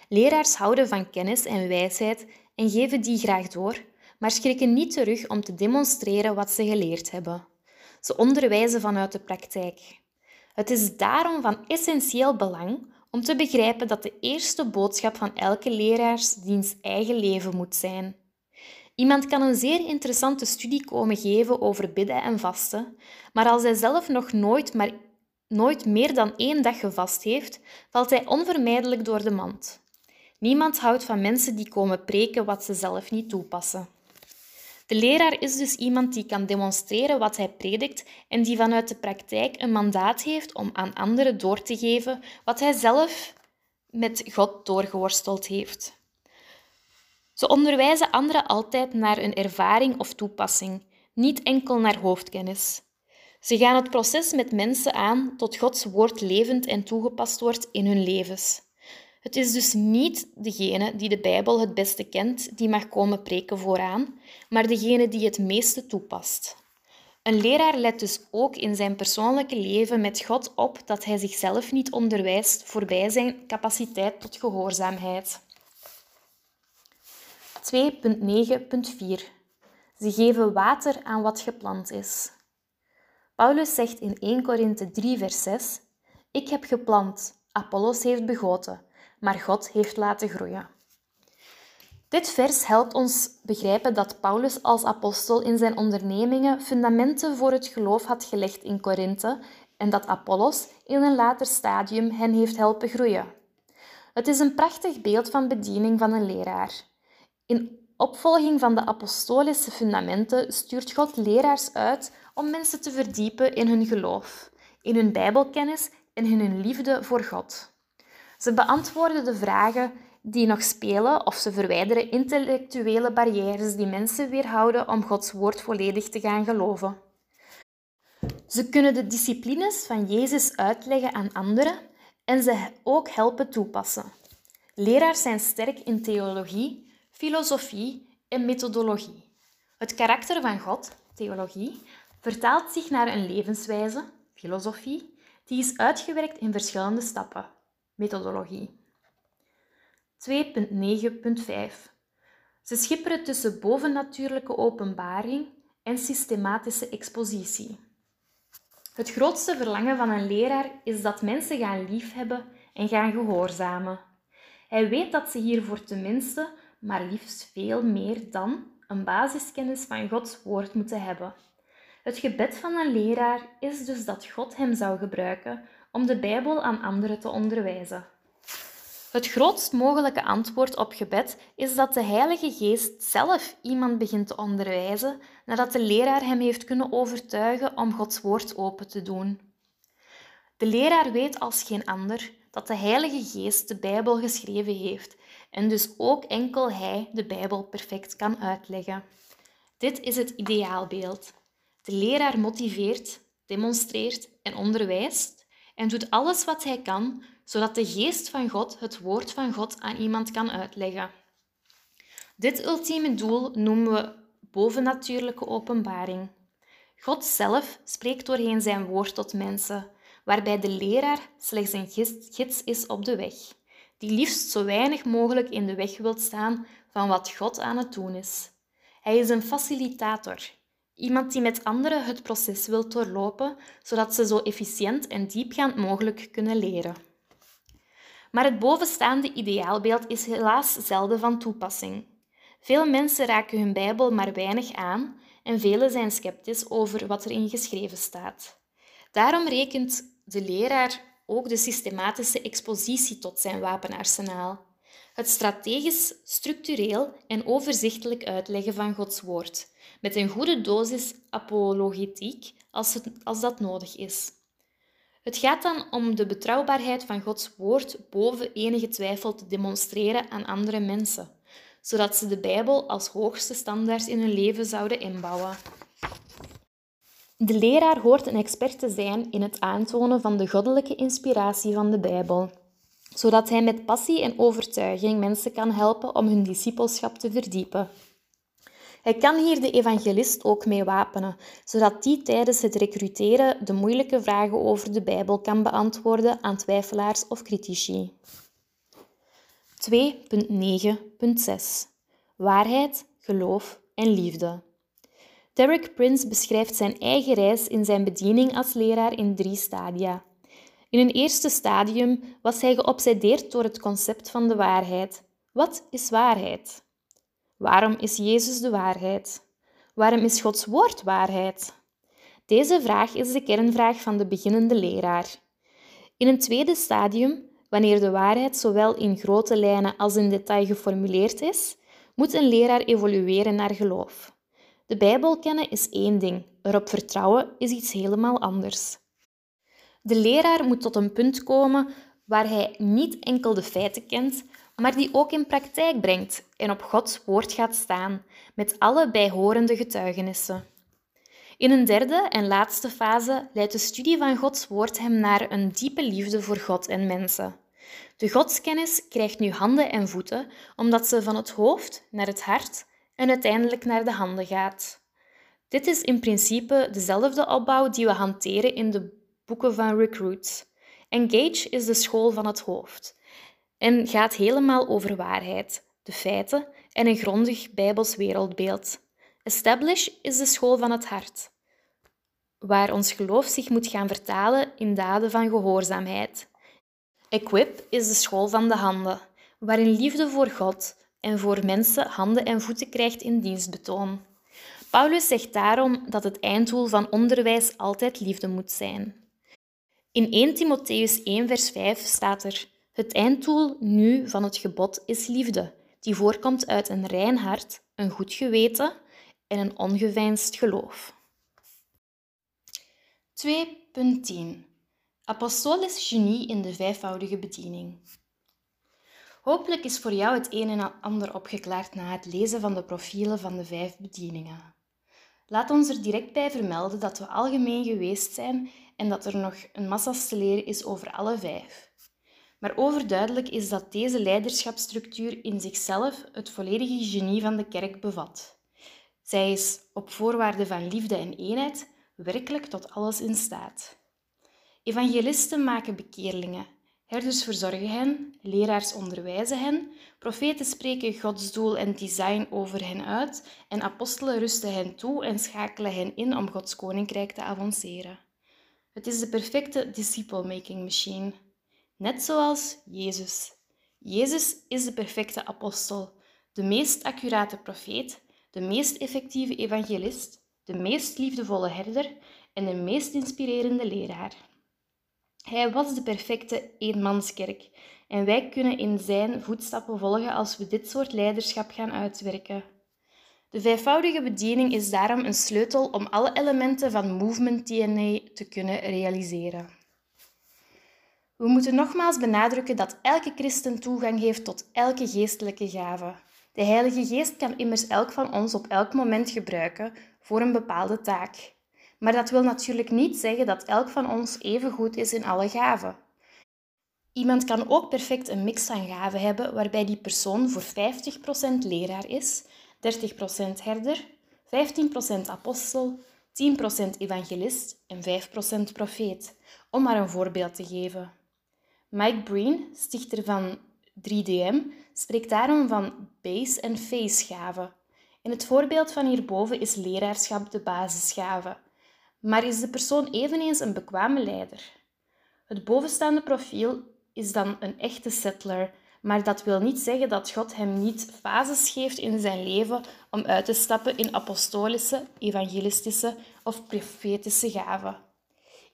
Leraars houden van kennis en wijsheid en geven die graag door, maar schrikken niet terug om te demonstreren wat ze geleerd hebben. Ze onderwijzen vanuit de praktijk. Het is daarom van essentieel belang om te begrijpen dat de eerste boodschap van elke leraar diens eigen leven moet zijn. Iemand kan een zeer interessante studie komen geven over bidden en vasten, maar als hij zelf nog nooit, maar nooit meer dan één dag gevast heeft, valt hij onvermijdelijk door de mand. Niemand houdt van mensen die komen preken wat ze zelf niet toepassen. De leraar is dus iemand die kan demonstreren wat hij predikt en die vanuit de praktijk een mandaat heeft om aan anderen door te geven wat hij zelf met God doorgeworsteld heeft. Ze onderwijzen anderen altijd naar een ervaring of toepassing, niet enkel naar hoofdkennis. Ze gaan het proces met mensen aan tot Gods woord levend en toegepast wordt in hun levens. Het is dus niet degene die de Bijbel het beste kent die mag komen preken vooraan, maar degene die het meeste toepast. Een leraar let dus ook in zijn persoonlijke leven met God op dat hij zichzelf niet onderwijst voorbij zijn capaciteit tot gehoorzaamheid. 2.9.4 Ze geven water aan wat geplant is. Paulus zegt in 1 Korinthe 3, vers 6: Ik heb geplant, Apollos heeft begoten, maar God heeft laten groeien. Dit vers helpt ons begrijpen dat Paulus als apostel in zijn ondernemingen fundamenten voor het geloof had gelegd in Korinthe en dat Apollos in een later stadium hen heeft helpen groeien. Het is een prachtig beeld van bediening van een leraar. In opvolging van de apostolische fundamenten stuurt God leraars uit om mensen te verdiepen in hun geloof, in hun Bijbelkennis en in hun liefde voor God. Ze beantwoorden de vragen die nog spelen of ze verwijderen intellectuele barrières die mensen weerhouden om Gods woord volledig te gaan geloven. Ze kunnen de disciplines van Jezus uitleggen aan anderen en ze ook helpen toepassen. Leraars zijn sterk in theologie, filosofie en methodologie. Het karakter van God, theologie, vertaalt zich naar een levenswijze, filosofie, die is uitgewerkt in verschillende stappen, methodologie. 2.9.5 Ze schipperen tussen bovennatuurlijke openbaring en systematische expositie. Het grootste verlangen van een leraar is dat mensen gaan liefhebben en gaan gehoorzamen. Hij weet dat ze hiervoor tenminste, maar liefst veel meer dan, een basiskennis van Gods woord moeten hebben. Het gebed van een leraar is dus dat God hem zou gebruiken om de Bijbel aan anderen te onderwijzen. Het grootst mogelijke antwoord op gebed is dat de Heilige Geest zelf iemand begint te onderwijzen nadat de leraar hem heeft kunnen overtuigen om Gods woord open te doen. De leraar weet als geen ander dat de Heilige Geest de Bijbel geschreven heeft en dus ook enkel hij de Bijbel perfect kan uitleggen. Dit is het ideaalbeeld. De leraar motiveert, demonstreert en onderwijst en doet alles wat hij kan zodat de geest van God het woord van God aan iemand kan uitleggen. Dit ultieme doel noemen we bovennatuurlijke openbaring. God zelf spreekt doorheen zijn woord tot mensen, waarbij de leraar slechts een gids is op de weg, die liefst zo weinig mogelijk in de weg wilt staan van wat God aan het doen is. Hij is een facilitator, iemand die met anderen het proces wil doorlopen, zodat ze zo efficiënt en diepgaand mogelijk kunnen leren. Maar het bovenstaande ideaalbeeld is helaas zelden van toepassing. Veel mensen raken hun Bijbel maar weinig aan en velen zijn sceptisch over wat erin geschreven staat. Daarom rekent de leraar ook de systematische expositie tot zijn wapenarsenaal. Het strategisch, structureel en overzichtelijk uitleggen van Gods woord, met een goede dosis apologetiek als, als dat nodig is. Het gaat dan om de betrouwbaarheid van Gods woord boven enige twijfel te demonstreren aan andere mensen, zodat ze de Bijbel als hoogste standaard in hun leven zouden inbouwen. De leraar hoort een expert te zijn in het aantonen van de goddelijke inspiratie van de Bijbel, zodat hij met passie en overtuiging mensen kan helpen om hun discipelschap te verdiepen. Hij kan hier de evangelist ook mee wapenen, zodat die tijdens het recruteren de moeilijke vragen over de Bijbel kan beantwoorden aan twijfelaars of critici. 2.9.6 Waarheid, geloof en liefde. Derek Prince beschrijft zijn eigen reis in zijn bediening als leraar in drie stadia. In een eerste stadium was hij geobsedeerd door het concept van de waarheid. Wat is waarheid? Waarom is Jezus de waarheid? Waarom is Gods woord waarheid? Deze vraag is de kernvraag van de beginnende leraar. In een tweede stadium, wanneer de waarheid zowel in grote lijnen als in detail geformuleerd is, moet een leraar evolueren naar geloof. De Bijbel kennen is één ding, erop vertrouwen is iets helemaal anders. De leraar moet tot een punt komen waar hij niet enkel de feiten kent, maar die ook in praktijk brengt en op Gods woord gaat staan, met alle bijhorende getuigenissen. In een derde en laatste fase leidt de studie van Gods woord hem naar een diepe liefde voor God en mensen. De godskennis krijgt nu handen en voeten, omdat ze van het hoofd naar het hart en uiteindelijk naar de handen gaat. Dit is in principe dezelfde opbouw die we hanteren in de boeken van Recruits. Engage is de school van het hoofd en gaat helemaal over waarheid, de feiten en een grondig bijbels wereldbeeld. Establish is de school van het hart, waar ons geloof zich moet gaan vertalen in daden van gehoorzaamheid. Equip is de school van de handen, waarin liefde voor God en voor mensen handen en voeten krijgt in dienstbetoon. Paulus zegt daarom dat het einddoel van onderwijs altijd liefde moet zijn. In 1 Timotheus 1 vers 5 staat er: Het einddoel nu van het gebod is liefde, die voorkomt uit een rein hart, een goed geweten en een ongeveinsd geloof. 2.10 Apostolisch genie in de vijfvoudige bediening. Hopelijk is voor jou het een en ander opgeklaard na het lezen van de profielen van de vijf bedieningen. Laat ons er direct bij vermelden dat we algemeen geweest zijn en dat er nog een massa te leren is over alle vijf. Maar overduidelijk is dat deze leiderschapsstructuur in zichzelf het volledige genie van de kerk bevat. Zij is op voorwaarde van liefde en eenheid werkelijk tot alles in staat. Evangelisten maken bekeerlingen, herders verzorgen hen, leraars onderwijzen hen, profeten spreken Gods doel en design over hen uit en apostelen rusten hen toe en schakelen hen in om Gods koninkrijk te avanceren. Het is de perfecte disciple-making machine, net zoals Jezus. Jezus is de perfecte apostel, de meest accurate profeet, de meest effectieve evangelist, de meest liefdevolle herder en de meest inspirerende leraar. Hij was de perfecte eenmanskerk en wij kunnen in zijn voetstappen volgen als we dit soort leiderschap gaan uitwerken. De vijfvoudige bediening is daarom een sleutel om alle elementen van Movement DNA te kunnen realiseren. We moeten nogmaals benadrukken dat elke christen toegang heeft tot elke geestelijke gave. De Heilige Geest kan immers elk van ons op elk moment gebruiken voor een bepaalde taak. Maar dat wil natuurlijk niet zeggen dat elk van ons even goed is in alle gaven. Iemand kan ook perfect een mix van gaven hebben waarbij die persoon voor 50% leraar is 30% herder, 15% apostel, 10% evangelist en 5% profeet, om maar een voorbeeld te geven. Mike Breen, stichter van 3DM, spreekt daarom van base- en face-gaven. In het voorbeeld van hierboven is leraarschap de basisgave, maar is de persoon eveneens een bekwame leider. Het bovenstaande profiel is dan een echte settler, maar dat wil niet zeggen dat God hem niet fases geeft in zijn leven om uit te stappen in apostolische, evangelistische of profetische gaven.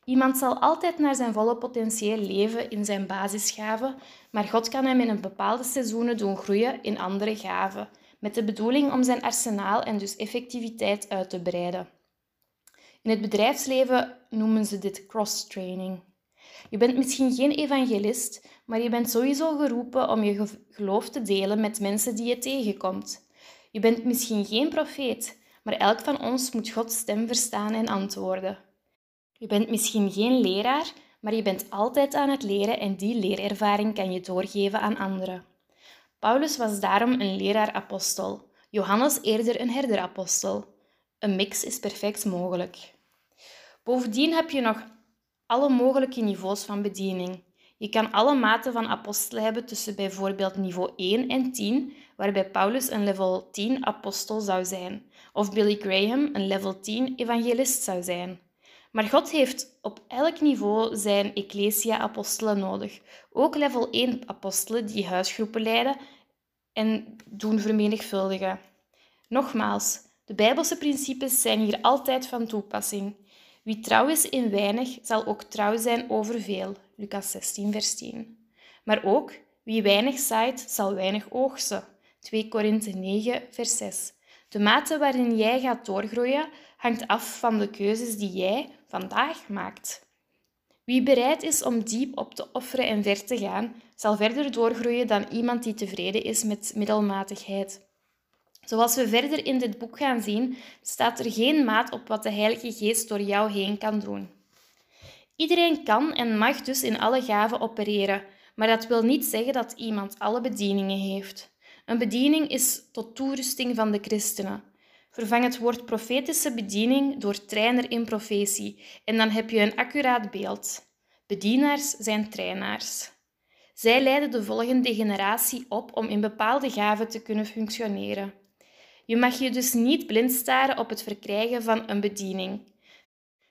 Iemand zal altijd naar zijn volle potentieel leven in zijn basisgaven, maar God kan hem in een bepaalde seizoenen doen groeien in andere gaven, met de bedoeling om zijn arsenaal en dus effectiviteit uit te breiden. In het bedrijfsleven noemen ze dit cross-training. Je bent misschien geen evangelist, maar je bent sowieso geroepen om je geloof te delen met mensen die je tegenkomt. Je bent misschien geen profeet, maar elk van ons moet Gods stem verstaan en antwoorden. Je bent misschien geen leraar, maar je bent altijd aan het leren en die leerervaring kan je doorgeven aan anderen. Paulus was daarom een leraar-apostel, Johannes eerder een herder-apostel. Een mix is perfect mogelijk. Bovendien heb je nog alle mogelijke niveaus van bediening. Je kan alle maten van apostelen hebben tussen bijvoorbeeld niveau 1 en 10, waarbij Paulus een level 10 apostel zou zijn, of Billy Graham een level 10 evangelist zou zijn. Maar God heeft op elk niveau zijn ecclesia-apostelen nodig. Ook level 1 apostelen die huisgroepen leiden en doen vermenigvuldigen. Nogmaals, de Bijbelse principes zijn hier altijd van toepassing. Wie trouw is in weinig, zal ook trouw zijn over veel. Lucas 16, vers 10. Maar ook, wie weinig zaait, zal weinig oogsten. 2 Korinthe 9, vers 6. De mate waarin jij gaat doorgroeien hangt af van de keuzes die jij vandaag maakt. Wie bereid is om diep op te offeren en ver te gaan, zal verder doorgroeien dan iemand die tevreden is met middelmatigheid. Zoals we verder in dit boek gaan zien, staat er geen maat op wat de Heilige Geest door jou heen kan doen. Iedereen kan en mag dus in alle gaven opereren, maar dat wil niet zeggen dat iemand alle bedieningen heeft. Een bediening is tot toerusting van de christenen. Vervang het woord profetische bediening door trainer in profetie en dan heb je een accuraat beeld. Bedienaars zijn trainaars. Zij leiden de volgende generatie op om in bepaalde gaven te kunnen functioneren. Je mag je dus niet blind staren op het verkrijgen van een bediening.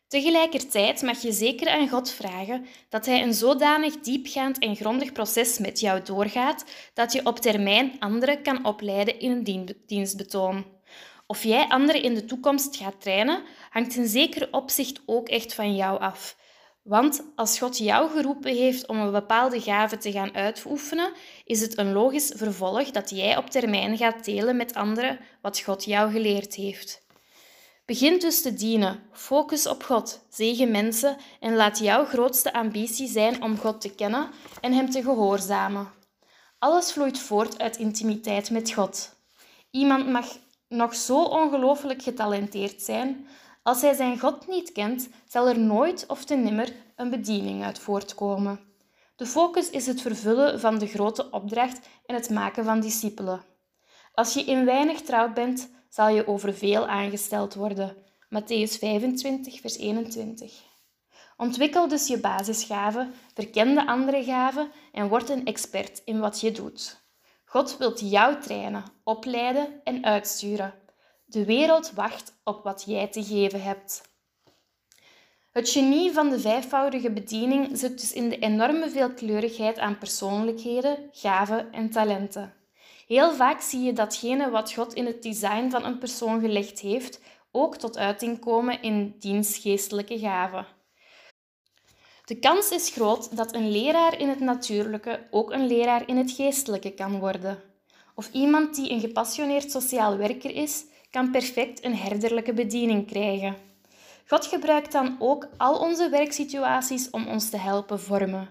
Tegelijkertijd mag je zeker aan God vragen dat Hij een zodanig diepgaand en grondig proces met jou doorgaat dat je op termijn anderen kan opleiden in een dienstbetoon. Of jij anderen in de toekomst gaat trainen, hangt in zeker opzicht ook echt van jou af. Want als God jou geroepen heeft om een bepaalde gave te gaan uitoefenen, is het een logisch vervolg dat jij op termijn gaat delen met anderen wat God jou geleerd heeft. Begin dus te dienen, focus op God, zegen mensen en laat jouw grootste ambitie zijn om God te kennen en Hem te gehoorzamen. Alles vloeit voort uit intimiteit met God. Iemand mag nog zo ongelooflijk getalenteerd zijn, als hij zijn God niet kent, zal er nooit of te nimmer een bediening uit voortkomen. De focus is het vervullen van de grote opdracht en het maken van discipelen. Als je in weinig trouw bent, zal je over veel aangesteld worden. Matthäus 25, vers 21. Ontwikkel dus je basisgaven, verken de andere gaven en word een expert in wat je doet. God wilt jou trainen, opleiden en uitsturen. De wereld wacht op wat jij te geven hebt. Het genie van de vijfvoudige bediening zit dus in de enorme veelkleurigheid aan persoonlijkheden, gaven en talenten. Heel vaak zie je datgene wat God in het design van een persoon gelegd heeft, ook tot uiting komen in dienstgeestelijke gaven. De kans is groot dat een leraar in het natuurlijke ook een leraar in het geestelijke kan worden. Of iemand die een gepassioneerd sociaal werker is, kan perfect een herderlijke bediening krijgen. God gebruikt dan ook al onze werksituaties om ons te helpen vormen.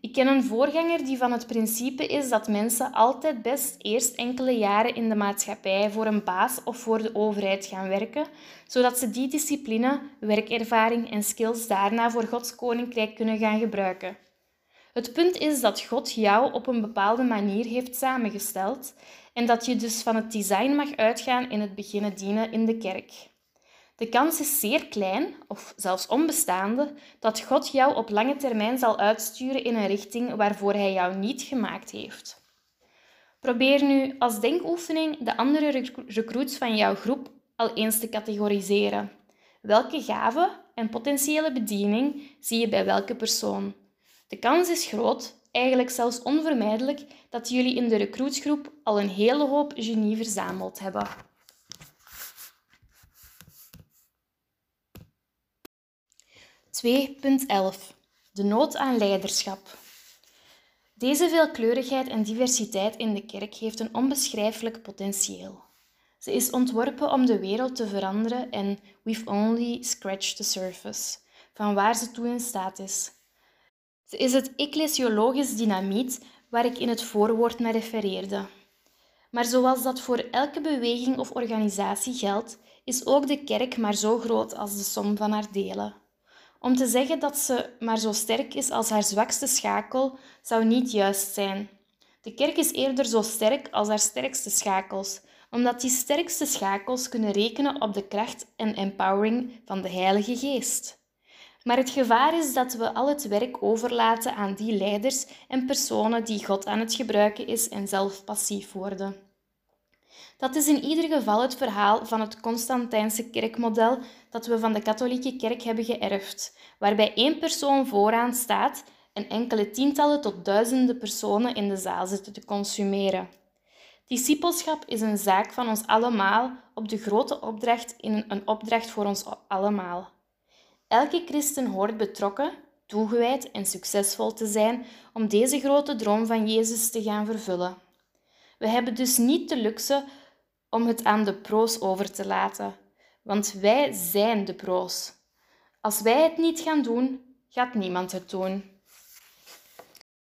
Ik ken een voorganger die van het principe is dat mensen altijd best eerst enkele jaren in de maatschappij voor een baas of voor de overheid gaan werken, zodat ze die discipline, werkervaring en skills daarna voor Gods koninkrijk kunnen gaan gebruiken. Het punt is dat God jou op een bepaalde manier heeft samengesteld en dat je dus van het design mag uitgaan in het beginnen dienen in de kerk. De kans is zeer klein, of zelfs onbestaande, dat God jou op lange termijn zal uitsturen in een richting waarvoor Hij jou niet gemaakt heeft. Probeer nu als denkoefening de andere recruits van jouw groep al eens te categoriseren. Welke gave en potentiële bediening zie je bij welke persoon? De kans is groot, eigenlijk zelfs onvermijdelijk, dat jullie in de recruitsgroep al een hele hoop genie verzameld hebben. (2.11) De nood aan leiderschap. Deze veelkleurigheid en diversiteit in de kerk heeft een onbeschrijfelijk potentieel. Ze is ontworpen om de wereld te veranderen en we've only scratched the surface, van waar ze toe in staat is. Ze is het ecclesiologisch dynamiet waar ik in het voorwoord naar refereerde. Maar zoals dat voor elke beweging of organisatie geldt, is ook de kerk maar zo groot als de som van haar delen. Om te zeggen dat ze maar zo sterk is als haar zwakste schakel, zou niet juist zijn. De kerk is eerder zo sterk als haar sterkste schakels, omdat die sterkste schakels kunnen rekenen op de kracht en empowering van de Heilige Geest. Maar het gevaar is dat we al het werk overlaten aan die leiders en personen die God aan het gebruiken is en zelf passief worden. Dat is in ieder geval het verhaal van het Constantijnse kerkmodel dat we van de katholieke kerk hebben geërfd, waarbij één persoon vooraan staat en enkele tientallen tot duizenden personen in de zaal zitten te consumeren. Discipelschap is een zaak van ons allemaal op de grote opdracht in een opdracht voor ons allemaal. Elke christen hoort betrokken, toegewijd en succesvol te zijn om deze grote droom van Jezus te gaan vervullen. We hebben dus niet de luxe om het aan de pro's over te laten, want wij zijn de pro's. Als wij het niet gaan doen, gaat niemand het doen.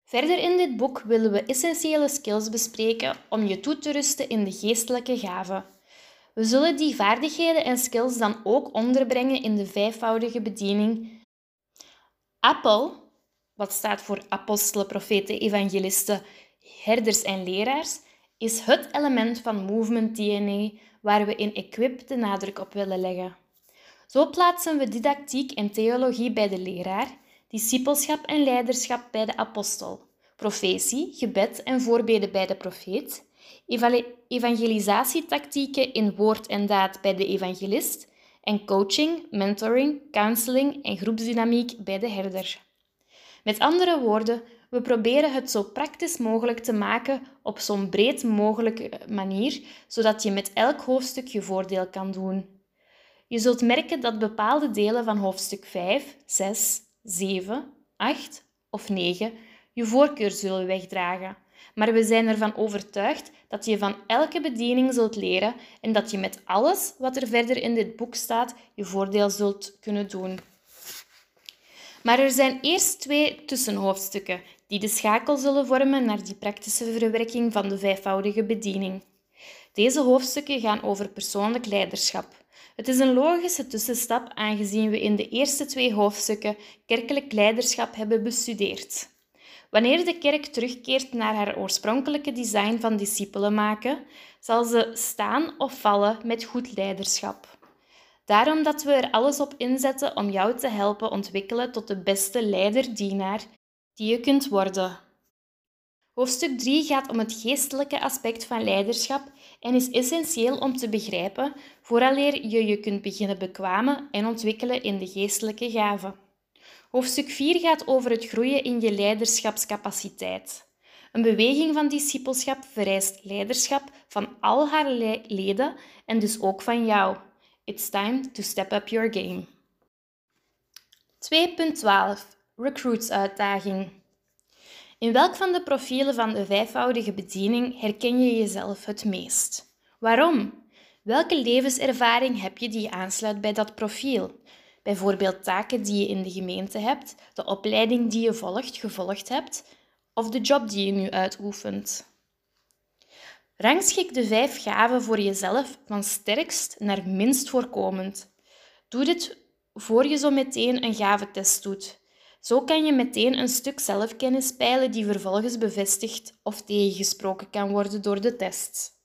Verder in dit boek willen we essentiële skills bespreken om je toe te rusten in de geestelijke gaven. We zullen die vaardigheden en skills dan ook onderbrengen in de vijfvoudige bediening. Apple, wat staat voor apostelen, profeten, evangelisten, herders en leraars, is het element van Movement DNA waar we in Equip de nadruk op willen leggen. Zo plaatsen we didactiek en theologie bij de leraar, discipelschap en leiderschap bij de apostel, profetie, gebed en voorbeden bij de profeet, evangelisatietactieken in woord en daad bij de evangelist en coaching, mentoring, counseling en groepsdynamiek bij de herder. Met andere woorden, we proberen het zo praktisch mogelijk te maken op zo'n breed mogelijke manier, zodat je met elk hoofdstuk je voordeel kan doen. Je zult merken dat bepaalde delen van hoofdstuk 5, 6, 7, 8 of 9 je voorkeur zullen wegdragen. Maar we zijn ervan overtuigd dat je van elke bediening zult leren en dat je met alles wat er verder in dit boek staat je voordeel zult kunnen doen. Maar er zijn eerst twee tussenhoofdstukken die de schakel zullen vormen naar die praktische verwerking van de vijfvoudige bediening. Deze hoofdstukken gaan over persoonlijk leiderschap. Het is een logische tussenstap aangezien we in de eerste twee hoofdstukken kerkelijk leiderschap hebben bestudeerd. Wanneer de kerk terugkeert naar haar oorspronkelijke design van discipelen maken, zal ze staan of vallen met goed leiderschap. Daarom dat we er alles op inzetten om jou te helpen ontwikkelen tot de beste leider-dienaar die je kunt worden. Hoofdstuk 3 gaat om het geestelijke aspect van leiderschap en is essentieel om te begrijpen vooraleer je je kunt beginnen bekwamen en ontwikkelen in de geestelijke gaven. Hoofdstuk 4 gaat over het groeien in je leiderschapscapaciteit. Een beweging van discipelschap vereist leiderschap van al haar leden en dus ook van jou. It's time to step up your game. 2.12 Recruits-uitdaging. In welk van de profielen van de vijfvoudige bediening herken je jezelf het meest? Waarom? Welke levenservaring heb je die aansluit bij dat profiel? Bijvoorbeeld taken die je in de gemeente hebt, de opleiding die je volgt, gevolgd hebt, of de job die je nu uitoefent. Rangschik de vijf gaven voor jezelf van sterkst naar minst voorkomend. Doe dit voor je zo meteen een gaventest doet. Zo kan je meteen een stuk zelfkennis peilen die vervolgens bevestigd of tegengesproken kan worden door de test.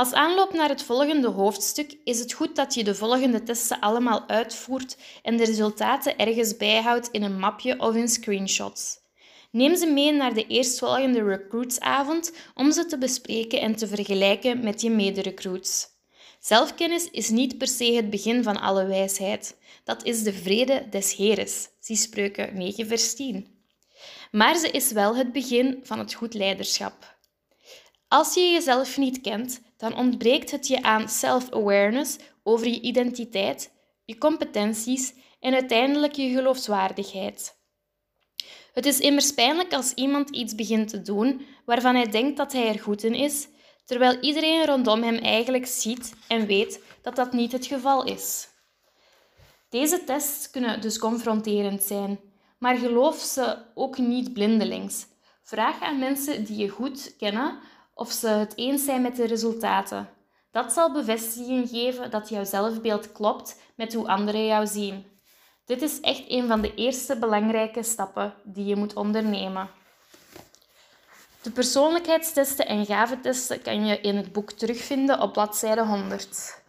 Als aanloop naar het volgende hoofdstuk is het goed dat je de volgende testen allemaal uitvoert en de resultaten ergens bijhoudt in een mapje of in screenshots. Neem ze mee naar de eerstvolgende recruitsavond om ze te bespreken en te vergelijken met je mederecruits. Zelfkennis is niet per se het begin van alle wijsheid. Dat is de vrede des Heres, zie Spreuken 9 vers 10. Maar ze is wel het begin van het goed leiderschap. Als je jezelf niet kent, dan ontbreekt het je aan self-awareness over je identiteit, je competenties en uiteindelijk je geloofswaardigheid. Het is immers pijnlijk als iemand iets begint te doen waarvan hij denkt dat hij er goed in is, terwijl iedereen rondom hem eigenlijk ziet en weet dat dat niet het geval is. Deze tests kunnen dus confronterend zijn, maar geloof ze ook niet blindelings. Vraag aan mensen die je goed kennen of ze het eens zijn met de resultaten. Dat zal bevestiging geven dat jouw zelfbeeld klopt met hoe anderen jou zien. Dit is echt een van de eerste belangrijke stappen die je moet ondernemen. De persoonlijkheidstesten en gaventesten kan je in het boek terugvinden op bladzijde 100.